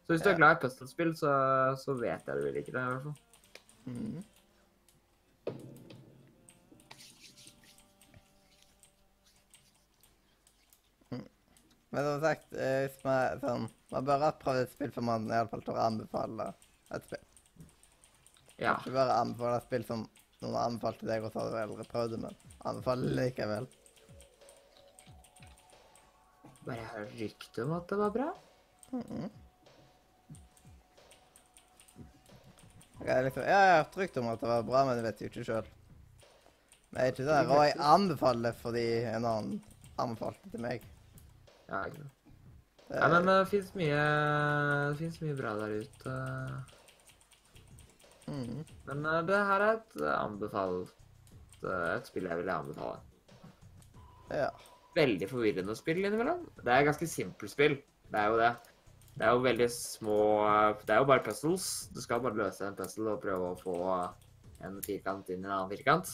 Så hvis du er glad i puslespill, så, så vet jeg du vil like det. i hvert fall. Mm. Men som sagt, eh, hvis man, sånn, man bør ha prøvd et spill som man i alle fall tør å anbefale et spill. Ja. Ikke bare anbefale et spill som noen anbefalt til deg, og så har du aldri prøvd det, men anbefale likevel. Bare jeg har rykte om at det var bra. Mhm. Jeg liksom, ja, jeg har hørt rykter om at det var bra, men jeg vet jo ikke sjøl. Men jeg er ikke der, og jeg anbefaler det fordi en annen anbefalte til meg. Ja, ikke sant. Det, Ja, men det fins mye, mye bra der ute. Mm. Men eh, det her er et eh, anbefalt eh, Et spill jeg ville anbefale. Ja. Veldig forvirrende spill innimellom. Det er et ganske simpelt spill. Det er jo det. Det er jo veldig små Det er jo bare puzzles. Du skal bare løse en puzzle og prøve å få en firkant inn i en annen firkant.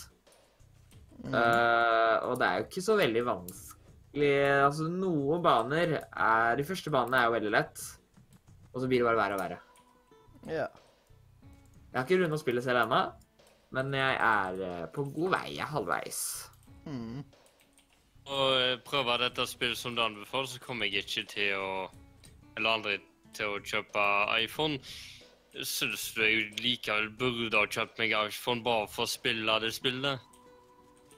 Mm. Uh, og det er jo ikke så veldig vanskelig Altså, noen baner er De første banene er jo veldig lett, og så blir det bare verre og verre. ja. Jeg har ikke runda spillet selv ennå, men jeg er eh, på god vei. Jeg er halvveis. Mm. Og prøver prøve dette spillet som du anbefaler, så kommer jeg ikke til å Eller aldri til å kjøpe iPhone. Syns du jeg likevel burde ha kjøpt meg iPhone bare for å spille det spillet?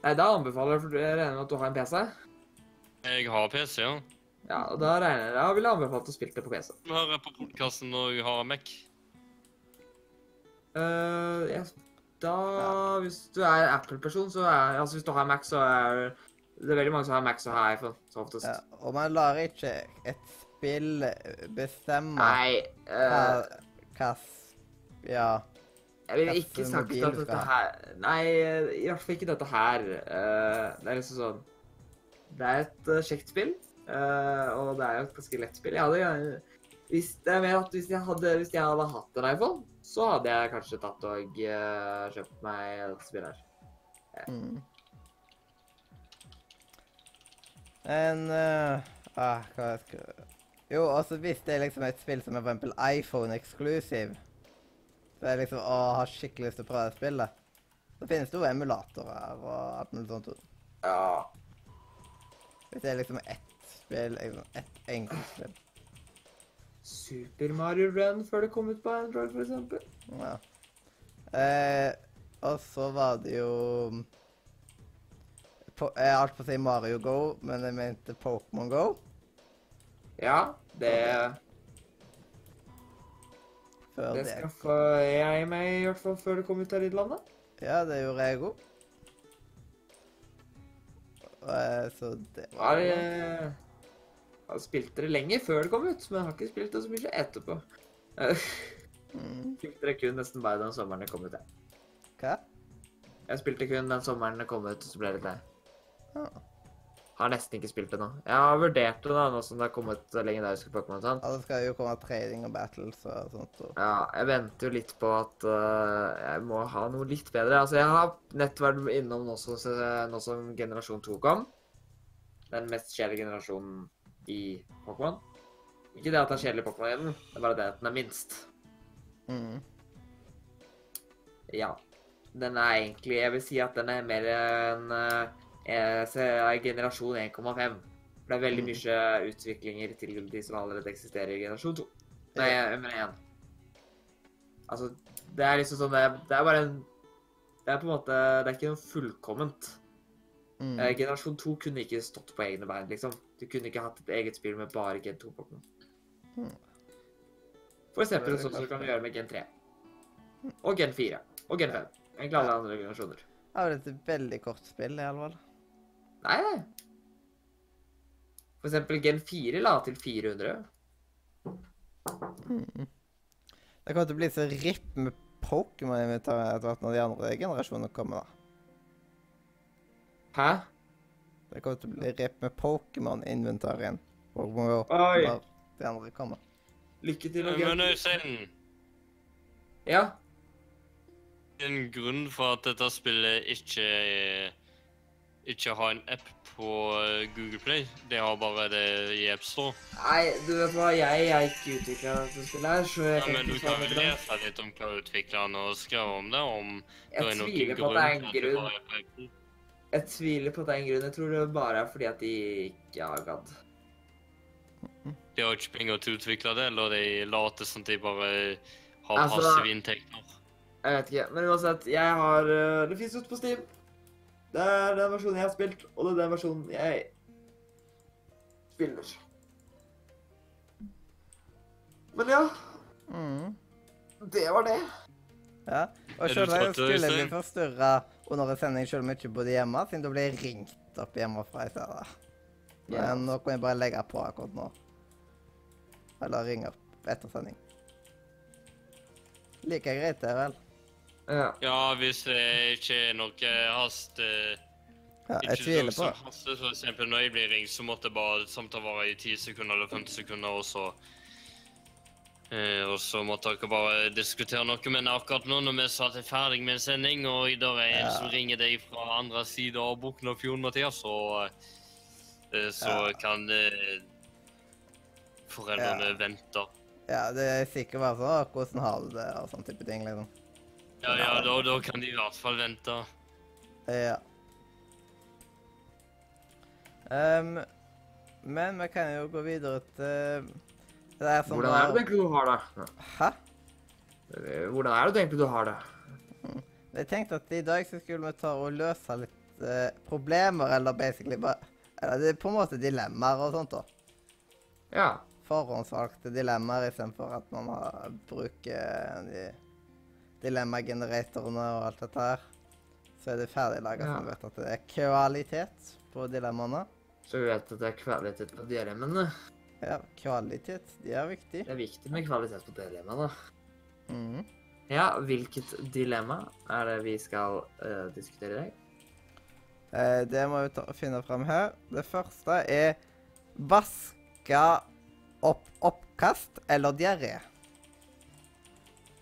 Nei, da anbefaler jeg, for jeg regner med at du har en PC. Jeg har PC, ja. Ja, og da regner jeg, da vil jeg anbefale at du spilte på PC. Jeg hører på podkasten når du har Mac. Eh, ja, da, hvis du er Apple-person, så er Altså, hvis du har Mac, så er det er veldig mange som har Mac som har iPhone, så oftest. ja. Og man lar ikke et spill bestemme Nei, hva, eh, hva Ja. jeg ville ikke sagt at dette her Nei, i hvert fall ikke dette her. Uh, det er liksom sånn Det er et eh, kjekt spill, uh, og det er jo et ganske lett spill. Jeg hadde hvis, jeg vet, hvis jeg, hadde, hvis jeg hadde hatt en iPhone, så hadde jeg kanskje tatt og uh, kjøpt meg dette spillet her. Mm. En uh, ah, Hva skal Jo, altså hvis det er liksom et spill som er for eksempel iPhone-eksklusiv, så jeg liksom å har skikkelig lyst til å prøve det spillet, så finnes det jo emulatorer og alt mulig sånt. Ja. Hvis det er liksom ett spill, liksom ett enkelt spill. Super Mario Run før det kom ut på Android, for eksempel. Ja. Eh, og så var det jo på, Jeg holdt på å si Mario Go, men jeg mente Pokémon Go. Ja, det, Før det skaffa jeg meg i hvert fall før det kom ut av Ridlandet. landet. Ja, det gjorde jeg òg. Så det Har, jeg... jeg spilt det lenge før det kom ut, men har ikke spilt det så mye etterpå. Eh, mm. Spilte det kun nesten bare den sommeren det kom ut. Jeg, Hva? jeg spilte kun den sommeren det kom ut, og så ble jeg litt lei. Ja. Har nesten ikke spilt det nå. Jeg har vurdert det da, nå som det har kommet legendariske Pokémon sånn. Ja, det skal jo komme trading og battles og sånt. Og... Ja, jeg venter jo litt på at uh, jeg må ha noe litt bedre. Altså, jeg har nett vært innom nå som, nå som generasjon 2 kom. Den mest kjedelige generasjonen i Pokémon. Ikke det at det er kjedelig Pokémon i den, det er bare det at den er minst. Mm. Ja. Den er egentlig Jeg vil si at den er mer en er generasjon 1,5. For det er veldig Mm. mye utviklinger til de som allerede eksisterer i generasjon 2. Nei, jeg mener 1. Altså, det er liksom sånn Det er, det er bare en Det er på en måte Det er ikke noe fullkomment. Mm. Eh, generasjon 2 kunne ikke stått på egne bein, liksom. Du kunne ikke hatt et eget spill med bare Gen 2-porten. Mm. For eksempel er sånn som du kan gjøre med Gen 3. Og Gen 4. Og Gen 5. Egentlig alle andre generasjoner. Det var et veldig kort spill, i alle fall. Nei, nei. For eksempel Gen 4 la til 400. Mm. Det kommer til å bli så ripp med Pokémon-inventaret etter hvert når de andre generasjonene kommer. da. Hæ? Det kommer til å bli ripp med Pokémon-inventarien. Pokémon Go. Oi. Når de andre kommer. Lykke til, Men Øystein, Ja. en grunn for at dette spillet ikke ikke ha en app på eh, Google Play. Det har bare det i AppStore. Nei, du vet hva, jeg er ikke utvikler av dette spillet her, så jeg Nei, men du kan vel det. lese litt om hva utviklerne skrev om det, om det Jeg er noen grunn det er en til at det grunn. Jeg tviler på at det er en grunn. Jeg tror det bare er fordi at de ikke har gadd. De har ikke penger til å utvikle det, eller de later som de bare har Altså- passive inntekter. Jeg vet ikke, men uansett, jeg har øh, Det fins ute på Steam. Det er den versjonen jeg har spilt, og det er den versjonen jeg spiller. Men ja, Mm. det var det. Ja. Og sjøl om jeg skulle bli forstyrra under en sending selv om jeg ikke bodde hjemme, siden da ble jeg ringt opp hjemmefra i stedet. Ja. Men nå kan jeg bare legge på akkurat nå. Eller ringe opp etter sending. Like greit det, vel? Ja. Ja, hvis det ikke er noe hast eh, Ja, jeg Ikke tviler på det. for eksempel når jeg blir ringt, så måtte jeg bare samtalen vare i 10 sekunder eller 50 sekunder, og så eh, Og så måtte dere bare diskutere noe. Men akkurat nå når vi satt er ferdig med en sending, og i dag er en Ja. som ringer deg fra andre sida av Buknafjorden, Mathias, så, eh, så Ja. kan eh, foreldrene Ja. vente. Ja, det er sikkert bare sånn 'Hvordan har du det?' og sånn type ting, liksom. Ja, ja, da, da kan de i hvert fall vente. Ja. Um, men vi kan jo gå videre til det er sånn Hvordan er det egentlig du har det? Hæ? Hvordan er det egentlig du har det? Jeg tenkte at i dag så skulle vi ta og løse litt eh, problemer, eller basically bare Eller det er på en måte dilemmaer og sånt, da. Ja. Forhåndsvalgte dilemmaer istedenfor at man har, bruker de dilemmageneratorene og alt dette her. Så er det ferdiglaga, Ja. så vi vet at det er kvalitet på dilemmaene. Så vi vet at det er kvalitet på dilemmaene. Ja, kvalitet, de er viktig. Det er viktig med kvalitet på dilemmaene. Mm. Ja, hvilket dilemma er det vi skal uh, diskutere i dag? Eh, det må vi ta, finne frem her. Det første er vaske opp oppkast eller diaré.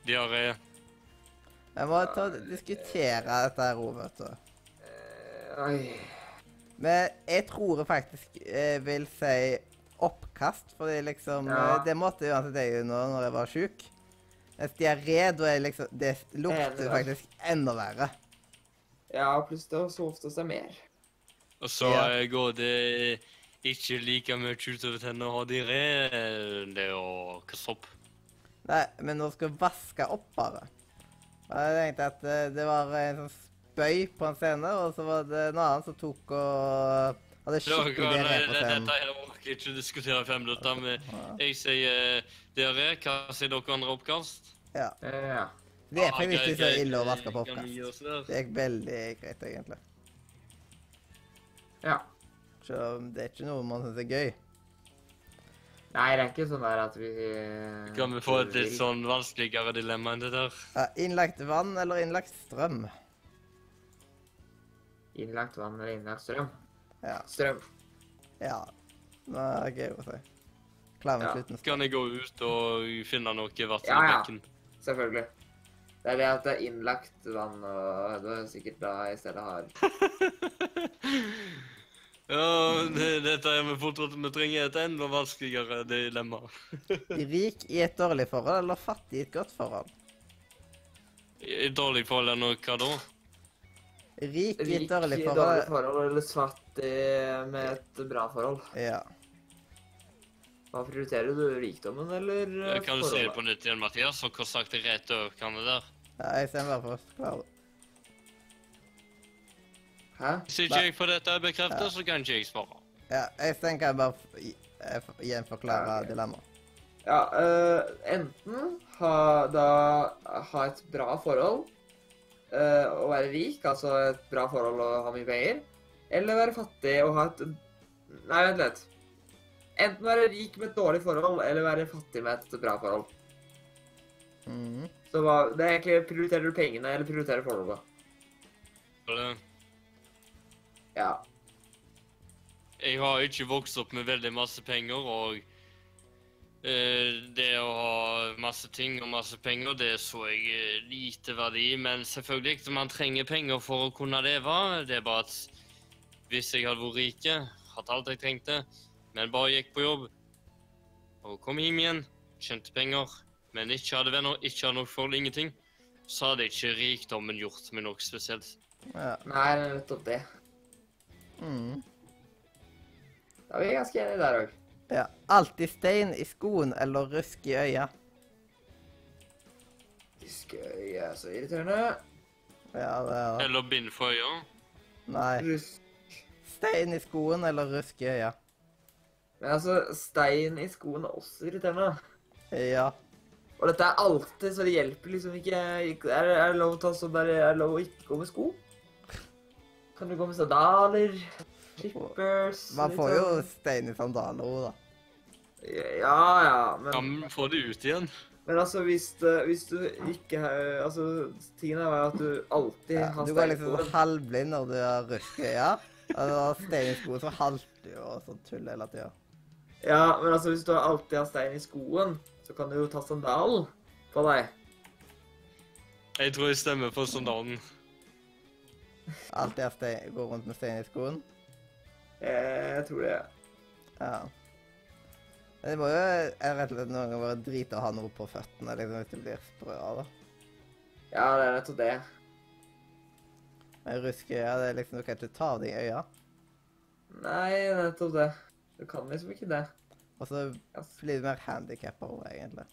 Diaré. Jeg må ta diskutere dette her òg, vet du. Eh. Men jeg tror faktisk jeg vil si oppkast, fordi liksom Ja. eh, Det måtte uansett jeg jo nå når jeg var sjuk. Mens diaré, da er liksom Det lukter faktisk enda verre. Ja, pluss det er så ofte det er mer. Og så Ja. eh, går det ikke like mye utover tennene å ha diaré enn det å kaste opp. Nei, men nå skal vaske opp, bare. Og Jeg tenkte at eh, det var en sånn spøy på en scene, og så var det en annen som tok og hadde skikkelig diaré på scenen. Dette her orker ikke diskutere i fem minutter. Men jeg sier diaré. Hva sier dere andre oppkast? Ja. Ja. Det er Ah, faktisk ikke så ille å vaske på oppkast. Det gikk veldig greit, egentlig. ja. Så det er ikke noe man syns er gøy. Nei, det er ikke sånn der at vi uh, Kan vi få et litt sånn vanskeligere dilemma enn det der? Ja, innlagt vann eller innlagt strøm? Innlagt vann eller innlagt strøm? Ja. Strøm. ja. Det er gøy å si. Klar med Ja. slutten. Kan jeg gå ut og finne noe vann i Ja, ja. Selvfølgelig. Det er det at det er innlagt vann, og det er sikkert da i stedet har Ja, det, dette er vi fortsatt Vi trenger et enda vanskeligere dilemma. Rik i et dårlig forhold eller fattig i et godt forhold? I et dårlig forhold eller hva da? Rik i et dårlig i forhold. dårlig forhold eller fattig med et bra forhold. Ja. Hva prioriterer du? Rikdommen eller forholdet? Kan du si det på nytt igjen, Mathias? Og hva sagt det rett over? Kan det der? ja jeg ser bare for å. Hæ? Hvis ikke jeg får dette bekreftet, så kan ikke jeg svare. Ja, jeg tenker jeg bare f- gi- eh, f- igjen forklare Ja, ok. dilemmaet. Ja, uh, enten ha, da, ha et bra forhold uh, og være rik, altså et bra forhold og ha mye penger, eller være fattig og ha et Nei, vent litt. Enten være rik med et dårlig forhold eller være fattig med et bra forhold. Mhm. Så hva, det er egentlig Prioriterer du pengene, eller prioriterer forholdet? Ja. Jeg har ikke vokst opp med veldig masse penger, og uh, det å ha masse ting og masse penger, det så jeg eh, lite verdi. Men selvfølgelig, man trenger penger for å kunne leve. Det er bare at hvis jeg hadde vært rike, hatt alt jeg trengte, men bare gikk på jobb og kom hjem igjen, tjente penger, men ikke hadde venner, ikke hadde noe forhold, ingenting, så hadde ikke rikdommen gjort meg noe spesielt. Ja. Nei, det nettopp det. Mm. Da er vi ganske enige der òg. ja. Alltid stein i skoen eller rusk i øya. øyet er så irriterende. Ja, det er det. Eller bind for øya. Nei. Rusk. Stein i skoen eller rusk i øya. Men altså, stein i skoen er også irriterende. Ja. Og dette er alltid, så det hjelper liksom ikke Er, det- lov å ta sånn bare, er det lov å ikke gå med sko? Kan du gå med sandaler? Shippers? Man får jo liksom? stein i sandaler òg, da. Ja, ja, men, Kan man få det ut igjen? men altså, hvis, det, hvis du ikke har Altså, tingen er jo at du alltid Ja, har du går liksom halvblind når du har rusk øyne. Altså, stein i skoen, så halter du og sånn tull hele tida. Ja, men altså, hvis du alltid har stein i skoen, så kan du jo ta sandalen på deg. Jeg tror jeg stemmer for sandalen. Alltid er stein, går rundt med stein i skoen. Eh, Jeg tror det. Ja. Det må jo rett og slett noen ganger være drit å ha noe på føttene liksom, hvis du blir sprø av det. Ja, det er nettopp det. Men ruske i øya, det er liksom Du kan ikke ta av deg øya. Nei, nettopp det. Du kan liksom ikke det. Og så blir du mer handikappa òg, egentlig.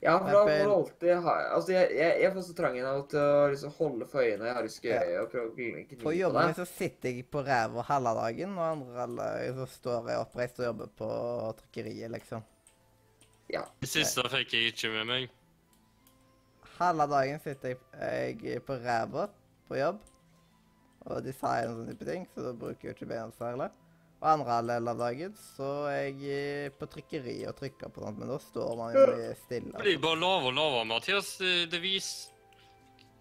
Ja, for da må du alltid ha Altså, jeg, jeg, jeg får så trangen av til å liksom holde for øynene når jeg har rusk i Ja. og prøve å gni gni På på jobben min så sitter jeg på ræva halve dagen, og andre halve så står jeg oppreist og jobber på trykkeriet, liksom. Ja. Det siste fikk jeg ikke med meg. Halve dagen sitter jeg, jeg på ræva på jobb og designer og sånne type ting, så da bruker jeg jo ikke beina særlig. Og andre halvdel av dagen så er jeg på trykkeri og trykker på sånt, men da står man jo mye stille. Det blir bare lavere og lavere, Mathias. Det, viser vis...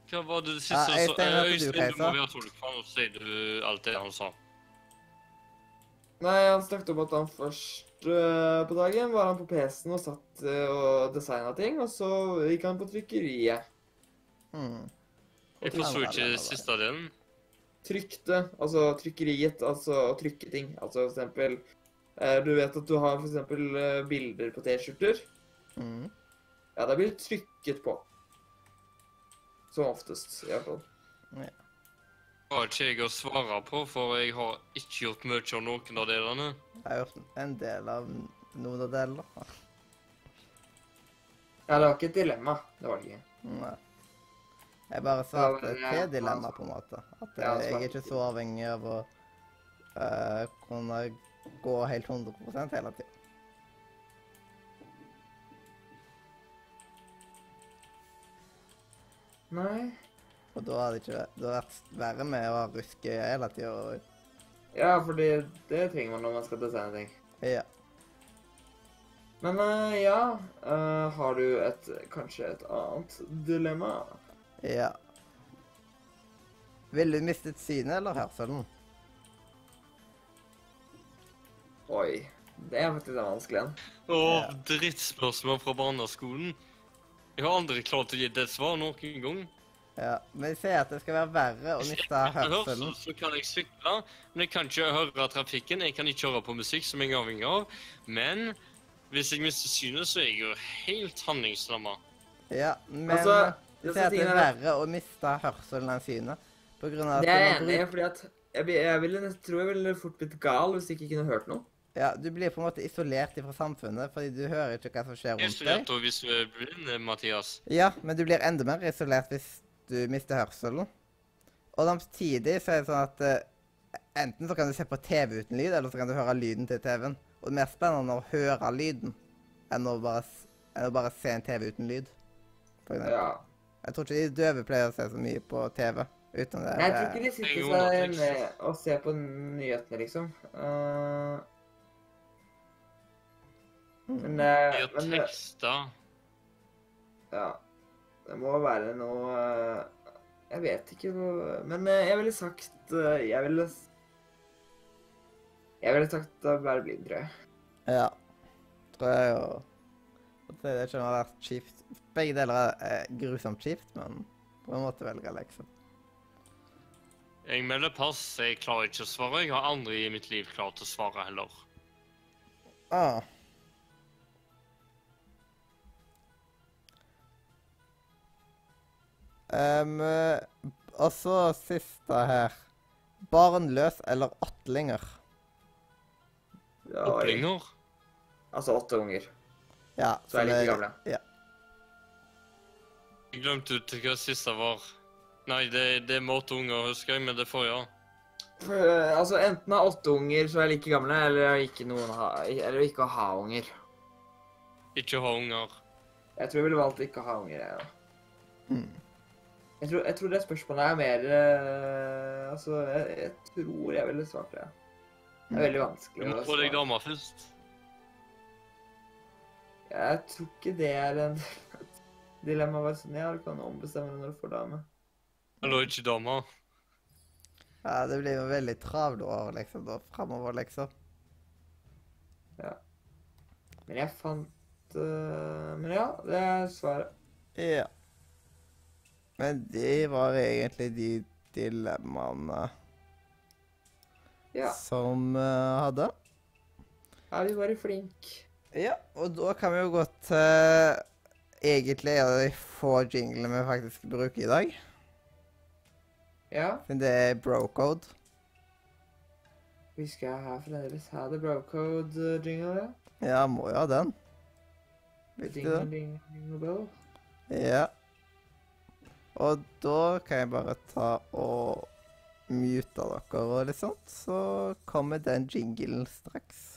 Hva var det siste Ja, jeg, så, jeg, hørte du Øystein, du må være tolk, for nå sier du alt det han sa. Nei, han snakket om at han først uh, på dagen var han på PC-en og satt uh, og designa ting, og så gikk han på trykkeriet. Mm. Jeg forsto ikke siste delen. Trykte, altså trykkeriet, altså å trykke ting. Altså for eksempel eh, Du vet at du har for eksempel eh, bilder på T-skjorter. Mm. Ja, det blir trykket på. Som oftest, i hvert fall. Det har ikke jeg å svare på, for jeg har ikke gjort mye av noen av delene. Jeg har gjort en del av noen av delene. Ja, det var ikke et dilemma. Det var det ikke. Nei. Jeg bare sa svarte det er dilemma, på en måte. At eh, jeg er ikke så avhengig av å uh, kunne gå helt 100 hele tiden. Nei. Og da hadde det ikke det hadde vært verre med å ha rusk hele tida. Ja, fordi det trenger man når man skal designe ting. Ja. Men uh, ja uh, Har du et kanskje et annet dilemma? Ja. Ville du mistet synet eller hørselen? Oi. Det er faktisk en vanskelig en. Å, Ja. drittspørsmål fra barneskolen. Jeg har aldri klart å gi det et svar noen gang. Ja. Men jeg sier at det skal være verre å miste hørselen. så kan jeg sykle, men jeg kan ikke høre trafikken. Jeg kan ikke høre på musikk som jeg er avhengig av. Men hvis jeg mister synet, så er jeg jo helt handlingslamma. Ja, men Altså, disse sier at det er verre å miste hørselen enn synet. På grunn av at Det er jeg enig i, fordi at jeg, jeg ville, jeg tror jeg ville fort blitt gal hvis jeg ikke kunne hørt noe. Ja, du blir på en måte isolert fra samfunnet, fordi du hører ikke hva som skjer rundt deg. Isolert og hvis du er blind, Mathias. Ja, men du blir enda mer isolert hvis du mister hørselen. Og samtidig så er det sånn at uh, enten så kan du se på TV uten lyd, eller så kan du høre lyden til TV-en. Og det er mer spennende å høre lyden enn å bare, enn å bare se en TV uten lyd. For eksempel. Ja. Jeg tror ikke de døve pleier å se så mye på TV uten det. Jeg tror ikke de sitter seg med og ser på nyhetene, liksom. Uh, men, uh, De har eh. Ja. Det må være noe uh, Jeg vet ikke noe Men uh, jeg ville sagt eh, Jeg ville Jeg ville sagt å være blind, tror jeg. Ja. tror jeg. jo At det ikke har vært kjipt. Begge deler er grusomt kjipt, men på en måte velger jeg liksom. Jeg melder pass. Jeg klarer ikke å svare. Jeg har aldri i mitt liv klart å svare heller. Ah. Um, og så siste her. Barnløs eller åttlinger? Ja. Altså åtte unger. Ja, Så er litt gamle. Ja. Jeg glemte ut hva siste var. Nei, det, det er med åtte unger, husker jeg, men det får jeg. Eh, Altså enten ha åtte unger som er like gamle, eller ikke noen ha, eller ikke å ha unger. Ikke ha unger. Jeg tror jeg ville valgt ikke å ha unger. jeg, da. Mm. Jeg tror, jeg tror det spørsmålet er mer uh, Altså, jeg, jeg tror jeg ville svart det. Det er veldig vanskelig. Du må få deg dame først. Jeg tror ikke det er en dilemma. var sånn, ja, du kan ombestemme deg når du får dame. Eller ikke dame. ja, det blir jo veldig travle år liksom, da, framover, liksom. Ja. Men jeg fant uh, Men ja, det er svaret. Ja. Men det var egentlig de dilemmaene Ja. som uh, hadde. Ja, vi var flinke? Ja, og da kan vi jo gå til egentlig er det de få jinglene vi faktisk bruker i dag. Ja. Men det er bro-code. Vi skal ha fremdeles ha det brocode-jingle, ja. Ja, må jo ha den. Jingle, jingle, jingle bell. Ja. Og da kan jeg bare ta og mute dere og litt sånt, så kommer den jinglen straks.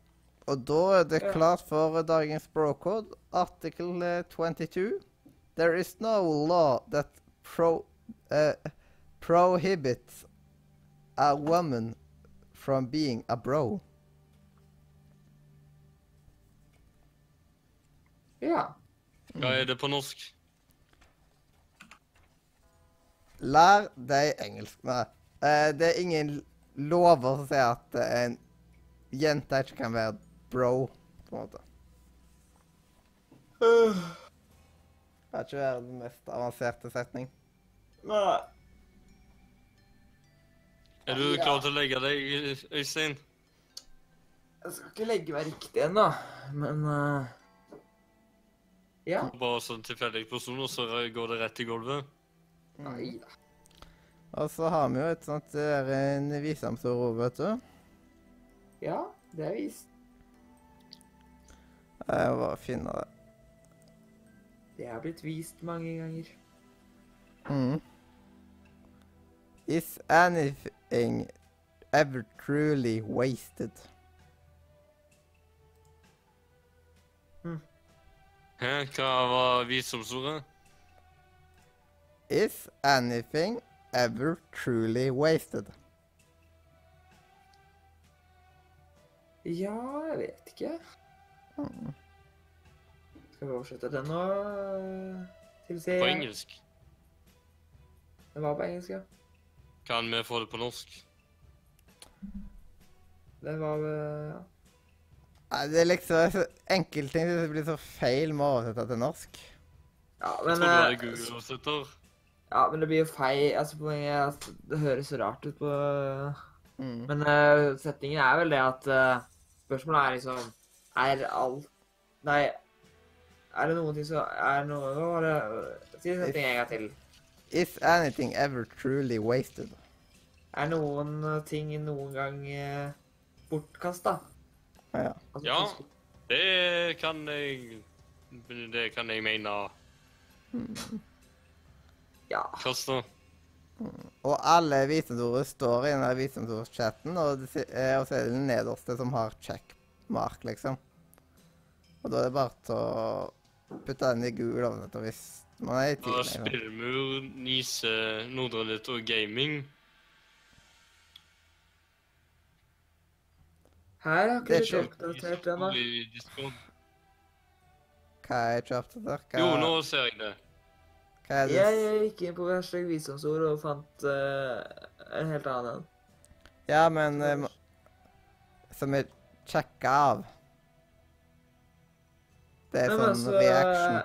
Og da er det klart for dagens brocode, Artikkel eh, 22. There is no law that pro, uh, prohibits a woman from being a bro. Ja. Hva er det på norsk? Lær deg engelsk. Nei. Eh, det er ingen lover som sier at eh, en jente ikke kan være bro, på en måte. Uh. Det er ikke verdens mest avanserte setning. Nei. Er du klar til å legge deg, Øystein? Jeg skal ikke legge meg riktig ennå, men uh... Ja. Bare sånn tilfeldig person, og så går det rett i gulvet? Nei da. Og så har vi jo et sånt en visdomsord òg, vet du. Ja, det er visst. Jeg må bare finne det. Det er blitt vist mange ganger. Mm. Is anything ever truly wasted? Hæ? Hva var visdomsordet? Is anything ever truly wasted? Ja, jeg vet ikke. Skal vi oversette den nå? Til se På engelsk? Den var på engelsk, ja. Kan vi få det på norsk? Den var eh, ja. Nei, Det er liksom enkeltting som blir så feil med å oversette til norsk. Ja, Jeg men, tror du er eh, Google-oversetter. ja, men det blir jo feil. Altså, poenget er at det høres så rart ut på Mm. Men uh, setningen er vel det at uh, Spørsmålet er liksom Er alt Nei, er det noen ting som Er noe Hva var det Si setningen en gang til. Is anything ever truly wasted? Er noen ting noen gang eh, bortkasta. Ja. Altså, Ja. Det kan jeg Det kan jeg mene. ja. Kosta. Og alle visdomsord står i den der visdomsordchatten, og, eh, og så er det den nederste som har checkmark, liksom. Og da er det bare til å putte den i Google oversetter hvis man er i Og tvil. liksom. Spillmur, Nise, Nordre Nytt og Gaming. Her har ikke ikke- oppdatert ennå. da. Hva er ikke oppdatert? Hva, Jo, nå ser jeg det. hva er det? Jeg gikk inn på hashtag visdomsord og fant uh, en helt annen en. Ja, men uh, Som er sjekka av. Det er Men sånn altså, reaction.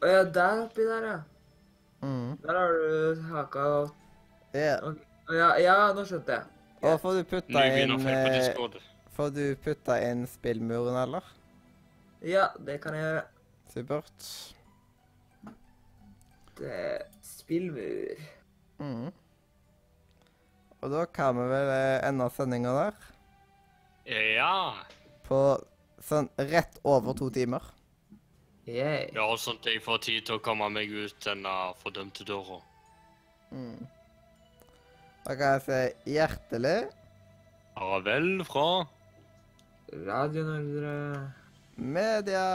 Å ja, der oppi der, ja. Mm. Der har du haka og Ja. Å ja, ja, nå skjønte jeg. Og får du putta inn eh. Får du putta inn spillmuren, eller? Ja, det kan jeg gjøre. Supert. Det er spillmur. Mm. Og da kan vi vel eh, ende sendinga der. Ja. På sånn rett over to timer. Yay. Ja, sånn at jeg får tid til å komme meg ut denne fordømte døra. Mm. Da kan jeg si hjertelig Farvel fra Radio Nordre. media